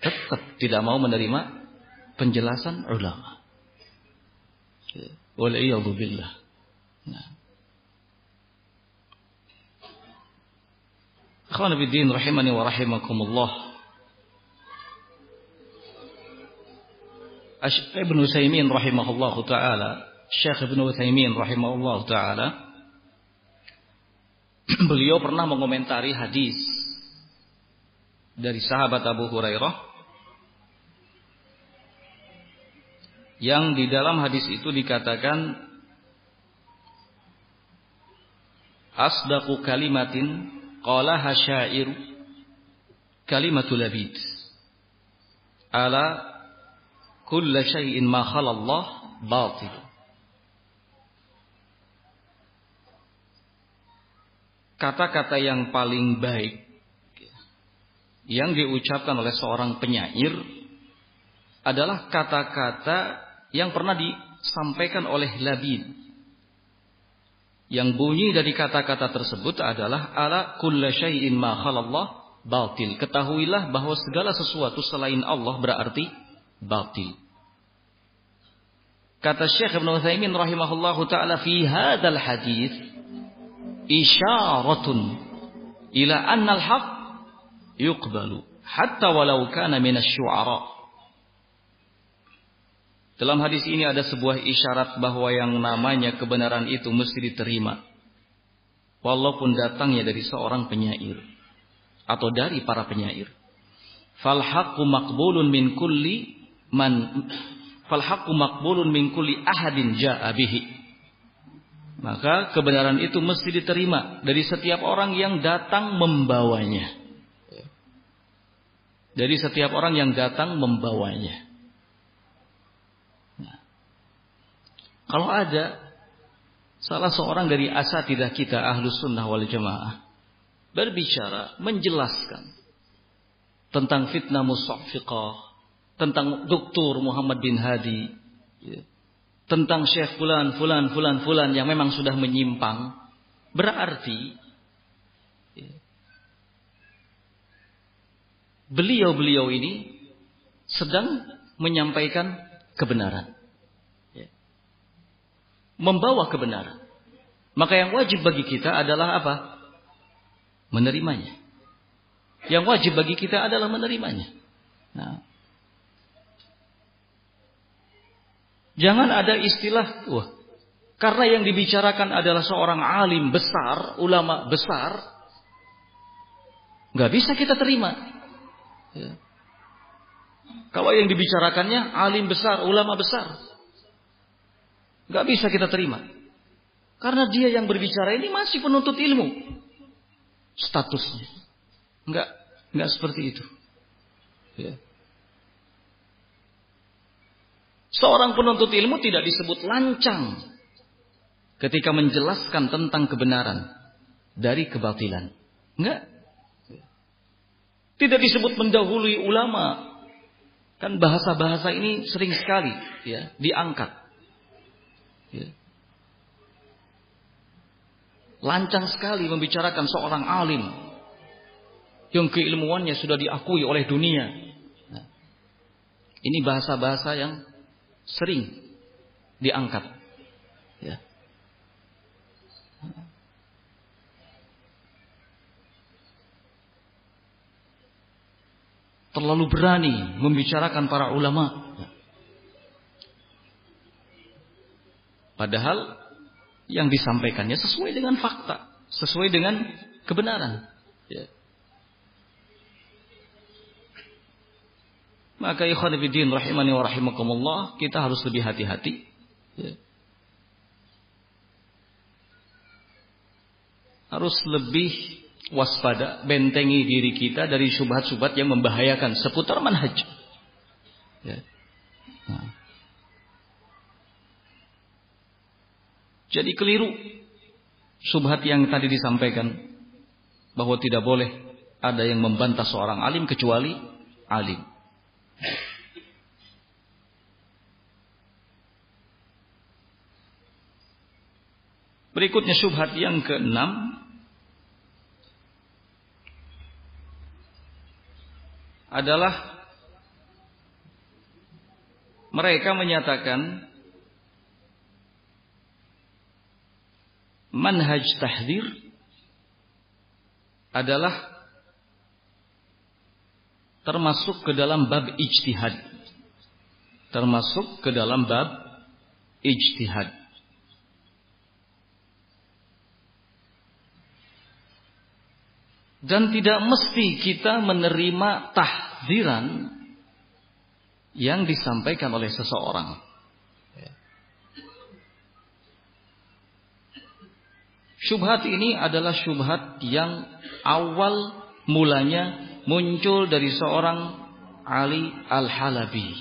Tetap tidak mau menerima penjelasan ulama. Waliyadu billah. Nah. Akhwan bidin rahimani wa rahimakumullah. Ibn Utsaimin rahimahullahu taala, Syekh Ibn Utsaimin rahimahullahu taala beliau pernah mengomentari hadis dari sahabat Abu Hurairah yang di dalam hadis itu dikatakan asdaqu kalimatin qalaha syair kalimatul labid. Ala kulla syai'in ma khalallah batil. Kata-kata yang paling baik yang diucapkan oleh seorang penyair adalah kata-kata yang pernah disampaikan oleh Labid. Yang bunyi dari kata-kata tersebut adalah ala kulla syai'in ma khalallah batil. Ketahuilah bahwa segala sesuatu selain Allah berarti batil. Kata Syekh Ibn Uthaymin rahimahullahu taala fi hadzal hadis isyaratun ila anna al-haq yuqbalu hatta walau kana syu'ara. Dalam hadis ini ada sebuah isyarat bahwa yang namanya kebenaran itu mesti diterima. Walaupun datangnya dari seorang penyair atau dari para penyair. Fal haqqu maqbulun min kulli man fal haqqu maqbulun min kulli ahadin ja'a bihi. Maka kebenaran itu mesti diterima dari setiap orang yang datang membawanya. Dari setiap orang yang datang membawanya. Kalau ada salah seorang dari asatidah kita ahlu sunnah wal jamaah berbicara, menjelaskan tentang fitnah musafiqah, tentang doktor Muhammad bin Hadi, ya, tentang Syekh Fulan, Fulan, Fulan, Fulan yang memang sudah menyimpang, berarti beliau-beliau ini sedang menyampaikan kebenaran. Membawa kebenaran. Maka yang wajib bagi kita adalah apa? Menerimanya. Yang wajib bagi kita adalah menerimanya. Nah. Jangan ada istilah, wah, karena yang dibicarakan adalah seorang alim besar, ulama besar, nggak bisa kita terima. Ya. Kalau yang dibicarakannya alim besar, ulama besar. Gak bisa kita terima. Karena dia yang berbicara ini masih penuntut ilmu. Statusnya. Enggak, enggak seperti itu. Ya. Seorang penuntut ilmu tidak disebut lancang ketika menjelaskan tentang kebenaran dari kebatilan. Enggak. Tidak disebut mendahului ulama. Kan bahasa-bahasa ini sering sekali ya diangkat. Ya. Lancang sekali membicarakan seorang alim yang keilmuannya sudah diakui oleh dunia. Nah, ini bahasa-bahasa yang sering diangkat. Ya. terlalu berani membicarakan para ulama. Padahal yang disampaikannya sesuai dengan fakta, sesuai dengan kebenaran. Ya. Maka ikhwan fillah rahimani wa rahimakumullah, kita harus lebih hati-hati. Ya. Harus lebih waspada, bentengi diri kita dari subhat-subhat yang membahayakan seputar manhaj. Ya. Nah. Jadi keliru subhat yang tadi disampaikan bahwa tidak boleh ada yang membantah seorang alim kecuali alim. Berikutnya subhat yang keenam adalah mereka menyatakan manhaj tahdir adalah termasuk ke dalam bab ijtihad. Termasuk ke dalam bab ijtihad. Dan tidak mesti kita menerima tahdiran yang disampaikan oleh seseorang. Syubhat ini adalah syubhat yang awal mulanya muncul dari seorang Ali Al-Halabi.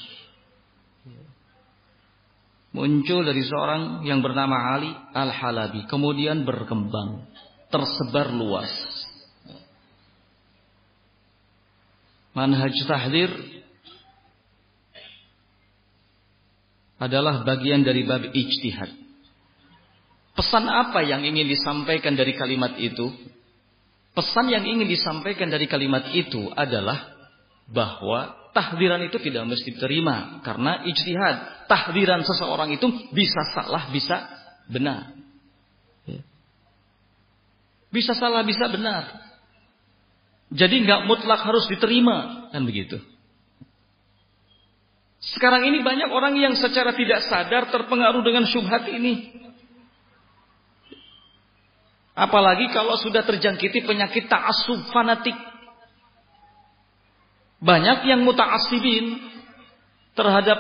Muncul dari seorang yang bernama Ali Al-Halabi. Kemudian berkembang. Tersebar luas. Manhaj tahdir adalah bagian dari bab ijtihad. Pesan apa yang ingin disampaikan dari kalimat itu? Pesan yang ingin disampaikan dari kalimat itu adalah bahwa tahdiran itu tidak mesti diterima karena ijtihad. Tahdiran seseorang itu bisa salah, bisa benar. Ya. Bisa salah, bisa benar. Jadi nggak mutlak harus diterima kan begitu. Sekarang ini banyak orang yang secara tidak sadar terpengaruh dengan syubhat ini. Apalagi kalau sudah terjangkiti penyakit ta'assub fanatik. Banyak yang muta'assibin terhadap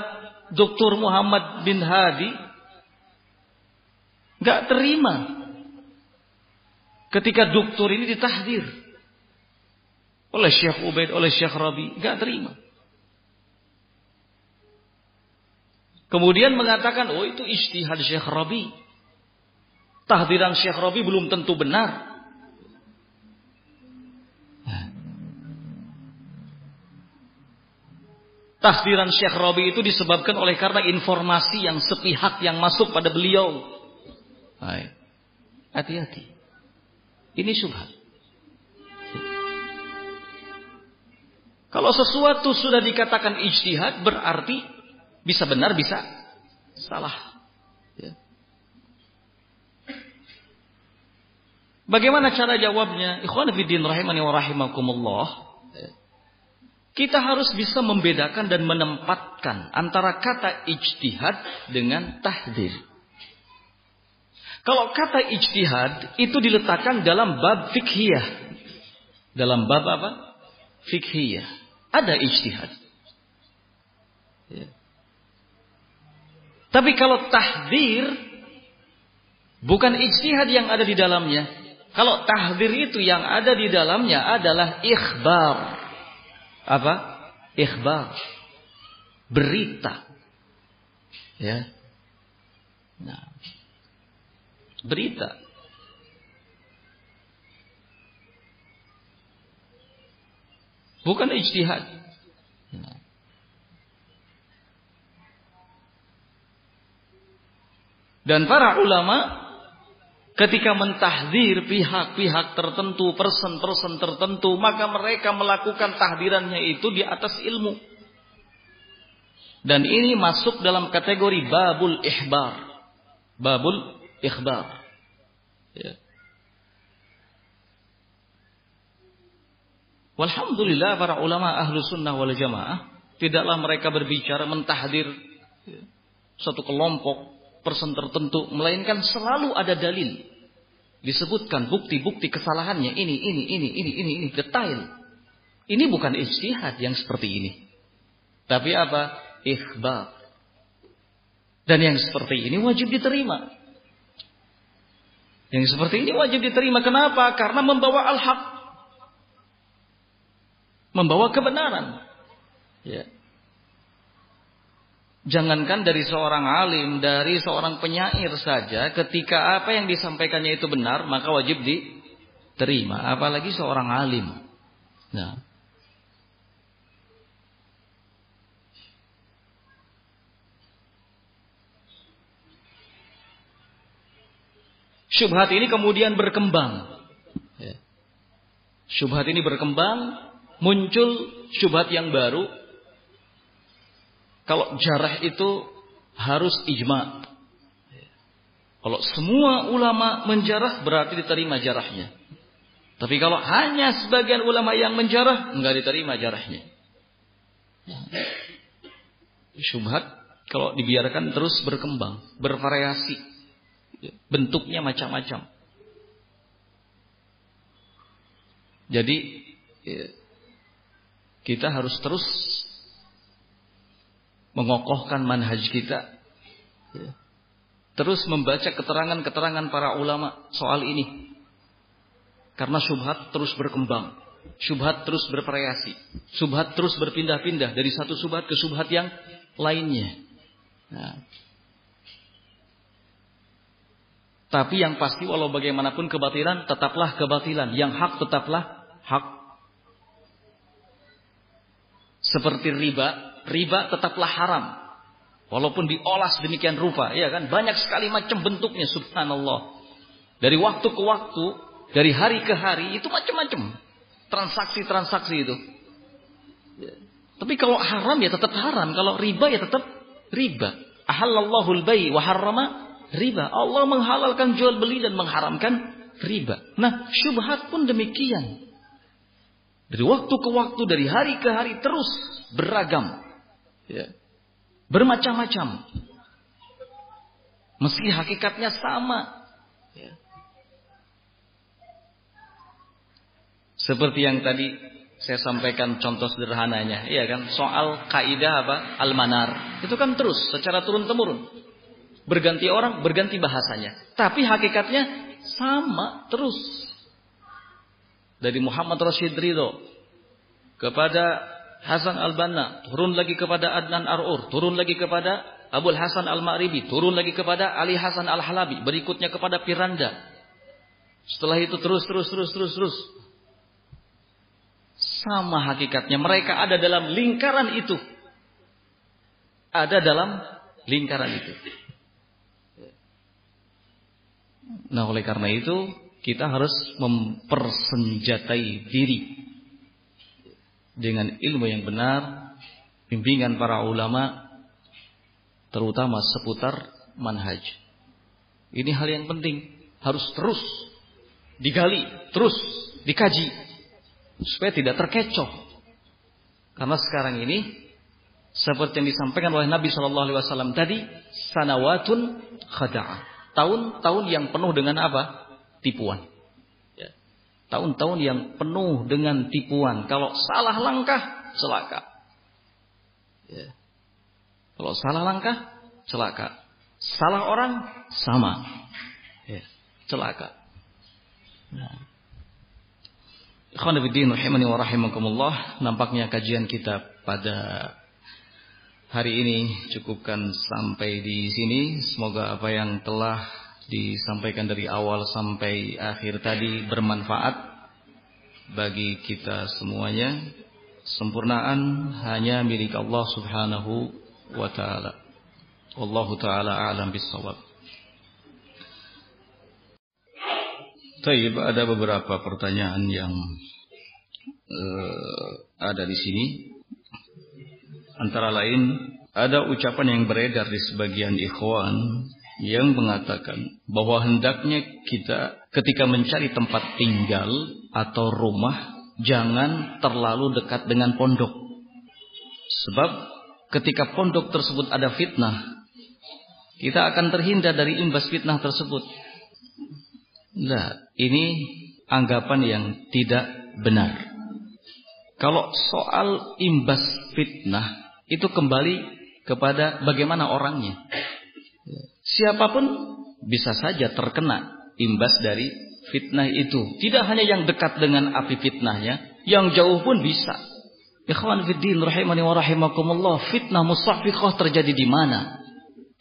Dr. Muhammad bin Hadi nggak terima ketika dokter ini ditahdir oleh Syekh Ubaid, oleh Syekh Rabi, nggak terima. Kemudian mengatakan, oh itu istihad Syekh Rabi. Tahdiran Syekh Rabi belum tentu benar. Tahdiran Syekh Rabi itu disebabkan oleh karena informasi yang sepihak yang masuk pada beliau. Hati-hati. Ini syubhat. Kalau sesuatu sudah dikatakan ijtihad berarti bisa benar, bisa salah. Ya. Bagaimana cara jawabnya? Ikhwan fiddin rahimani wa rahimakumullah. Kita harus bisa membedakan dan menempatkan antara kata ijtihad dengan tahdir. Kalau kata ijtihad itu diletakkan dalam bab fikhiyah. Dalam bab apa? Fikhiyah. Ada ijtihad. Ya. Tapi kalau tahdir bukan ijtihad yang ada di dalamnya. Kalau tahdir itu yang ada di dalamnya adalah ikhbar. Apa? Ikhbar. Berita. Ya. Nah. Berita. Bukan ijtihad. Nah. Dan para ulama ketika mentahdir pihak-pihak tertentu, person-person tertentu, maka mereka melakukan tahdirannya itu di atas ilmu. Dan ini masuk dalam kategori babul ihbar. Babul ikhbar. Ya. Walhamdulillah para ulama ahlu sunnah wal jamaah tidaklah mereka berbicara mentahdir ya, satu kelompok person tertentu, melainkan selalu ada dalil. Disebutkan bukti-bukti kesalahannya ini, ini, ini, ini, ini, ini, detail. Ini bukan ijtihad yang seperti ini. Tapi apa? Ikhbar. Dan yang seperti ini wajib diterima. Yang seperti ini wajib diterima. Kenapa? Karena membawa al-haq. Membawa kebenaran. Ya. Jangankan dari seorang alim, dari seorang penyair saja, ketika apa yang disampaikannya itu benar, maka wajib diterima. Apalagi seorang alim. Nah. Syubhat ini kemudian berkembang. Ya. Syubhat ini berkembang, muncul syubhat yang baru, kalau jarah itu harus ijma. Kalau semua ulama menjarah berarti diterima jarahnya. Tapi kalau hanya sebagian ulama yang menjarah, enggak diterima jarahnya. Syubhat kalau dibiarkan terus berkembang, bervariasi. Bentuknya macam-macam. Jadi ya, kita harus terus mengokohkan manhaj kita. Ya. terus membaca keterangan-keterangan para ulama soal ini. Karena syubhat terus berkembang. Syubhat terus bervariasi. Syubhat terus berpindah-pindah dari satu syubhat ke syubhat yang lainnya. Nah. Tapi yang pasti walau bagaimanapun kebatilan tetaplah kebatilan. Yang hak tetaplah hak. Seperti riba, riba tetaplah haram. Walaupun diolah sedemikian rupa, ya kan? Banyak sekali macam bentuknya subhanallah. Dari waktu ke waktu, dari hari ke hari itu macam-macam transaksi-transaksi itu. Ya. Tapi kalau haram ya tetap haram, kalau riba ya tetap riba. Ahallallahu al-bai wa harrama riba. Allah menghalalkan jual beli dan mengharamkan riba. Nah, syubhat pun demikian. Dari waktu ke waktu, dari hari ke hari terus beragam. Ya. Bermacam-macam. Meski hakikatnya sama. Ya. Seperti yang tadi saya sampaikan contoh sederhananya, iya kan? Soal kaidah apa? Al-manar. Itu kan terus secara turun temurun. Berganti orang, berganti bahasanya. Tapi hakikatnya sama terus. Dari Muhammad Rashid Ridho kepada Hasan Al-Banna, turun lagi kepada Adnan Ar'ur, turun lagi kepada Abul Hasan Al-Ma'ribi, turun lagi kepada Ali Hasan Al-Halabi, berikutnya kepada Piranda. Setelah itu terus terus terus terus terus sama hakikatnya. Mereka ada dalam lingkaran itu. Ada dalam lingkaran itu. Nah oleh karena itu kita harus mempersenjatai diri dengan ilmu yang benar, bimbingan para ulama, terutama seputar manhaj. Ini hal yang penting, harus terus digali, terus dikaji supaya tidak terkecoh. Karena sekarang ini seperti yang disampaikan oleh Nabi Shallallahu Alaihi Wasallam tadi, sanawatun khada'ah. Tahun-tahun yang penuh dengan apa? Tipuan. Tahun-tahun yang penuh dengan tipuan. Kalau salah langkah, celaka. Ya. Kalau salah langkah, celaka. Salah orang, sama. Ya. Celaka. Nah. Rahimani wa rahimakumullah. Nampaknya kajian kita pada hari ini cukupkan sampai di sini. Semoga apa yang telah disampaikan dari awal sampai akhir tadi bermanfaat bagi kita semuanya. Sempurnaan hanya milik Allah Subhanahu wa taala. Wallahu taala a'lam bissawab. Taib, ada beberapa pertanyaan yang uh, ada di sini. Antara lain, ada ucapan yang beredar di sebagian ikhwan yang mengatakan bahwa hendaknya kita ketika mencari tempat tinggal atau rumah jangan terlalu dekat dengan pondok. Sebab ketika pondok tersebut ada fitnah, kita akan terhindar dari imbas fitnah tersebut. Nah, ini anggapan yang tidak benar. Kalau soal imbas fitnah itu kembali kepada bagaimana orangnya. Siapa pun bisa saja terkena imbas dari fitnah itu. Tidak hanya yang dekat dengan api fitnahnya, yang jauh pun bisa. Ikhwan fiddin rahimani wa rahimakumullah, fitnah musafiqah terjadi di mana?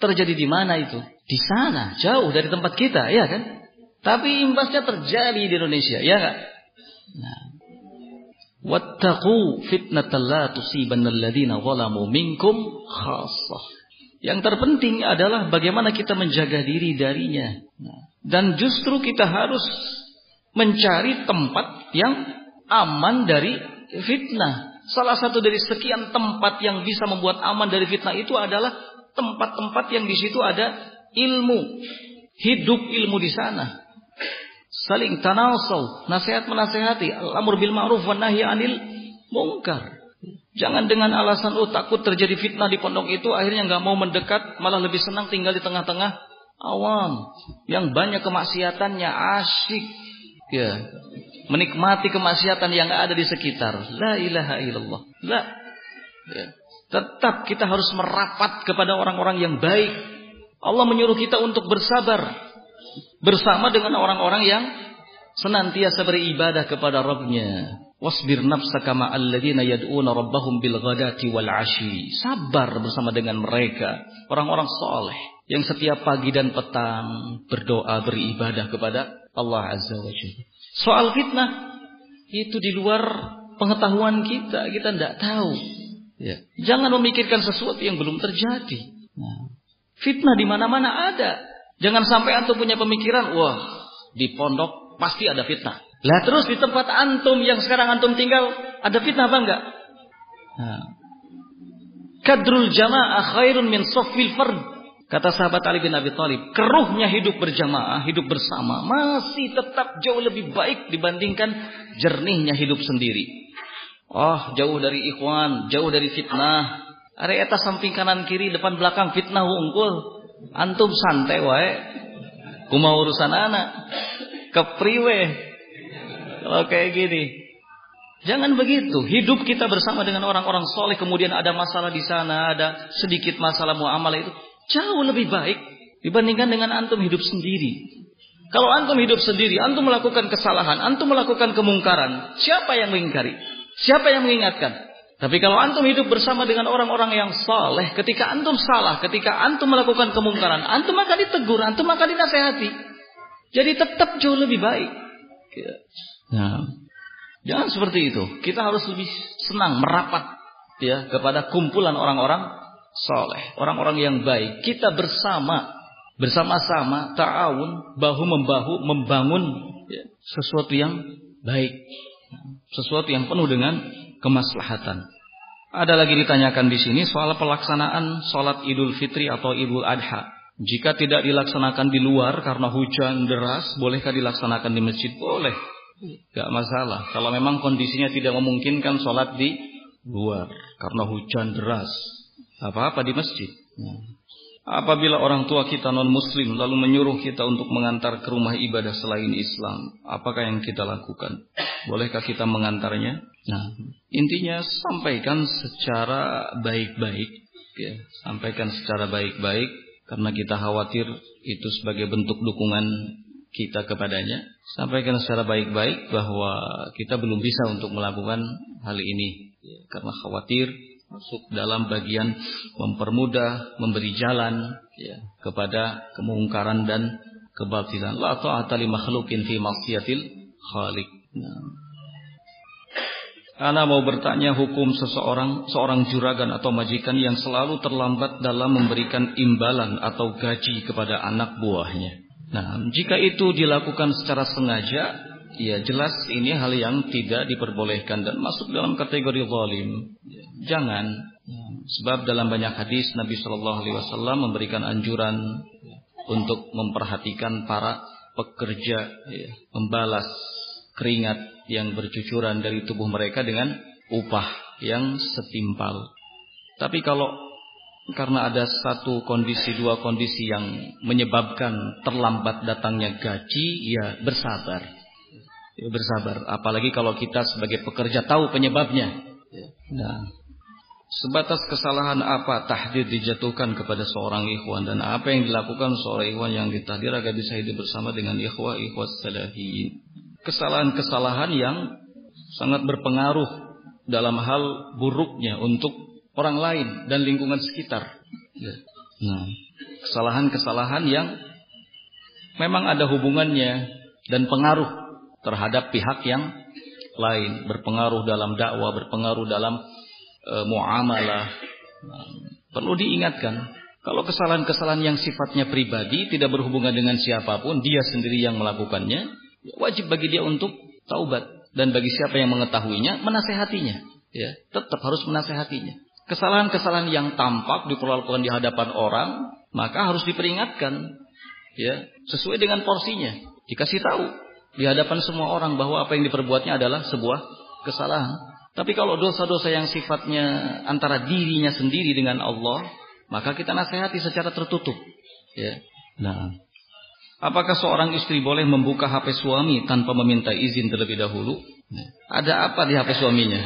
Terjadi di mana itu? Di sana, jauh dari tempat kita, ya kan? Tapi imbasnya terjadi di Indonesia, ya enggak? Nah. Wattaqu fitnatal la tusibanna alladziina zalamu minkum khassah. Yang terpenting adalah bagaimana kita menjaga diri darinya. Nah. Dan justru kita harus mencari tempat yang aman dari fitnah. Salah satu dari sekian tempat yang bisa membuat aman dari fitnah itu adalah tempat-tempat yang di situ ada ilmu, hidup ilmu di sana saling tanasau, nasihat menasehati, al-amr bil ma'ruf wan nahi anil munkar. Jangan dengan alasan oh takut terjadi fitnah di pondok itu akhirnya nggak mau mendekat, malah lebih senang tinggal di tengah-tengah awam yang banyak kemaksiatannya asyik ya menikmati kemaksiatan yang ada di sekitar. La ilaha illallah. La. Ya. Tetap kita harus merapat kepada orang-orang yang baik, Allah menyuruh kita untuk bersabar bersama dengan orang-orang yang senantiasa beribadah kepada Rabbnya. Wasbir nafsaka ma'alladina yad'una rabbahum bil ghadati wal ashi. Sabar bersama dengan mereka, orang-orang soleh yang setiap pagi dan petang berdoa beribadah kepada Allah Azza wa Jalla. Soal fitnah itu di luar pengetahuan kita, kita tidak tahu. Ya. Jangan memikirkan sesuatu yang belum terjadi. Nah, fitnah di mana-mana ada. Jangan sampai antum punya pemikiran, wah di pondok pasti ada fitnah. Lah terus di tempat antum yang sekarang antum tinggal ada fitnah apa enggak? Nah. Kadrul jamaah khairun min sofil fard. Kata sahabat Ali bin Abi Thalib, keruhnya hidup berjamaah, hidup bersama masih tetap jauh lebih baik dibandingkan jernihnya hidup sendiri. Oh, jauh dari ikhwan, jauh dari fitnah. Are eta samping kanan kiri depan belakang fitnah unggul. Antum santai wae. Kuma urusan anak. Kepriwe. Kalau kayak gini. Jangan begitu. Hidup kita bersama dengan orang-orang soleh. Kemudian ada masalah di sana. Ada sedikit masalah muamalah itu. Jauh lebih baik dibandingkan dengan antum hidup sendiri. Kalau antum hidup sendiri, antum melakukan kesalahan, antum melakukan kemungkaran, siapa yang mengingkari? Siapa yang mengingatkan? Tapi kalau antum hidup bersama dengan orang-orang yang saleh, ketika antum salah, ketika antum melakukan kemungkaran, antum akan ditegur, antum akan dinasehati. Jadi tetap jauh lebih baik. Nah, jangan seperti itu. Kita harus lebih senang merapat ya kepada kumpulan orang-orang soleh, orang-orang yang baik. Kita bersama, bersama-sama, ta'awun, bahu-membahu, membangun ya, sesuatu yang baik. Sesuatu yang penuh dengan kemaslahatan. Ada lagi ditanyakan di sini soal pelaksanaan sholat idul fitri atau idul adha. Jika tidak dilaksanakan di luar karena hujan deras, bolehkah dilaksanakan di masjid? Boleh. Gak masalah. Kalau memang kondisinya tidak memungkinkan sholat di luar karena hujan deras apa-apa di masjid. Apabila orang tua kita non muslim lalu menyuruh kita untuk mengantar ke rumah ibadah selain Islam, apakah yang kita lakukan? Bolehkah kita mengantarnya? Nah, intinya sampaikan secara baik-baik, ya. sampaikan secara baik-baik karena kita khawatir itu sebagai bentuk dukungan kita kepadanya. Sampaikan secara baik-baik bahwa kita belum bisa untuk melakukan hal ini karena khawatir masuk dalam bagian mempermudah, memberi jalan ya, kepada kemungkaran dan kebatilan. La ta'ata li makhlukin fi maksiatil khaliq. Nah. Ana mau bertanya hukum seseorang, seorang juragan atau majikan yang selalu terlambat dalam memberikan imbalan atau gaji kepada anak buahnya. Nah, jika itu dilakukan secara sengaja, ya jelas ini hal yang tidak diperbolehkan dan masuk dalam kategori zalim. Jangan. Sebab dalam banyak hadis Nabi Shallallahu Alaihi Wasallam memberikan anjuran untuk memperhatikan para pekerja, ya, membalas keringat yang bercucuran dari tubuh mereka dengan upah yang setimpal. Tapi kalau karena ada satu kondisi dua kondisi yang menyebabkan terlambat datangnya gaji, ya bersabar. Ya bersabar. Apalagi kalau kita sebagai pekerja tahu penyebabnya. Nah, Sebatas kesalahan apa tahdir dijatuhkan kepada seorang ikhwan dan apa yang dilakukan seorang ikhwan yang ditahdir agar bisa hidup bersama dengan ikhwah ikhwah salahin. Kesalahan-kesalahan yang sangat berpengaruh dalam hal buruknya untuk orang lain dan lingkungan sekitar. Ya. Nah, kesalahan-kesalahan yang memang ada hubungannya dan pengaruh terhadap pihak yang lain, berpengaruh dalam dakwah, berpengaruh dalam e, muamalah. Nah, perlu diingatkan, kalau kesalahan-kesalahan yang sifatnya pribadi tidak berhubungan dengan siapa pun, dia sendiri yang melakukannya, wajib bagi dia untuk taubat dan bagi siapa yang mengetahuinya menasehatinya. Ya, tetap harus menasehatinya. Kesalahan-kesalahan yang tampak diperlakukan di hadapan orang, maka harus diperingatkan. Ya, sesuai dengan porsinya. Dikasih tahu di hadapan semua orang bahwa apa yang diperbuatnya adalah sebuah kesalahan. Tapi kalau dosa-dosa yang sifatnya antara dirinya sendiri dengan Allah, maka kita nasihati secara tertutup. Ya. Nah, apakah seorang istri boleh membuka HP suami tanpa meminta izin terlebih dahulu? Ada apa di HP suaminya?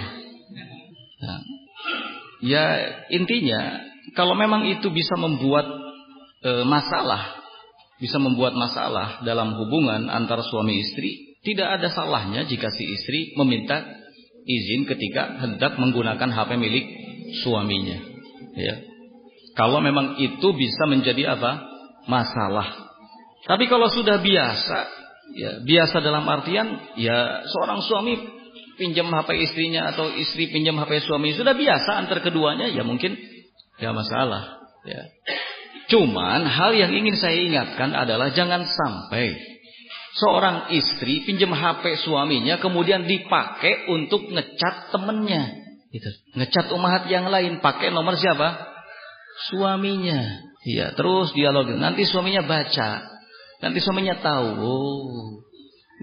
Nah, ya intinya kalau memang itu bisa membuat e, masalah, bisa membuat masalah dalam hubungan antara suami istri, tidak ada salahnya jika si istri meminta izin ketika hendak menggunakan HP milik suaminya. Ya. Kalau memang itu bisa menjadi apa? Masalah. Tapi kalau sudah biasa, ya biasa dalam artian ya seorang suami pinjam HP istrinya atau istri pinjam HP suami sudah biasa antar keduanya ya mungkin ya masalah ya. Cuman hal yang ingin saya ingatkan adalah jangan sampai seorang istri pinjam HP suaminya kemudian dipakai untuk ngecat temennya. Gitu. Ngecat umat yang lain pakai nomor siapa? Suaminya. Iya, terus dialog. Nanti suaminya baca. Nanti suaminya tahu. Oh,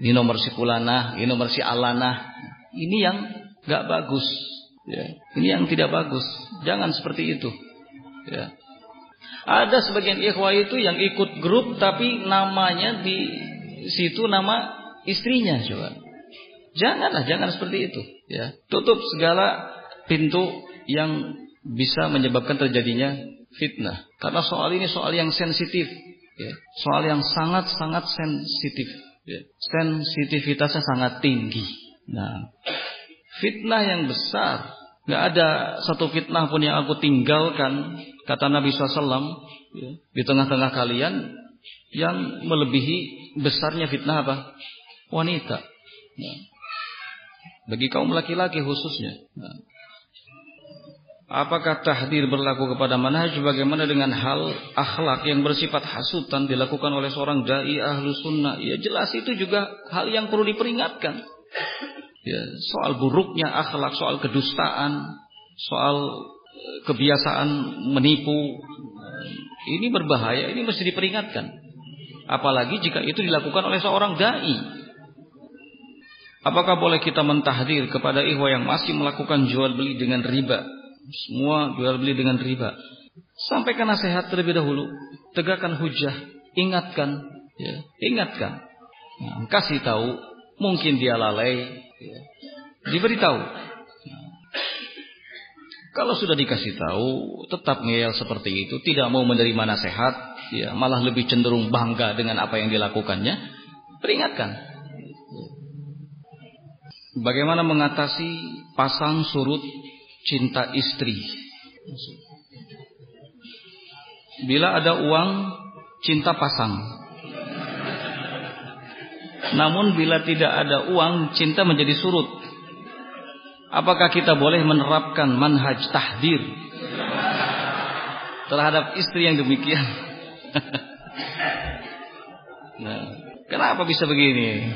ini nomor si Kulana, ini nomor si Alana. Ini yang nggak bagus. Ya. Ini yang tidak bagus. Jangan seperti itu. Ya. Ada sebagian ikhwah itu yang ikut grup tapi namanya di situ nama istrinya coba. Janganlah, jangan seperti itu. Ya. Tutup segala pintu yang bisa menyebabkan terjadinya fitnah. Karena soal ini soal yang sensitif. Ya. Soal yang sangat-sangat sensitif. Ya. Sensitivitasnya sangat tinggi. Nah, fitnah yang besar, nggak ada satu fitnah pun yang aku tinggalkan, kata Nabi SAW, ya, di tengah-tengah kalian yang melebihi besarnya fitnah apa? Wanita. Nah, bagi kaum laki-laki khususnya. Nah, Apakah tahdir berlaku kepada manhaj bagaimana dengan hal akhlak yang bersifat hasutan dilakukan oleh seorang dai ahlu sunnah? Ya jelas itu juga hal yang perlu diperingatkan ya, soal buruknya akhlak, soal kedustaan, soal eh, kebiasaan menipu. Ini berbahaya, ini mesti diperingatkan. Apalagi jika itu dilakukan oleh seorang dai. Apakah boleh kita mentahdir kepada ikhwah yang masih melakukan jual beli dengan riba? Semua jual beli dengan riba. Sampaikan nasihat terlebih dahulu, tegakkan hujah, ingatkan, ya, ingatkan. Nah, kasih tahu, mungkin dia lalai, Ya. Diberitahu. Kalau sudah dikasih tahu, tetap ngeyel seperti itu, tidak mau menerima nasihat, ya, malah lebih cenderung bangga dengan apa yang dilakukannya, peringatkan. Bagaimana mengatasi pasang surut cinta istri? Bila ada uang, cinta pasang. Namun bila tidak ada uang, cinta menjadi surut. Apakah kita boleh menerapkan manhaj tahdir terhadap istri yang demikian? nah, kenapa bisa begini?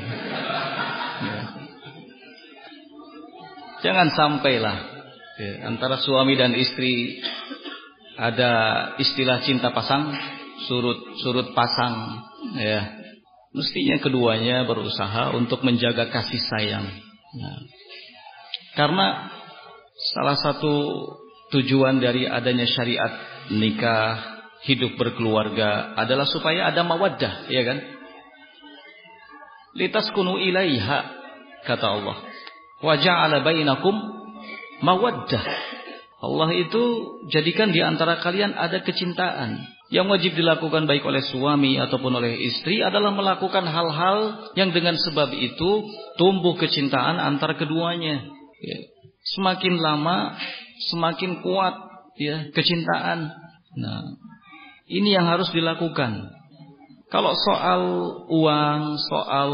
Nah. Jangan sampailah ya, antara suami dan istri ada istilah cinta pasang, surut surut pasang, ya Mestinya keduanya berusaha untuk menjaga kasih sayang. Nah, karena salah satu tujuan dari adanya syariat nikah, hidup berkeluarga adalah supaya ada mawaddah, ya kan? Litas kunu ilaiha kata Allah. Wa ja'ala bainakum mawaddah. Allah itu jadikan di antara kalian ada kecintaan. Yang wajib dilakukan baik oleh suami ataupun oleh istri adalah melakukan hal-hal yang dengan sebab itu tumbuh kecintaan antara keduanya. Ya. Semakin lama semakin kuat ya kecintaan. Nah, ini yang harus dilakukan. Kalau soal uang, soal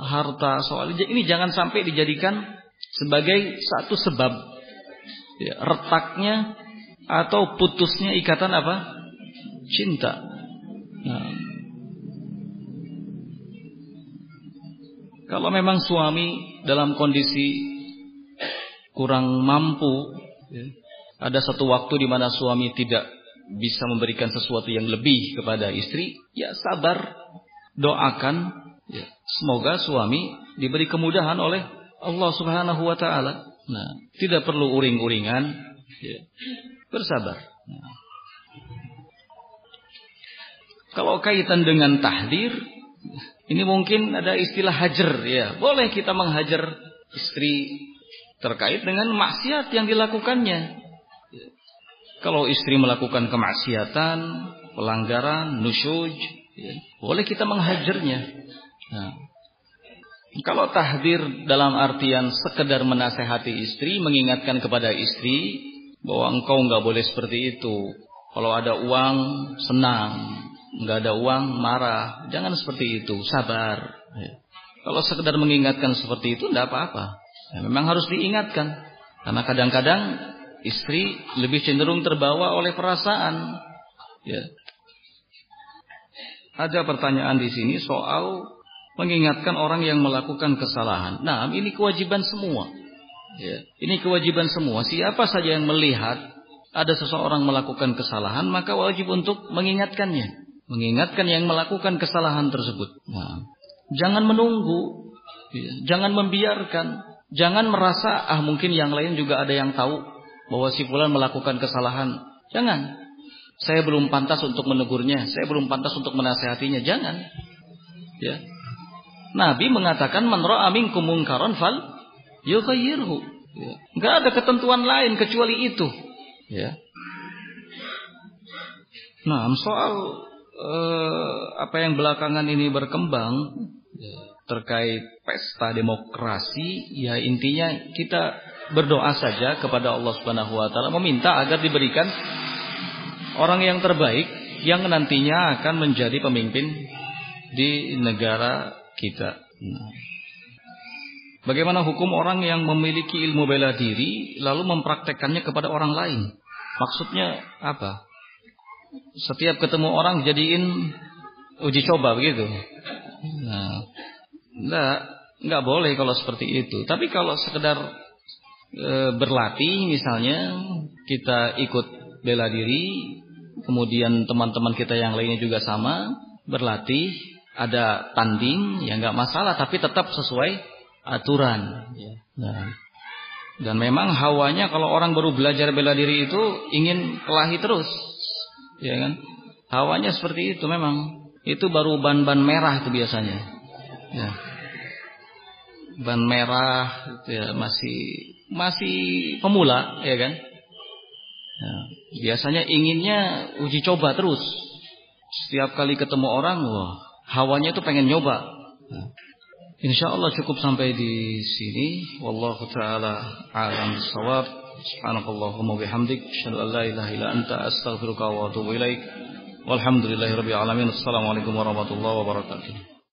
harta, soal ini jangan sampai dijadikan sebagai satu sebab ya, retaknya atau putusnya ikatan apa? Cinta. Nah. Kalau memang suami dalam kondisi kurang mampu, ya, ada satu waktu di mana suami tidak bisa memberikan sesuatu yang lebih kepada istri, ya sabar, doakan, ya, semoga suami diberi kemudahan oleh Allah Subhanahu Wa Taala. Nah, tidak perlu uring-uringan, ya, bersabar. Nah. Kalau kaitan dengan tahdir, ini mungkin ada istilah hajar ya. Boleh kita menghajar istri terkait dengan maksiat yang dilakukannya. Kalau istri melakukan kemaksiatan, pelanggaran, nusyuj, ya, boleh kita menghajarnya. Nah, kalau tahdir dalam artian sekedar menasehati istri, mengingatkan kepada istri bahwa engkau nggak boleh seperti itu. Kalau ada uang senang, nggak ada uang marah, jangan seperti itu, sabar. Ya. Kalau sekedar mengingatkan seperti itu, tidak apa-apa. Ya, memang harus diingatkan, karena kadang-kadang istri lebih cenderung terbawa oleh perasaan. Ya. Ada pertanyaan di sini soal mengingatkan orang yang melakukan kesalahan. Nah, ini kewajiban semua. Ya, ini kewajiban semua. Siapa saja yang melihat ada seseorang melakukan kesalahan, maka wajib untuk mengingatkannya. Mengingatkan yang melakukan kesalahan tersebut. Nah, jangan menunggu, ya, jangan membiarkan, jangan merasa ah mungkin yang lain juga ada yang tahu bahwa si fulan melakukan kesalahan. Jangan. Saya belum pantas untuk menegurnya, saya belum pantas untuk menasehatinya. Jangan. Ya, Nabi mengatakan man ra'a minkum fal yughayyirhu. Ya. Enggak ada ketentuan lain kecuali itu. Ya. Nah, soal eh, apa yang belakangan ini berkembang ya, terkait pesta demokrasi, ya intinya kita berdoa saja kepada Allah Subhanahu wa taala meminta agar diberikan orang yang terbaik yang nantinya akan menjadi pemimpin di negara kita. Bagaimana hukum orang yang memiliki ilmu bela diri lalu mempraktekkannya kepada orang lain? Maksudnya apa? Setiap ketemu orang jadiin uji coba begitu. Nah, enggak boleh kalau seperti itu. Tapi kalau sekedar e, berlatih misalnya kita ikut bela diri, kemudian teman-teman kita yang lainnya juga sama berlatih, ada tanding ya nggak masalah tapi tetap sesuai aturan ya. nah, dan memang hawanya kalau orang baru belajar bela diri itu ingin kelahi terus ya kan? Hawanya seperti itu memang. Itu baru ban-ban merah itu biasanya. Ya. Ban merah itu ya masih masih pemula ya kan? Ya, biasanya inginnya uji coba terus. Setiap kali ketemu orang wah hawanya itu pengen nyoba. Nah, insya Allah cukup sampai di sini. Wallahu taala alam bisawab. Subhanakallahumma bihamdik, an la ilaha anta astaghfiruka wa atubu ilaik. Alamin. Assalamualaikum warahmatullahi wabarakatuh.